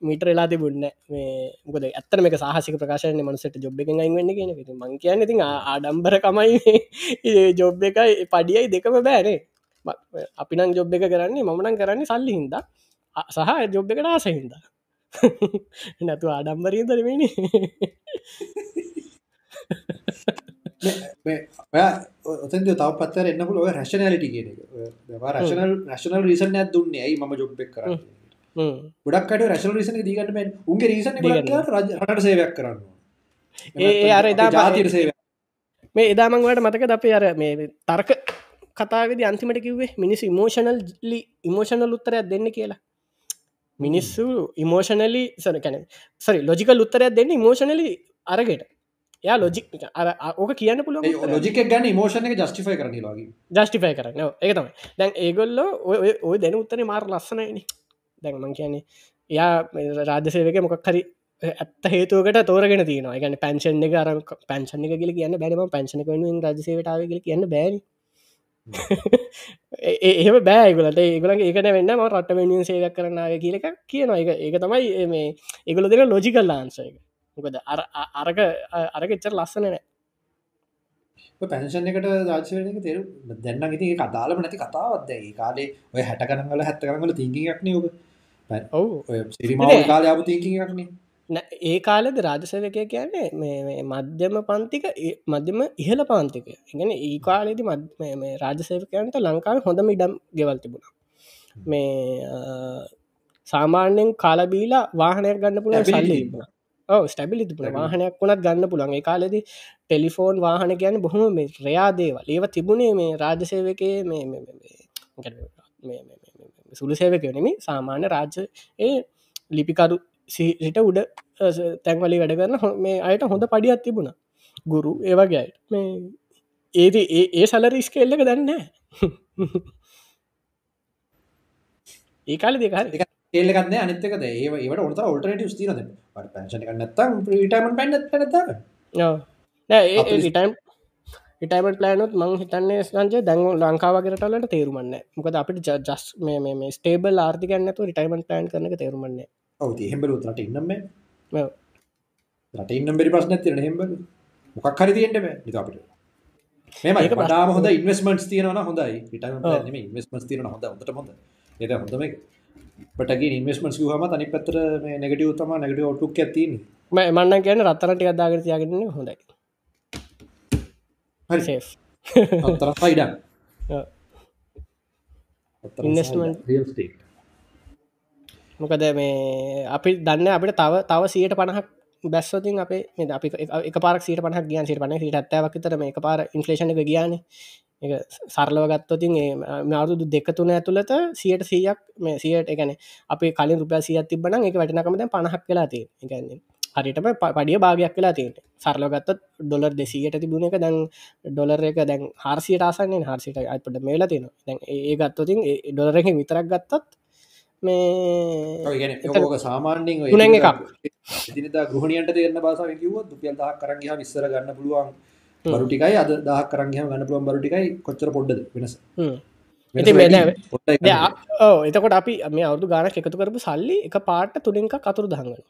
මීටර වෙලා තිබුන්න මේ ගොද ඇත්තන මේ සාහසික ප්‍රකාශන මනසට ජොබ් එක ඉවන්න කියෙන මං කියන්න ති ආඩම්බර කමයි ජොබ් එකයි පඩියයි දෙකම බෑනේ අපි නම් ජොබ් එක කරන්නේ මමනන් කරන්නේ සල්ලි හින්ද. සහ ජොබ් එකට ආසහින්ද නැතු ආඩම්බරී දරවෙනි ඔතන් තව පත්තර එන්නපුල ඔය රශනලිටි කියන රශනල් රශනල් රීසන් ඇත් දුන්නේ. ඇයි ම ජොබ් එක් කරන්න? ගොඩක්ට රශල් රිසන දීගටම උන්ගේ රීසන රට සේවයක් කරන්න ඒ අර එදා ජාතිර සේව මේ එදාමංවට මතක අපේ අර මේ තර්ක කතාවෙද අන්තිමට කිව්වේ මිනිස් ඉමෝෂනල් ලි ඉමෝෂනල් උත්තරයක් දෙන්න කියලා. මිනිස්සු ඉමෝෂනලි සර කැන සරි ලොජිකල් උත්තරයක් දෙන්න ඉමෝෂනලි අරගෙට යා ලොජික් අර ඕක කියන්න පුළුව ලොජික ගන්න මෝෂණ එක ජස්ටිෆයි කරන ලගේ ජස්ටිෆයි කරන්න. එක තමයි. දැන් ඒගොල්ලෝ ඔය දැන උත්තරේ මාර ලස්සනයිනේ දැන්මං කියන්නේ එයා රාජසයක මොකක් හරි ඇත්ත හේතුවකට තෝරගෙන තියන ගන පැන්ෂන් එක අර පැන්ෂන් එක කියල කියන්න බැනම පැන්ෂන කනුවෙන් රජසේටාව කියල කියන්න බෑන. ඒම බෑගලට ඒගලන් ඒකට වෙන්න ම රට වෙනිියන් සේවක් කරනාව කියලක කියන එක ඒක තමයි මේ ඒගොල දෙක ලෝජිකල් ලාන්සයක මොකද අරක අරකෙච්චර ලස්සන නෑ. පැන්ෂන් එකට රාජක තෙර දැන්න ඉති කතාලම නැති කතාවත්ද ඒ කාලේ ඔය හැට කරනගල හැත්ත කරගල තිංගියක් නයෝක ඔව සිරිමාව කාල යාපු තිංකික්න ඒ කාලෙද රාජසවකය කියන්නේ මේ මධ්‍යම පන්තික මධ්‍යම ඉහල පාන්තික. ඉගෙන ඒ කාලෙදි රාජසේවකයන්ට ලංකාව හොඳම ඉඩම් ගෙවල් තිබුණ. මේ සාමාන්‍යෙන් කාලබීලා වාහනයක් ගන්න පුළුව සල්ලි ස්ටබිලි තිබුණ. වාහනයක් වුණත් ගන්න පුළන් ඒ කාලෙදි ටෙලිෆෝන් වාහන ගැන බොහොම මේ රයාදේවල් ඒව තිබුණේ මේ රාජසේවකය මේ සුළු සේවක නෙමි සාමාන්‍ය රාජ්‍ය ඒ ලිපිකරු සිට උඩ තැන්වලි වැඩ කරන්න මේ අයට හොඳ පඩියත් තිබුණ. ගුරු ඒවගේයට මේ ඒද ඒ ඒ සලර ස්කෙල්ලක දන්න ඒ කාල දෙක ඒලකන්න අනිතකද ඒ ඒට ඔට ඔල්ටනට ස්තිරද පශන කන්නත්තම් ටම පැන්න පැනතාව ඒටයිම් ඉටයිමට ප්ලෑනුත් මං හිතන්නේ සංජය දැන් ලංකාවගරටලට තේරුමන්න මොකද අපිට ජස් මේ ස්ටේබල් ආර්ථිකන්නතු රිටයිමට ප්ලෑන් කරන තේරුමන්න ඔව හෙබල රට ඉන්නම රට ඉන්නම් බෙරි ප්‍රශ්න තිරන හෙබල මොකක් හරි තියෙන්ටම නිකාපිට මෙම පටාම හොඳ ඉන්වස්මට තියන හොඳයි ිටම ඉන්වස්මස් තියන හොඳ හොඳට හොඳ ඒ හොඳම පටගේ ඉන්වස්මට හම තනි පතර මේ නැගට උත්තම නැගට ඔටුක් ඇතින් මන්න කියන රත්තරට අදාගර තියාගෙන හොඳයි හරි Investment. රියල් ස්ටේට් මොකද මේ අපි දන්න අපිට තව තව සියට පණහක් බැස්සතින් අපේ මේ අපි එක පාර සිට පනහ ගියන් සිට පන සිට ඇත්තවක් තර මේ එක පාර ඉන්ෆලේෂන එක ගියාන. එක සරලව ගත්තතින් මාරුදු දෙක තුන ඇතුළත සියට සීයක් මේ සියට එකන අපේ කලින් රුපිය සියත් තිබන එක වැටනකමද පණහක් වෙලා තිය එකන්නේ හරිටම පඩිය භාගයක් වෙලා තියෙන සරලගත්ත ඩොලර් දෙසීයට තිබුණ එක දැන් ඩොලර එක දැන් හර්සියට ආසන්නේ හර්සිට අයිපට මේලා තියෙන දැන් ඒ ගත්තතින් ඩොලර එක විතරක් ගත්තත් මේ සාමාන්‍යෙන් එකක්. ගෘහණියන්ට තේරන බාසාව කිව්වොත් රුපියල් 10ක් කරන් ගියාම ඉස්සර ගන්න පුළුවන් බරු ටිකයි අද 10ක් කරන් ගියාම ගන්න පුළුවන් බරු ටිකයි. කොච්චර පොඩ්ඩද? වෙනස. එතකොට අපි මේ අවුදු ගානක් එකතු කරපු සල්ලි එක පාට තුනෙන්ක අතුරු දහඟන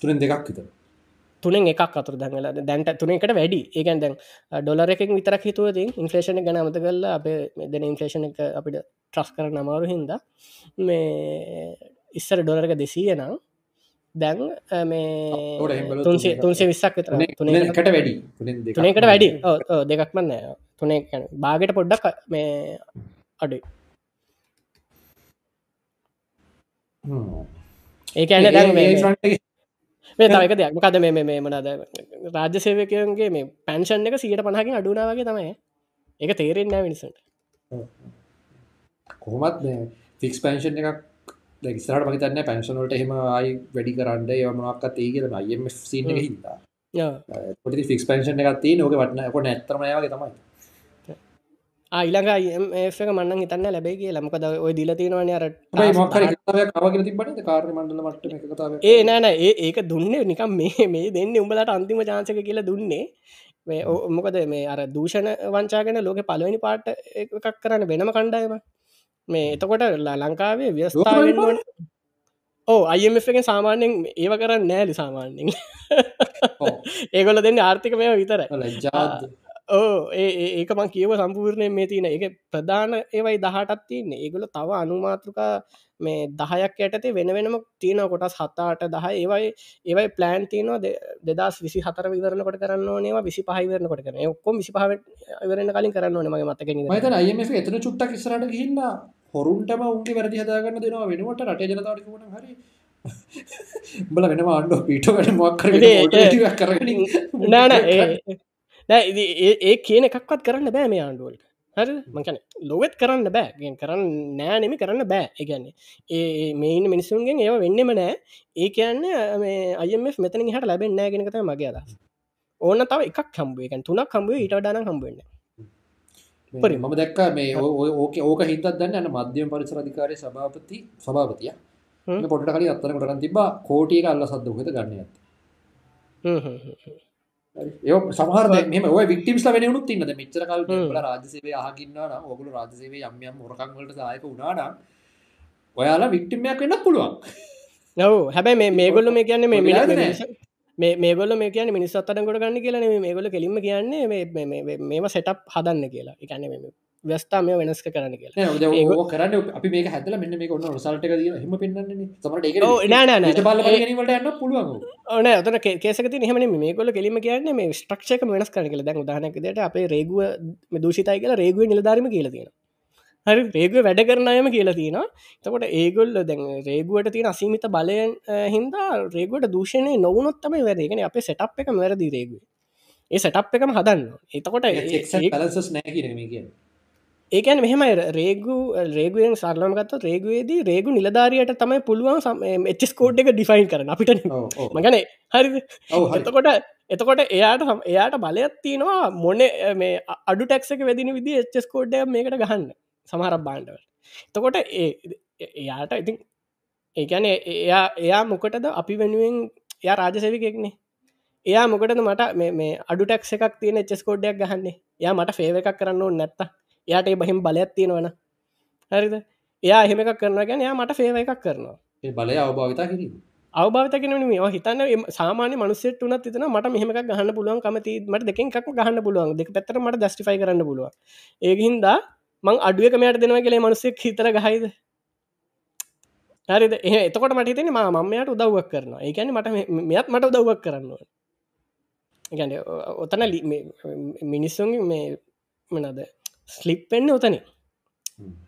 තුනෙන් දෙකක් විතර. තුනෙන් එකක් අතුර දඟල දැන්ට තුනෙකට වැඩි. ඒකන් දැන් ඩොලර එකක් විතරක් හිතුවති ඉන්ෆලේෂන ගැන අමත කරලා අප දෙන ඉන්ෆලේෂන එක අපිට ට්‍රස් කර නමාරු හින්ද මේ ඉස්සර ඩොලරක දෙසීය නම් දැන් මේ තුන්සේ. තුන්සේ විස්සක් විතර. තුනෙකට වැඩි. තුනෙකට වැඩි. ඔව්, ඔව්, දෙකක් මන්න තුනේ බාගට පොඩ්ඩක් මේ හ්ම්. ඒක ඇන දැන් මේ- තවක දෙයක්. මොකද මේ මේ- මනද රාජ්‍ය සේවකයන්ගේ මේ පැන්ෂන් එක සියට පනහකින් අඩුනාවගේ තමයි. ඒක තේරෙන් නෑ මිනිසට කොහොමත් ෆික්ස් පන්ෂන් එකක් ඉස්සරට මහිතන්න පැන්ෂනලට එහෙම ආයි වැඩි කරන්න යමනක්ත් ඒ කියල අයම සිීන හ්ම්. හින්දා. පොටි ෆික්ස් පන්ෂන් එකත් නොක වටන කොට ඇත්තරමයගේ තමයි ඊළඟ ඒක මන්න හිතන්න ලැබේ කිය ලමකද ඔය දිල තියෙනවන අර කවගෙන තිබට කාර මණ්ඩල මට්ට එක කතාව ඒ නෑන ඒ ඒක දුන්නේ නිකම් මේ මේ දෙන්න උඹලට අන්තිම ජාන්සක කියලා දුන්නේ. මේ ඔ- මොකද මේ අර දූෂණ වංචාගෙන ලෝක පලවෙනි පාට එකක් කරන්න වෙනම කණ්ඩායම මේ එතකොට ලංකාවේ ව්‍යස්ථාවෙන් ඕ අයම එකෙන් සාමාන්‍යෙන් ඒව කරන්න නෑලි සාමාන්‍යෙන් ඒගොල දෙන්න ආර්ථික මේ විතර ඒ- ඒක මං කියව සම්පූර්ණය මේ තියන. එක ප්‍රධාන ඒවයි දහටත් තියන්නේ. ඒගොල තව අනුමාතෘකා මේ දහයක් යටතේ වෙන වෙනම තියෙන කොටස් හත්තාට දහ. ඒවයි ඒවයි ප්ලෑන් තියනවා දෙදස් විසි හතර විවරණ කොට කරන්න ඒවා විසි පහිවරණ කොට කරන ඔක්කොම විසි පහ ඉවරන්න කලින් කරන්න ඕන මගේ මතක එතන චුට්ටක් ඉස්සරට ගහින්න හොරුන්ටම උන්ගේ වැරදි හදාගන්න දෙනවා. වෙනවට රට ජනතාවටකුණ හරි බල වෙන ආණ්ඩ පිටකට මොක්කර ඉතින් ඒක- කරගනින් නෑන ඒ කියන එකක්වත් කරන්න බෑ මේ ආණ්ඩුවලට හරි මකන ලොවෙත් කරන්න බෑ. ගෙන් කරන්න නෑනෙමි කරන්න බෑ. එකන්නේ ඒ මේන් මිනිසුන්ගෙන් ඒව වෙන්නම නෑ. ඒ කියන්න අයම මෙතන හට ලැබෙන් නෑගෙනකත මගේ අදස් ඕන තව එකක් කම්බුවකන් තුනක් කම්බුව ඊට ඩන කම්බුවන්න පරි. මම දැක්ක මේ ඕක ඕක හිතත් දන්න යන මධ්‍යම පරිසර අධිකාරය සභාපති සභාපතිය. පොට කල අත්තර කොටන තිබා කෝටියක අල්ල සද්ද හත ගන්න ඇත ඒ සමහර මෙම වික්ටිම්ස් වෙනුත් තින්නද මෙච්චර කල් රාජසේවේ අහකින්නන ඔගුල රාජසේවේ යම්යම් මොරකංවලට දායක වුණානම් ඔයාලා වික්ටිම්මයක් වෙන්න පුළුවන්. නව හැබැයි මේ මේගොල්ල මේ කියන්න මේ නෑ. මිනිස්- මේ කියන මිනිස් අත්තට කොට ගන්න කියලා නෙමෙයි. මේගොල්ල කෙලින්ම කියන්නේ මේ- මේම සෙටප් හදන්න කියලා. එකන්න ව්‍යස්ථා මේ වෙනස්ක කරන්න කියලා. කරන්න අපි මේක හැදල මෙන්න මේ ඔන්න රසල්ට ද හෙම පෙන්න්නේ පුළුවන් ඕන අතන කේසක හම මේකොල කෙලිම කියන්නේ මේ ස්ට්‍රක්ෂක වෙනස් කරන කියල. දැන් උදාහනකදට අපේ රේගුව දූෂිතයි කියලා රේගුව නිලධාරම කියල තියෙන හරි රේගුව වැඩ කරනයම කියලා තියෙන තකොට ඒගොල්ල දැන් රේගුවට තියෙන අසීමිත බලයන් හින්දා රේගුවට දූෂණය නොවනොත්තම වැරගෙන අපේ සටප් එක වැරදි රේගුව. ඒ සටප් එකම හදන්න එතකොට ඒ- ලසස් නෑ කියනම කිය ඒකැන මෙහෙම රේගු රේගුවෙන් සරලමගත්ත රේගුවේදී රේගු නිලධාරයට තමයි පුළුවන් එච්චස් කෝඩ් එක ඩිෆයින් කරන අපිට. මගන හරි. එතකොට එතකොට එයාට සම- එයාට බලයක් තියෙනවා මොන මේ අඩු ටැක්ක වැදින විදි එච්චස් කෝඩ්ඩ මේකට ගහන්න සමහරක් බාන්ඩව එතකොට ඒ එයාට ඉතින් ඒකැන එයා එයා මොකටද අපි වෙනුවෙන් එයා රාජසැවිකෙක්නේ. එයා මොකටද මට මේ- අඩු ටැක්ස එකක් තියෙන එච්චස් කෝඩ්ඩයක් ගහන්නේ? යා මට ෆේව එකක් කරන්න ඕන්න නැත්ත එයාට ඒ බහිම් බලයක් තියෙනවන. හරිද? එයා එහෙම එකක් කරන ගැන යා මට ෆේව එකක් කරනවා. බලය අවභාවිතා කිරීම. අවභාතකන මේ හිතන්න එම සාමාන්‍ය මනුස්සෙට උනත් තින මට මෙහමක් ගහන්න පුළුවන් කමති මට දෙකින් එකක් ගහන්න පුළුවන්. දෙක පැත්තර මට දස්ටිෆයි කරන්න පුළුවන්. ඒහින්දා මං අඩුවක මෙයට දෙනවා කළේ මනුස්සෙක් හිතර ගහයිද? හරිද? එහ එතකොට මට හිතෙන ම මමයට උදව්වක් කරනවා. ඒකැන මට මෙ- මෙයත් මට උදව්වක් කරන්න ගැන ඔතන ලි- මේ- මිනිස්සුන්ගේ මේ මනද ස්ලිප් වෙන්න ඔතන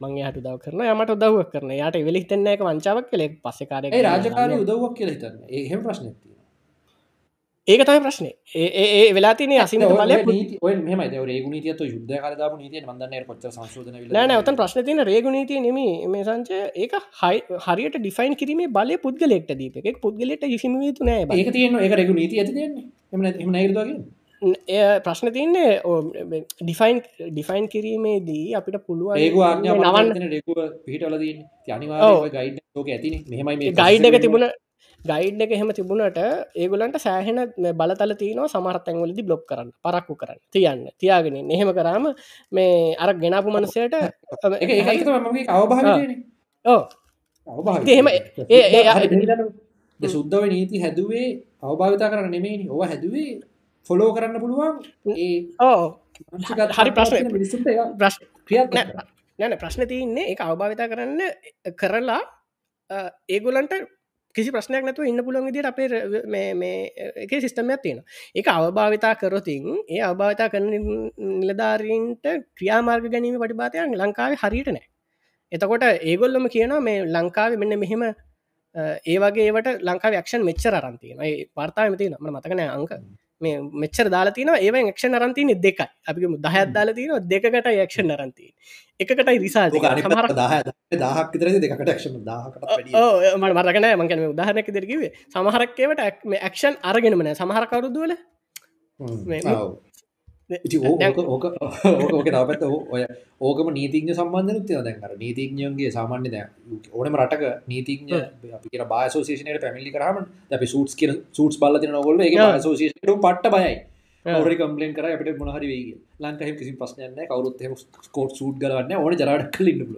මං හට දව කරන යමට උදව්වක් කරන යාට වෙලි තෙන්න එක වංචාවක් කලෙක් පස්සකාර ඒ රාජකාරය උදව්වක් කියල හිතන්න. එහෙම ප්‍රශ්නති ඒක තයි ප්‍රශ්නය ඒ වෙලා තින අසිම බල ඔය මෙම රේගුණීතියත යුද්ධ කරදාපු නීතිය මන්දන්න පොච්ච සංශෝධන නෑ ඔතන් ප්‍රශ්න තින රේගුණීතිය නෙම මේ සංචය ඒක හයි හරියට ඩිෆයින් කිරීමේ බලය පුද්ගලෙක්ට දීප. එකක් පුද්ගලට යුසිමතු නෑ ඒක තියන එක රෙගුණීති ඇති එම එම නේරදගේ ප්‍රශ්න තියන්නේ ඩිෆයින් ඩිෆයින් කිරීමේදී අපිට පුළුවන් ඒග නවන් රෙකුව පිහිටල අනිවා ගයිඩ් ෝක ඇතින. මෙහමයි ගයිඩ් එක තිබුණ ගයිඩ් එක එහෙම තිබුණට ඒගොලන්ට සෑහෙන බලතල තියනවා සමහරත්තැන්වලදි බ්ලොක් කරන්න පරක්කු කරන්න තියන්න තියාගෙන එහෙම කරාම මේ අර ගෙනපු මනසයට ඕ එහෙම ඒ සුද්දව නීති හැදුවේ අවභාවිතා කරන්න නෙමේනි ඕව හැදුවේ ෆොලෝ කරන්න පුළුවන්? ඒ ඕ හරි ප්‍රශ්න. මිනිසුන්ට ප්‍රශ් නැන ප්‍රශ්න තියන්නේ ඒ අවභාවිතා කරන්න කරලා ඒගොලන්ට කිසි ප්‍රශ්නයක් නැතුව ඉන්න පුළුවන් විදිට අපේ එක සිිස්ටමයක් තියෙන එක අවභාවිතා කරොතින් ඒ අවභාවිතා කරන නිලධාරීන්ට ක්‍රියාමාර්ග ගැනීම පටිපාතයක් ලංකාව හරියට නෑ. එතකොට ඒගොල්ලම කියනවා මේ ලංකාව මෙන්න මෙහෙම ඒ වගේට ලංකාව ක්ෂන් මෙච්චර අරන්තියන පර්තාවම තියන ම මතකනෑ අංක මේ මෙච්චර දාලාතින ඒව ක්ෂ අරන්තින දෙකයි. අපි දහත් දාලතින දෙකට යක්ෂ අරන්ති එකකටයි රිසා දහක් විතර දෙකට මට මරගන මංකන උදාහනක දෙරකිවේ සමහරක්කේවට ඇක්ෂන් අරගෙනමන සමහරකවරුදුවල ඕක ඕක තාපත් ඔය ඕකම නීතිඥ සම්බන්ධ ත්ය දැන්කර නීතිඥයන්ගේ සාමාන්‍ය ද ඕනම රටක නීතිඥ අපි බාසෝෂනයට පැමිලි කරහම අපි සූටස් කිය සූටස් බල්ල නොගොල සෝෂට පට්ට බයයි. ඔර කම්පලෙන් කර අපට මොහරි වේ ලංකහ කිසි පස්සනයන්න කවරුත් කෝට් සූට් කරන්න ඕන ජරට කලින්න්නල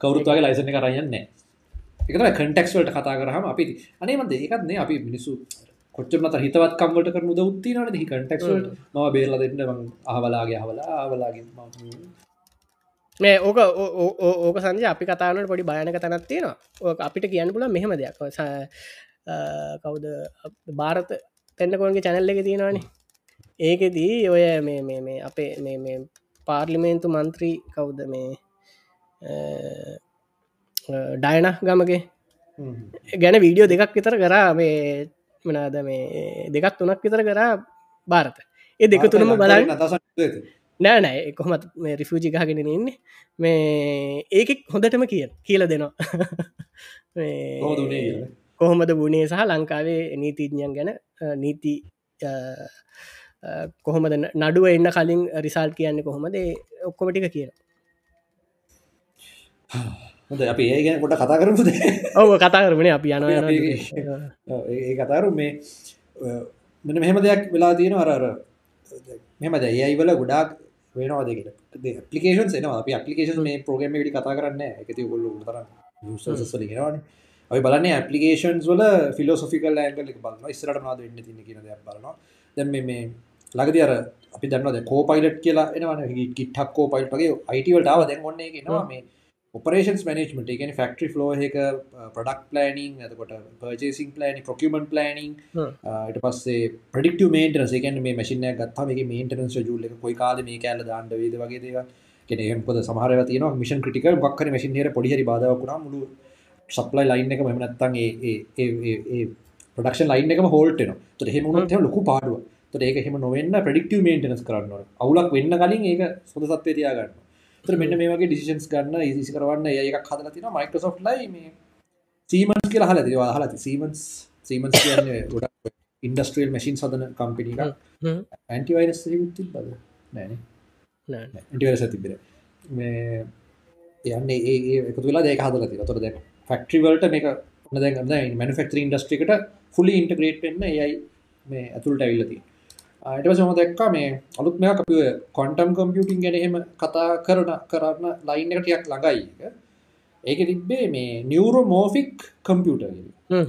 කවරුත්වාගේ ලයිසන කරයන්න එක කටෙක්ස්වලට කතා කරහම අපි අනේමන්ද ඒකත්න්නේ අපි මිනිස්සු කොච්චමත හිතවත් කම්වලට කරන උත්ති නට හි කටෙක්වලට ම බේරල දෙන්න අහවලාගේ හවලා ආවලාගේ මේ ඕක ඕක සංජ අපි කතාවනට පොඩි බයනක තැනත් තියෙනවා. ඕක අපිට කියන්න පුල මෙහෙම දෙයක්. කවුද? භාරත තැන්නකොන්ගේ චැනල්ල එක තියෙනවානේ. ඒකෙදී ඔය මේ මේ මේ අපේ මේ මේ පාර්ලිමේන්තු මන්ත්‍රී කවුද මේ ඩයන ගමගේ ගැන වීඩියෝ දෙකක් විතර කරා. මේ මනාද මේ දෙකත් තුනක් විතර කරා භාරත. ඒ දෙක තුනම බලන්න නෑ නෑ. කොහමත් රිෆූජි ගහගෙන ඉන්නේ මේ ඒක හොඳටම කිය කියල දෙනවා. කොහොමද ගුණේ සහ ලංකාවේ නීතිඥයන් ගැන නීති කොහොමද නඩුව එන්න කලින් රිසාල් කියන්නේ කොහොමද? ඔක්කොමටික කියන හොඳ අපි ඒ ගැන කොට කතා කරමුද? ඔව කතා කරමන අපි යන ඒ කතාරු මේ මෙන මෙහෙම දෙයක් වෙලා තියෙන අරර මෙම ද ඒයිවල ගොඩාක් වෙනවා දෙකට පපිකේෂන් එනවා. අප පපිකේෂන් මේ ප්‍රෝගම ටි කතා කරන්න එකති ගොල්ල තර ලිගෙනවාන අපි බලන්න පපිකේෂන්ස් වල ෆිලෝසොෆිකල් ඇගල බලන්න ස්රට නාද වෙන්න තින කියන දෙයක් බලනවා. දැම මේ ලගදි අර අපි දන්නද කෝපයිලට් කියලා එනවන. ගිටක් කෝපයිල්ටගේ අයිටවල්ටාව දැන් ඔන්නේ නවා මේ ඔපරේෂන් මනජමට එකන ෆක්ටරි ෆලෝ එක ප්‍රඩක් පලනිින් ඇතකොට පර්ජේසින් පලනි ප්‍රකමට පලනිින් ට පස්සේ ප්‍රඩික්ට මේන්ටන එකන මේ මසින ගත්ම එක මේන්ටනස් ජුල කොයි කාද මේ කෑල දාන්න වේද වගේ දේව කෙනෙකොද සමහර තින මිෂන් ක්‍රටික බක්කර මසින්හර පොඩිහරි බාධවකුණා මුළු සප්ලයි ලයින් එක මෙමනත්තන් ඒ ප්‍රඩක්ෂන් ලයින් එකම හෝල්ටන ත හෙමුණත් ලොකු පාඩුව ත ඒක හෙම නොවන්න ප්‍රඩික්ට මේන්ටනස් කරන්න අවුලක් වෙන්න කලින් ඒක සොද සත්වය තියාගන්න තර මෙන්න මේ වගේ ඩිසිෂන්ස් ගන්න ඉසි කරවන්න එකක් හදල තින මයිකසෝ් ලයි මේ සීමන්ස් කියලා හල තිවා හලති සීමන්ස් සීමන්ස් කියන්නේ ගොඩක් ඉන්ඩස්ට්‍රියල් මැසින් සදන කම්පිනි ඇන්ටිවයිරස් ති බද නෑන ඇටිවරස තිබෙන මේ යන්නේ ඒ එකතු වෙලා දෙක හදල ති තොර දැ ෆක්ට්‍රිවල්ට මේක දැ මනිෆෙක්ටරි ඉන්ඩස්ට්‍රිකට ෆුලි ඉන්ටග්‍රේට් වෙන්න යයි මේ ඇතුළට ඇවිල්ලතිී අයට සම දැක්කා මේ අලුත් මෙයා අප කොන්ටම් කම්පියුටින් ගැන එහෙම කතා කරන කරන්න ලයින් එකටයක් ළඟයි ඒක. තිබ්බේ මේ නියවරෝමෝෆික් කම්පියුට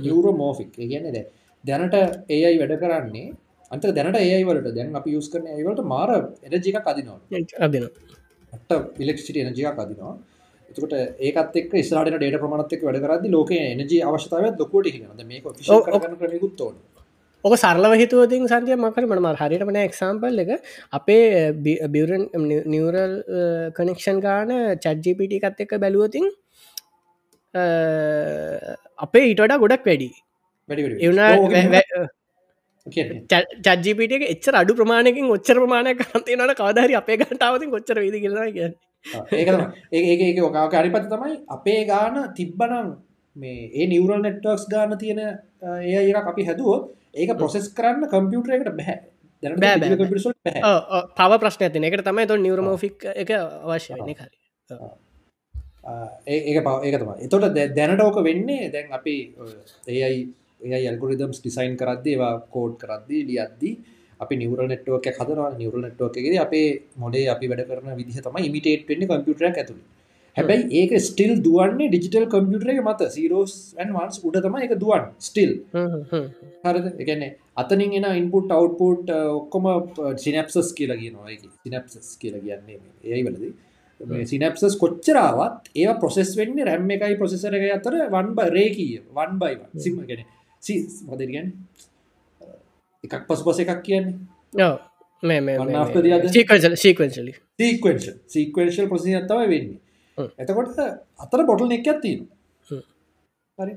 නියවරෝ මෝෆික් ගැන ද දැනට ඒයි වැඩ කරන්නේ අන්ත දැනට ඒයි වලට. දැන් අපි යුස් කරන ඒවලට මාර එනජික අදිනවා. අදින ඉලෙක්සිට එනජික අදිනවා. එතකට ඒකත් එක් ස්රට ඩේට ප්‍රමණත්තක වැඩ කරදි ලෝක එනජ අවශ්‍යතාව ලොකොට හිනද මේක කුත්තෝන ඕක සරලව හිතුවතින් සන්තිය මකට මනම හරිටමන එක්සාම්පල් එක. අපේ බියරන් නිවරල් කනෙක්ෂන් ගාන චජ්ජිපිටි එකත් එක බැලුවතින් අපේ ඊටඩා ගොඩක් වැඩි. චජිපිට එච්චර අඩු ප්‍රමාණයකින් ඔච්චර ප්‍රමාණය කන්තිනට කවදහරි අපේ ගටාවතින් කොච්චර විදි කියලා කිය ඒක ඒක ඔකාක අරිපති තමයි අපේ ගාන තිබ්බනම් මේ ඒ නිවරල් නෙට්වර්ක්ස් ගාන තියෙන ඒ ඒක අපි හැදුවෝ ඒක ප්‍රොසෙස් කරන්න කම්පියුටරකට බැහැ පව ප්‍රශ්න ඇතින එකට තමයි තු නිවරමෝෆික් එක අවශ්‍ය වෙන හරි ඒක පව ඒක තම එතොට දැනට ඕක වෙන්නේ දැන් අපි ඒයි ඒ ඇල්ගොරිදම්ස් ඩිසයින් කරද්දි ඒවා කෝඩ් කරද්දී ලියද්දී අපි නිවර නෙට්ුවක් හදර නිවර නෙට්ුවක් එකද අපේ මොඩේ අපි වැඩ කරන විදිහ තම ඉමිටේට් වෙන්න කම්පියුටර ඇතුළ හැබැයි ඒක ස්ටිල් දුවන්නේ ඩිජිටල් කම්පියුටර මත. සීරෝස්න්වන්ස් උඩ තම එක දුවන් ස්ටිල් හරද? එකන්නේ අතනින් එන ඉන්පුට් අවට්පුට් ඔක්කොම සිනප්සස් කියලා කියනවා සිනප්සස් කියලා කියන්නේ ඒයි වලදී. සිනප්සස් කොච්චරාවත් ඒ ප්‍රොසෙස් වෙන්න රැම් එකයි ප්‍රසෙසර එක අතර වන් බ රේකීය වන් බයි සිම ගෙන මදරිගන් එකක් පස් පස එකක් කියන්නේ. සීකවන්ශලි සීකවෙන්ශ සීකවෙන්ශල් ප්‍රසි අත්තව වෙන්නේ එතකොට අතර බොටල් එක් ඇත්තින හරි.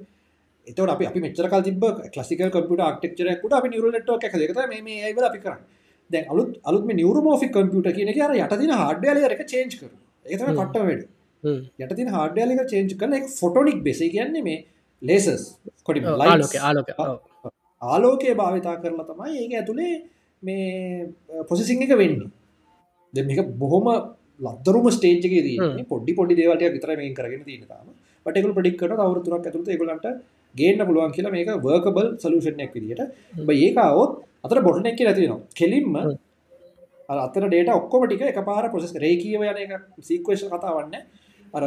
එතවට අපි අපි මෙචර තිබ කලසික කම්පිට ක්ටක්චරයකුට අපි නිවරලට එක දෙකත මේ ඒවල අපි කරන්න. දැන් අලුත් අලුත් නිවරමෝෆික් කම්පියට කියන අර යටතින හඩ්ඩල එක චේන්ජ් කර ඒතම පට්ට වැඩ යටතින හඩ්ඩලික චේන්ජ් කන එක ෆොටොනික් බෙසේ කියන්නේ මේ ලේසස් කොටි ආලෝක ආලෝකය භාවිතා කරලා තමයි ඒක ඇතුළේ මේ පොසිසිං එක වෙන්නේ. දෙ මේක බොහොම ලදරුම ස්ටේජ්ක දී පොඩි පොඩි දේවලට විතර මේ කරගෙන තියෙන තාම. පටකු පඩික් කරන අවුතුරක් ඇතුළත ඒගලන්ට ගේන්න පුළුවන් කියලා මේක වර්කබල් සලූෂණයක් විදිට බ ඒකාවොත් අතර බොටන එක ඇතිනවා කෙලින්ම අතර ඩේට ඔක්කොම ටික එක පාර පොසෙස් රේකීව යන එක සීක්වේශ කතා වන්න අර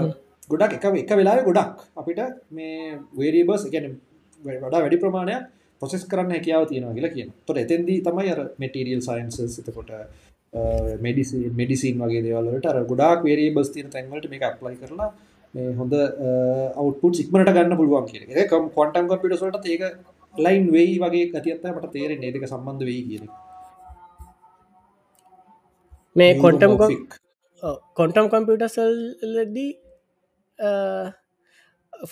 ගොඩක් එක එක වෙලා ගොඩක් අපිට මේ වේරීබස් ගැන වඩා වැඩි ප්‍රමාණයක් පොසෙස් කරන්න හැකියාව තියෙනවා කියලා කියන තොට එතැන්දී තමයි අර මෙටීරියල් සයින්ස එතකොට මෙඩිසි මෙඩිසින් වගේ දේවල්ලට අර ගොඩක් වේරීබස් තියෙන තැන්වලට මේ අප්ලයි කරලා මේ හොඳ අවුට්පුට් සික්මට ගන්න පුළුවන් කිය එක. කොන්ටම් කම්පිටසලට ඒක ලයින් වෙයි වගේ ගතියත්ත මට තේරෙන් ඒදක සම්බන්ධ වෙයි කියන මේ කොන්ටම් කොන්ටම් කම්පියටසල්ලදී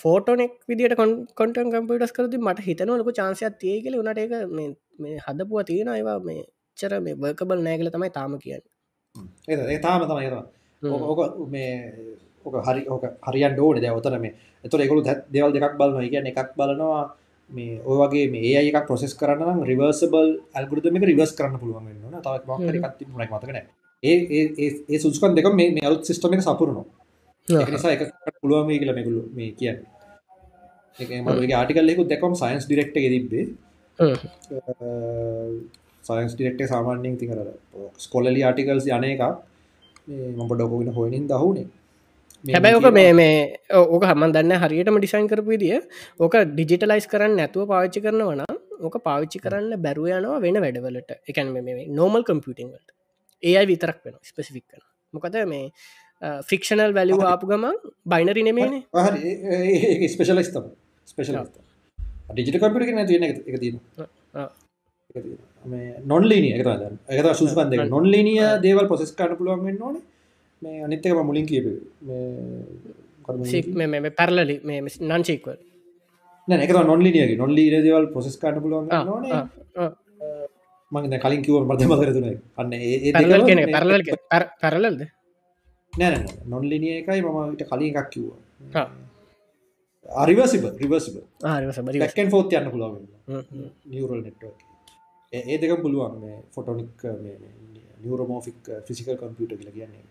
ෆෝටෝනෙක් විදිට කොන්ටන් කම්පිටස් කරද මට හිතන ලක චාන්සයක් තිය කියල. වනට එක මේ හදපුුව තියෙන ඒවා මේ චර මේ බර්කබල් නෑගල තමයි තාම කියන්න. ඒ තාම තමයි ඕක මේ ඕක හරි ඕක හරියන් ඩෝන දැවතන මේ එතුර එකකු දෙවල් දෙකක් බලන්න කියන එකක් බලනවා මේ ඔයගේ මේ ඒක ප්‍රසෙස් කරන්න රිවර්සබල් ඇල්ගුරදම රිවර්ස් කරන්න පුළුවන් න්න තවත් මතකන ඒ ඒ සුස්කන් දෙක මේ අලුත් සිස්ටම එක සපුරනවා. නිසා එක පුළුවන් මේ කියල මෙකුලු මේ කියන්න. එකමගේ ආටිකල්ලෙකු දෙකොම් සයින්ස් ඩිරෙක්ට තිබ්බේ සයින්ස් ඩිරෙක්ට සාමාන්‍යෙන් ති කර ස්කොලලි ආටිකල්ස් යන එකක්. මට ඩොකගෙන හොයිනින් දහුණේ හැබැයි ඕක මේ මේ ඕක හමන් දන්න හරියටම ඩිසයින් කරපු දිය ඕක ඩිජිටලයිස් කරන්න නැතුව පාවිච්චි කරනවන ඕක පාවිච්චි කරන්න බැරුව යනවා වෙන වැඩවලට. එකැන මේ නෝමල් කම්පියටිංවලට ඒයි විතරක් වෙන ස්පෙසිෆික් කන මොකද මේ ෆික්ෂනල් වැලිව ආපු ගමන් බයිනරි නෙමේන ස්පේෂලස්තම ස්පේෂල ඩිජිට කම්පිට නැ එක තියෙන නොන්ලීනිය එක එක සුස්කන්ද නොන්ලීනිය දේවල් පොසෙස් කාට පුළුවන් ඕනේ. මේ අනිත්තක මුලින් කියප. මේ පැරලලි මේ? නංචික්වල් එක. නොන්ලිනියගේ නොල්ලී දේවල් පොසෙස් කාට පුළුවන් මග කලින් කිව මත මකරතුන අන්න ඒ පැරල පැරලල්ද නෑ නොන්ලිනිය එකයි මමට කලින් එකක් කිව්වා. අරිවසිබ රිවසිබ යන්න පුළුවන් නිවරල් නෙට්ව ඒ දෙක පුළුවන්. මේ ෆොටොනික් නිවරමෝෆික් ෆිසිකල් කම්පියට කියල කියන්නේ.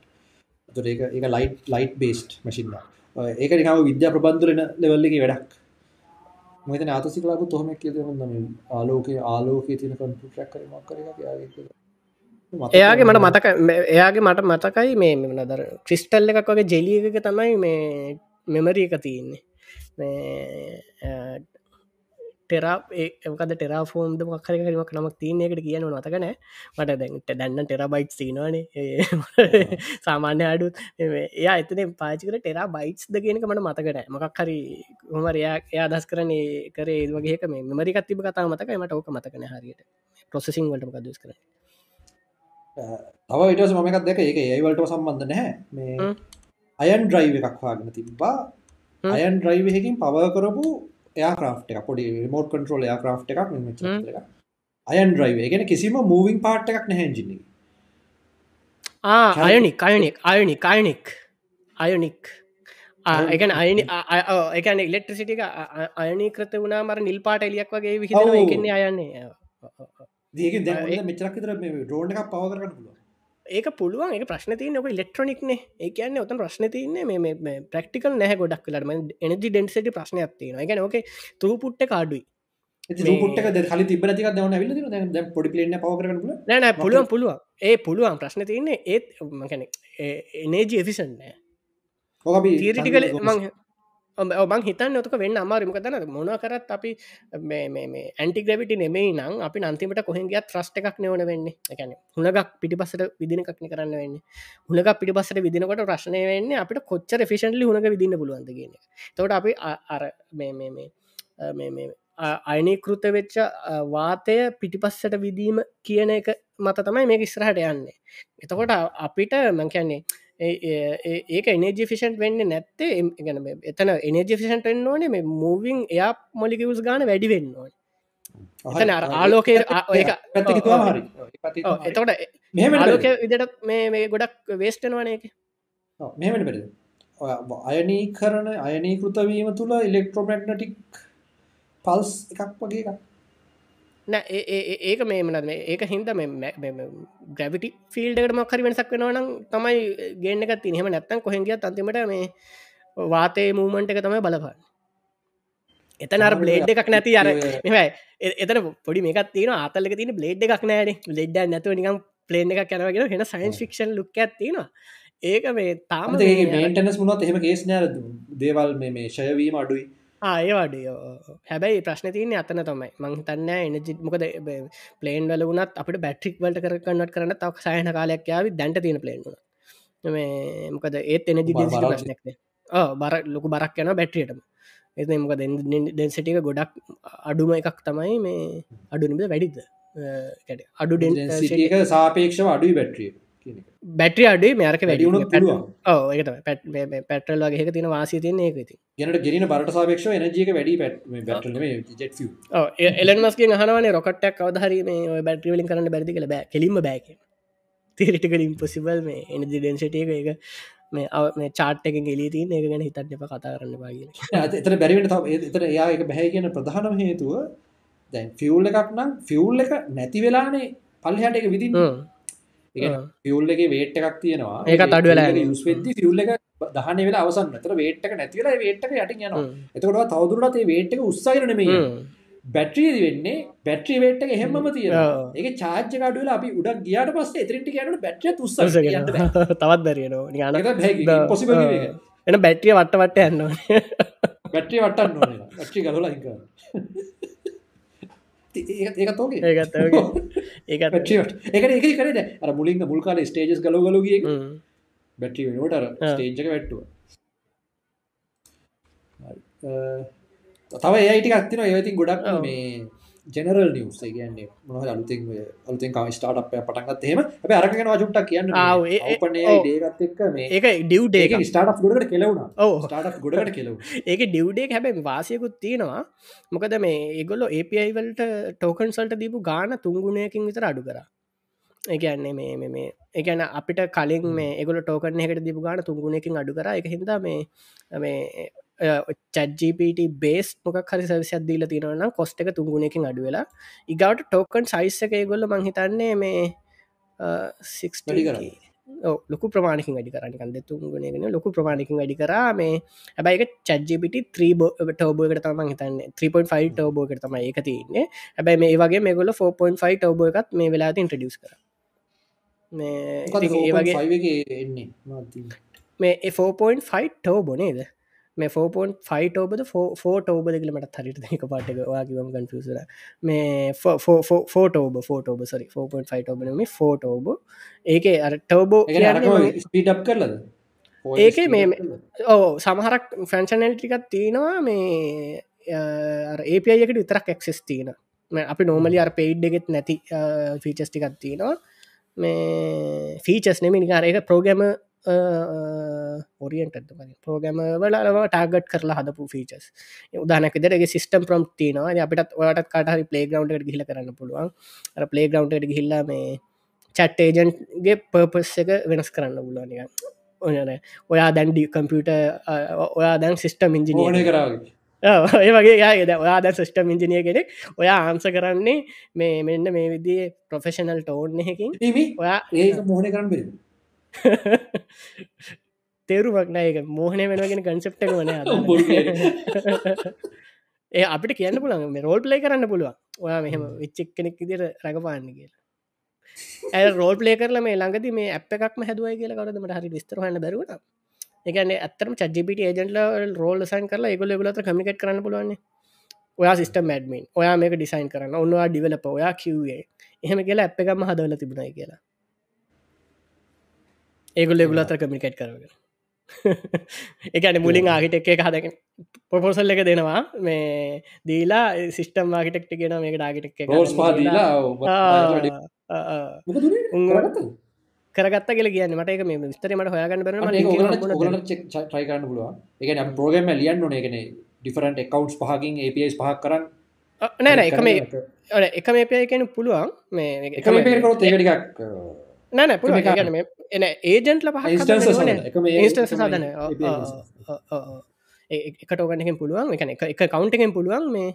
තුර ඒක එක ලයිට් ලයිට් බේස්ට් මසිින්න ඒක නිකාව විද්‍යා ප්‍රබන්ධරන ලෙවල්ලගේ වැඩක්. මත අතසිකලාකු තොහම කිය හොඳම ආලෝක ආලෝක තින කම්පිටක් කරමක් කර එයාගේ මට මතක එයාගේ මට මතකයි මේ මෙනදර ක්‍රිස්ටල් එකක් වගේ ජෙලිය එක තමයි මේ මෙමරී එක තියන්නේ. මේ ටෙරා ඒකද ටෙරා ෆෝම්ද මක්කරකමක් නමක් තියනකට කියන නතකන මට දැන්ට දැන්න ටෙරා බයිට් තිනවානේ සාමාන්‍ය අඩු එයා එතන පාචිකට ටෙරා බයිට්ස් ද කියනක මට මතකට මකක් හරි හොමරයා එයා දස් කරනේ කරේ වගේක මේ මරිකත් තිබ කතා මතක මට ඕක මතකන හරියට. ප්‍රොසෙසිං වලට කදස් කර තව විටස මමකත් දෙක. ඒක ඒවලට සම්බන්ධ නැහැ. මේ අයන් ඩ්‍රයිව එකක් වාගෙන තිබ්බා. අයන් ඩ්‍රයිවහකින් පව කරපු එයා ක්‍රා් එක පොඩි මෝට් කන්ට්‍රෝල් එයා ක්‍රා් එකක්. එක අයන් ඩ්‍රයිව ගෙන කිසිම මූවිං පාට් එකක් නැහැජින්නේ අයනික් අයනික් අයනික් අයනික් අයනික් එකන අයනි එකන ඉලෙක්ට්‍රසිටික අයනි කරත වුණා මර නිල් පාට එලියක් වගේ විහිදන එකන්නේ අයන්නේ. දක දැ මෙචරක් තර ඩෝන එකක් පව කරන්න පුළුව ඒක පුළුවන්. එක ප්‍රශ්න තියන ඔක ඉලෙක්ට්‍රොනික්න ඒකන්න ඔතන් ප්‍රශ්න තියන්නේ මේ ප්‍රක්ටිකල් නැහ ගොඩක් කලටම එනජි ඩෙන්සිට තියෙන එක ඕක තුරපුට්ට කාඩුයි පුට්ට පවරන නෑ පුළුවන් පුළුවන්. ඒ පුළුවන්. ප්‍රශ්න තියන්නේ ඒත් මකැන එනේජි එෆිසන් නෑ. තීරිටිකල මං ඔබන් හිතන් නොතක වෙන්න අමාරමක තන මොන කරත් අපි ඇන්ටිග්‍රවිටි නෙමෙයි නම් අපි නන්තිමට කොහෙන්ගේත් ්‍රස්ට එකක් නවන වෙන්නේ. එකැන හුණගක් පිටිපසට විදින එකක්න කරන්න වෙන්න. හුණක පිටිපසට විදිනකොට ප්‍රශ්නය වෙන්න අපිට කොච්චර ෆිෂන්ලි හුණක විදින්න පුළුවන්දගෙන තොට අපි අර මේ අයනකෘත වෙච්ච වාතය පිටිපස්සට විදීම කියන එක මත තමයි මේ ඉස්රහට යන්නේ. එතකොට අපිට මංකයන්නේ ඒක එනජි ෆිෂන්ට වෙන්න නැත්තේ ගැන එතන එනජි ෆිෂන්ට වෙන්න ඕනේ මේ මූවිං එයා මොලිකවස් ගාන වැඩි වෙන්න ඕන. එතන ආලෝකය එතකොට ආලෝක විදට මේ ගොඩක් වේස්ටනවාන එක මෙමට පෙර අයනී කරන අයනීකෘතවීම තුළ ඉලෙක්ට්‍රෝමැක්නටික් පල්ස් එකක් වගේ එකක් ඒක මේ මනත් ඒක හින්ද ග්‍රවිටි ෆිල්ඩකට මක්හරි වෙනසක් වෙනවනම් තමයි ගේන්න එකත් තිනහෙම නැත්තන් කොහෙන්ගිය අන්තිමට මේ වාතය මූමන්ට එක තමයි බලපාන්න. එතන අර බ්ලේඩ් එකක් නැති අර මෙයි එතන පොඩි මේකත් තියෙන ආතල්ලක තින බ්ලේඩ් එකක් නෑන. ලෙඩ්ඩ නැතුව නිකම් පලේන් එකක් කැනවගෙන හෙන සයින්ස් ෆික්ෂන් ලුක් ඇත්තිනවා ඒක මේ තාම මේටනස් මුණත් එහෙම කේස් නෑර දේවල් මේ ශයවීම අඩුයි ආයවාඩිය හැබැයි ප්‍රශ්න තියන අතන තමයි. මංතන්න එනජිත් මොකද පලේන් වල වනත් අපට බැට්‍රික් වලට කරන්නට කරන්න තක් සයන කාලයක් යාව දැන්ට තියෙන පලේන් වුණ මේ මොකද ඒත් එනජි ප්‍රශ්නක්න බර ලොකු බරක් යන බැට්‍රියටම එත මොක දෙන්සිටික ගොඩක් අඩුම එකක් තමයි මේ අඩුනිබ වැඩිද? අඩු ඩෙන් සාපේක්ෂව අඩුයි බැට්‍රිය බැට්‍රිය අඩේ මේරක වැඩිුණු ඒට පැට් පැටල් වගේ තින වාසි තියන්නේ ඒකති ගෙනට ගෙරන බට සාපක්ෂ නජක වැඩි එලන් මස්ගේ හනවන රොකටක් අවධහරීම බැට්‍රිවලින් කරන්න බැදි කළ බෑ කෙලින්ම බෑක තේරිටිකලින් පොසිබල් මේ එනජි ඩෙන්සිටියක එක මේ මේ චාට්ක ගෙලී තින එක ගැන හිතට එප කතා කරන්න බාග එතර බැරිවට එතර එයා එක බැහැ කියන ප්‍රධානම හේතුව දැන් ෆියවල් එකක් නම් ෆියවල් එක නැති වෙලානේ පල්ලිහට එක විදින්න ෆියල් එක වේට් එකක් තියෙනවා. ඒක අඩු වෙලා වෙදදි ෆියල් එක දහන වෙලා අවසන් තර වේට්ක නැතිවලා වේට්ක යට යන එතකොට තවදුරට වේට් එක උත්සාහරන මේ බැට්‍රියද වෙන්නේ? බැට්‍රි වේට් එක එහෙමම තියෙන ඒක චාර්ජ කඩුවල අපි උඩක් ගියාට පස්සේ එතරින්ට කියනට බැට්‍රිය උත්ස තවත් දරයනවා පොසි එන බැට්‍රිය වට්ට වට්ට යන්න බැට්‍රිය වටන්න ඕන. බැට්‍රි ගලලා හික ඒකත් ඒකට එක කරද අර මුලින්ග මුල්කාල ස්ටේජස් ගල ගලුගිය බැටි වට ස්ටේජක වැට්ටුව. තව ඒයිටි අත්තින ඒවතින් ගොඩක් මේ ජෙනරල් නිවස් කියන්නේ මොහ අලුතින් අලුතින් කම ස්ටාට පටන්ගත් හෙම ඇ අරගෙන ජුට්ටක් කියන්න එක්ක මේ ඒක ඩියව්ඩේ ස්ටාට ගොඩට කෙලවුණ. ස්ටාට ගොඩට කෙලව ඒක ඩියව්ඩේ හැබැ වාසයකුත් තියෙනවා. මොකද මේ ඒගොල්ල ඒපයිවල්ට ටෝකන් සල්ට දීපු ගාන තුංගුණයකින් විතර අඩු කර. ඒකන්නේ මේ මේ එකන අපිට කලින් මේ එගොල ටෝකන එකට දීපු ගාන තුංගුණයකින් අඩු කර. එක හිද මේ මේ චජපට බේස් මොක හරි සවිසයක් දීල තියෙනවනම් කොස්ට එක තුගුණකින් අඩු වෙලා. ඉගවට ටෝකන් සයිස්ස එක ගොල්ල මංහිතන්නේ මේ ලොකු ප්‍රමාණකින් වැඩි කරන්න. තුන්ගුණගෙන ලොකු ප්‍රමාණකින් වැඩි කරා මේ හැබයික ත්‍රීබෝ ටෝබෝකට තම හිතන්න. 3.5 ටෝබෝකට තම එක තියන්නේ. හැබැයි මේ වගේ මේගොල 4.5 ටෝබෝ එකත් මේ වෙලා ඉන්ට්‍රඩියස් කර. මේ ඒ වගේ එන්නේ? මේ 4.5 ටෝබොනේද මේ ෆෝපෝන් ෆයිට ඔබද ෆෝට ඔබද කියලමට හරිට එක පාටක වාකිවම කන්ෆසර මේ ෆෝට ඔබ ෆෝට ඔබ සරි ෆෝපන් ෆයිට ඔබන මේ ෆෝට ඔබ ඒක අර ටෝබෝ ස්පීටප් කරලද? ඒක මේ ඕ සමහරක් ෆැන්ෂනල් ටිකත් තියෙනවා මේ ඒපියකට විතරක් එක්සෙස් තියෙන අපි නෝමලි අර පෙයිඩ් එකෙත් නැති ෆීචස් ටිකත් තියෙනවා. මේ ෆීචස් නෙමි නිකාර එක ප්‍රෝග්‍රම ඔරියන්ට පෝගම වලව ටාගට් කරලා හදපු ෆීචස් උදානක දෙරගේ සිස්ටම් ප්‍රම් තියනවා. අපිට ඔයාට කාටහරි පලේ ගවන්්ට ගිල කරන්න පුළුවන්. අර පලේ ගවන්්ට ගිහිල්ලා මේ චට් ඒජන්ට්ගේ පර්පස් එක වෙනස් කරන්න පුළුවනික ඔන ඔයා දැන්ඩි කම්පියුට ඔයා දැන් සිිස්ටම් ඉංජිනියන කරාගේ ඒ වගේ යාද ඔයා දැ සිිස්ටම් ඉංජිනිය කෙනෙක්. ඔයා ආන්ස කරන්නේ මේ මෙන්න මේ විදිේ ප්‍රොෆෙෂනල් ටෝන් එකකින්. ඔයා ඒක මොහන කරන්න තේරුමක් නයක මෝහනය වෙනගෙන කන්සෙප්ට වන ඒ අපිට කියන්න පුළන් මේ රෝල් ප්ලේ කරන්න පුළුවන්. ඔයා මෙහම විච්චෙක් කෙනෙක් ඉදිර රඟපාන්න කියලා. ඇ රෝල් ප්ලේ කරල මේ ළඟති මේ අප එකක්ම හැදුවයි කියලා කවරදමට හරි විස්තරහන්න බැරුණ එකන ඇතරම චජිපිට ඒජන්ටල රෝල් සයින් කරලා එකගොල ගලත කමිකට් කරන්න පුළුවන් ඔයා සිස්ටම් මැඩ්මන් ඔයා මේක ඩිසයින් කරන්න. ඔන්නවා ඩිවලප ඔයා කිව්වේ එහෙම කියලා අප එකම හදවල තිබුණයි කියලා ඒගොල්ල ගුල අතර කමිකට් කරගෙන එකන මුලින් ආහිටෙක් එක හදක පොපොසල් එක දෙනවා. මේ දීලා සිිස්ටම් ආකිටෙක්ට ගෙන මේක ඩාගිටක් රෝස් පාදීලා කරගත්ත. කියල කියන්න මට එක මේ විස්තරමට හොයාගන්න බර ටයි කරන්න පුළුව එක පෝගම ලියන්න එකන ඩිෆරන්ට එකකවන්ස් පහකින් APS පහක් කරන්න නෑන එක මේ එක මේ පයකෙන පුළුවන්. මේ එක මේ පේකරොත් ඒකටිකක් නෑන පුළ ගැන එන ඒජන්ටල පහ ඉස්ටන්ස සාධන එකට ඕගනකින් පුළුවන්. එක එක කවන්ටකෙන් පුළුවන් මේ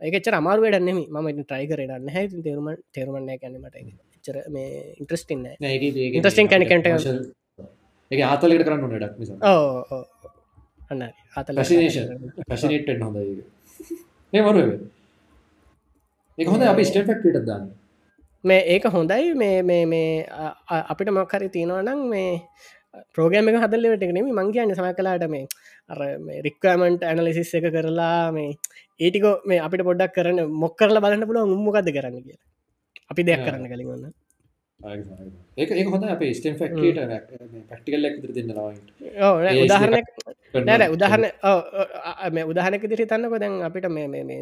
ඒකච අමාරු වැඩන්නෙම ම ට්‍රයි කරන්න හැ තේරුම තේරුමන්න ගැනීමට චර මේ ඉන්ට්‍රස්ටින්න ඉන්ට්‍රස්ටින් කැනකට එක ආතලකට කරන්න. ඩක් අන්න ආතල පැසිනේට හොඳ ඒ එක හොඳ අපි ස්ටෆෙක්ට දන්න මේ ඒක හොඳයි. මේ මේ අපිට මක්හරි තියෙනවනම් මේ ප්‍රෝගෑම එක හදල්ලට නෙම මංගේයන්න සම කලාට මේ අර රික්වමන්ට් ඇනලිසිස් එක කරලා මේ ඒටිකෝ මේ අපිට පොඩ්ඩක් කරන මොක් කරලා බලන්න පුළුව උම්මකද කරන්න කිය අපි දෙයක් කරන්න කලින්ගන්න ඒක ඒ හොඳ අප ස්ටම් ෆක්ට පැක්ටිකල් එක් දෙන්නවා උදාහරණ නැර උදාහරණ මේ උදාහනක දිරි තන්නක දැන් අපිට මේ මේ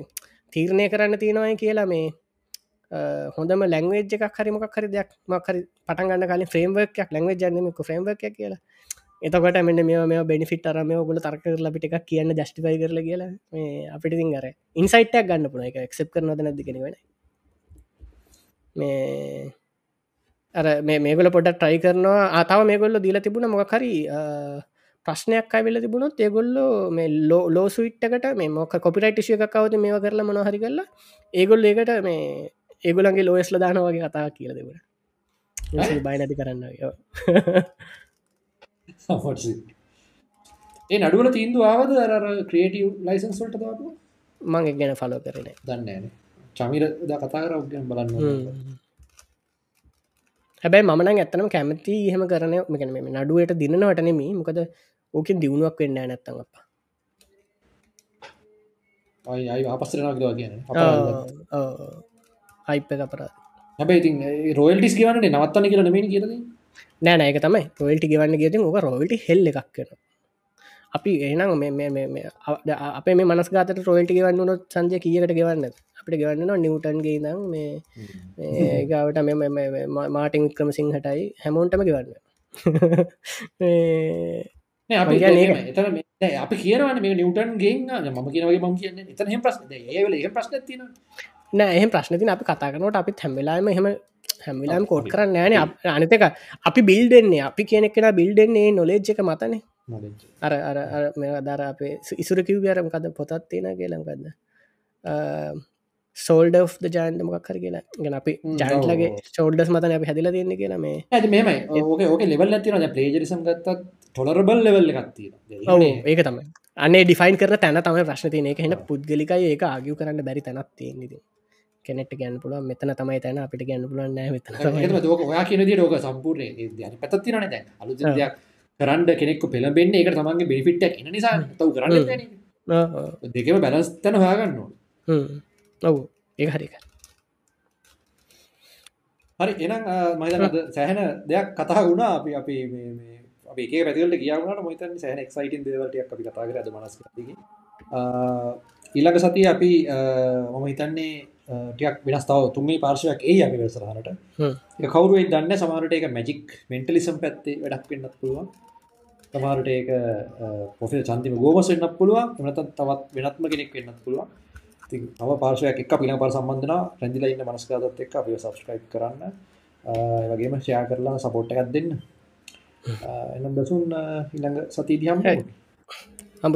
තීරණය කරන්න තියෙනවයි කියලා මේ හොඳම ලැංවේජ් එකක් හරිමක් හරි දෙයක් මක්හරි පටන්ගන්න කලින් ෆ්‍රේම්වර්කයක් ලැංවේ ජන්නමක ෆ්‍රේම්වර්ක කියලා. එතකොට මෙන්න මේ මේ බෙනිෆිට අර මේ ගොල තර්ක කරලා පිට එකක් කියන්න ජස්ටිපයි කරල කියලා මේ අපිට තින් අර ඉන්සයිටක් ගන්න පුන එක එක්සප් කරනද නැදි කෙන වෙන මේ අර මේ මේගොල පොඩ ට්‍රයි කරනවා. ආතාව මේගොල්ල දීලා තිබුණ මොක හරි ප්‍රශ්නයක් අයිවෙල තිබුණොත් ඒගොල්ලෝ මේ ලෝ ලෝසුවිට්ටකට මේ මොක කොපිරයිට් ශය එකක් කවද මේ කරලා මොනහරි කරලා ඒගොල් ඒකට මේ ඒගොලන්ගේ ලෝස්ල දාන වගේ කතා කියල දෙවට බයි නැති කරන්න ඒ නඩුවල තීන්දු ආවද? අර ක්‍රේටව ලයිසන්ස් වලට දාපු මං ගැන ෆලෝ කරන දන්න චමිර කතා කර බලන්න හැබැයි මන ඇත්තනම් කැමති හම කරන මෙකන මේ නඩුවට දිනනවට නෙමී මොකද ඕකින් දියුණුවක් වෙන්න නැත්තන් අප අයි ආපස්සරනක්දවා කියන හයිප කපර හැබයි ඉතින් රෝයල්ටිස් කියවන්නට නවත්තන කියලා නමේ කියද නෑ නෑක තමයි. රොල්ටි ගවන්න ගෙති ඕක රොල්ටි හෙල්ල එකක් කෙන අපි එනම් අපේ මේ මනස් ගත රොල්ටි ගවන්න නොත් සංජය කියකට ගවන්න අපිට ගවන්න නිවටන්ගේ දම් මේ ඒගවට මෙ මාටිං ක්‍රම සිංහටයි හැමෝන්ටම ගවන්න අපි කියරවන මේ නිවටන් ගේ ම කියනවගේ මම කියන්න එතන ප්‍රශ්න ඒ ප්‍රශ්න තින නෑ එහ ප්‍රශ්නතින අපි කතා කරනට අපි හැම්වෙලාම එහෙම හැමිලාම් කෝට් කරන්න ෑන අනතක අපි බිල්ඩෙන්නේ අපි කියනෙක්ෙන බිල්ඩෙන්නේ නොලේජ් එක මතනේ. අර අර මේ අදාර අපේ ඉසුර කිව්බියරම කද පොතත් තියෙන කියලම්කක්ද සෝල්ඩ ද ජාන්ට මොක් කර කියලා ගෙන අපි ජාන්ටලගේ චෝඩ්ඩස් මතන අපි හැදිල තියන්නේ කියලා මේ. ඇති මේමයි ඕක ඕක ලෙවල් ඇතින පලේජරිසම් ගත්තත් ටොලරබල් ලෙවල් එකත්තිය ඒක තමයි. අන්නේ ඩිෆයින් කර තැන තම ප්‍රශ්න තියන එක හෙන පුද්ගලිකයි ඒක ආගිය කරන්න බැරි තැනත් තියෙනෙද කෙනෙට ගැන්න පුළුව මෙතන තමයි තැන අපිට ගැන්න පුළුවන් නෑ මෙතන ඔයා කියන ෝක සම්පූර්ණය පැත්තිරන දැන්. අලු දෙයක් කරන්න කෙනෙක් පෙළබෙන්න එක තමන්ගේ බිනිිට් එන නිසා තව කරන්න දෙකම බැලස් තැන හයාගන්න ඔවු. ඒ හරික හරි එනම් මහිතනද සෑහෙන දෙයක් කතා වුණා. අපි අපි අපි ඒ පැතිවලට කියවුණට මොතන් සෑහන එක්සයිටන් දේවලටයක් අපි කතා කර අද මනස් ඊළඟ සතිය අපි මම හිතන්නේ ටියක් වෙනස් තව තුන්ගේ පාර්ශයක් ඒ අපි වෙසරහට කවරුවේ දන්න සමාරට එක මැජික් මෙන්ටලිසම් පැත්තේ වැඩක් වෙන්නත් පුළුවන්. තමාරට ඒක පොෆේ චන්තිම ගෝමස වෙන්නක් පුළුවන්. එනත තවත් වෙනත්ම කෙනෙක් වෙන්නත් පුළුවන්. තව පාර්ශයක් එක පින පර සම්බන්ධන රැදිල ඉන්න මනස්කාදත් එක් අප සබස්ක්‍රයි් කරන්න. වගේම ෂයා කරලා සපෝට් එකක් දෙන්න. එනම් දසුන් ඉළඟ සතිදිහම් හම්බ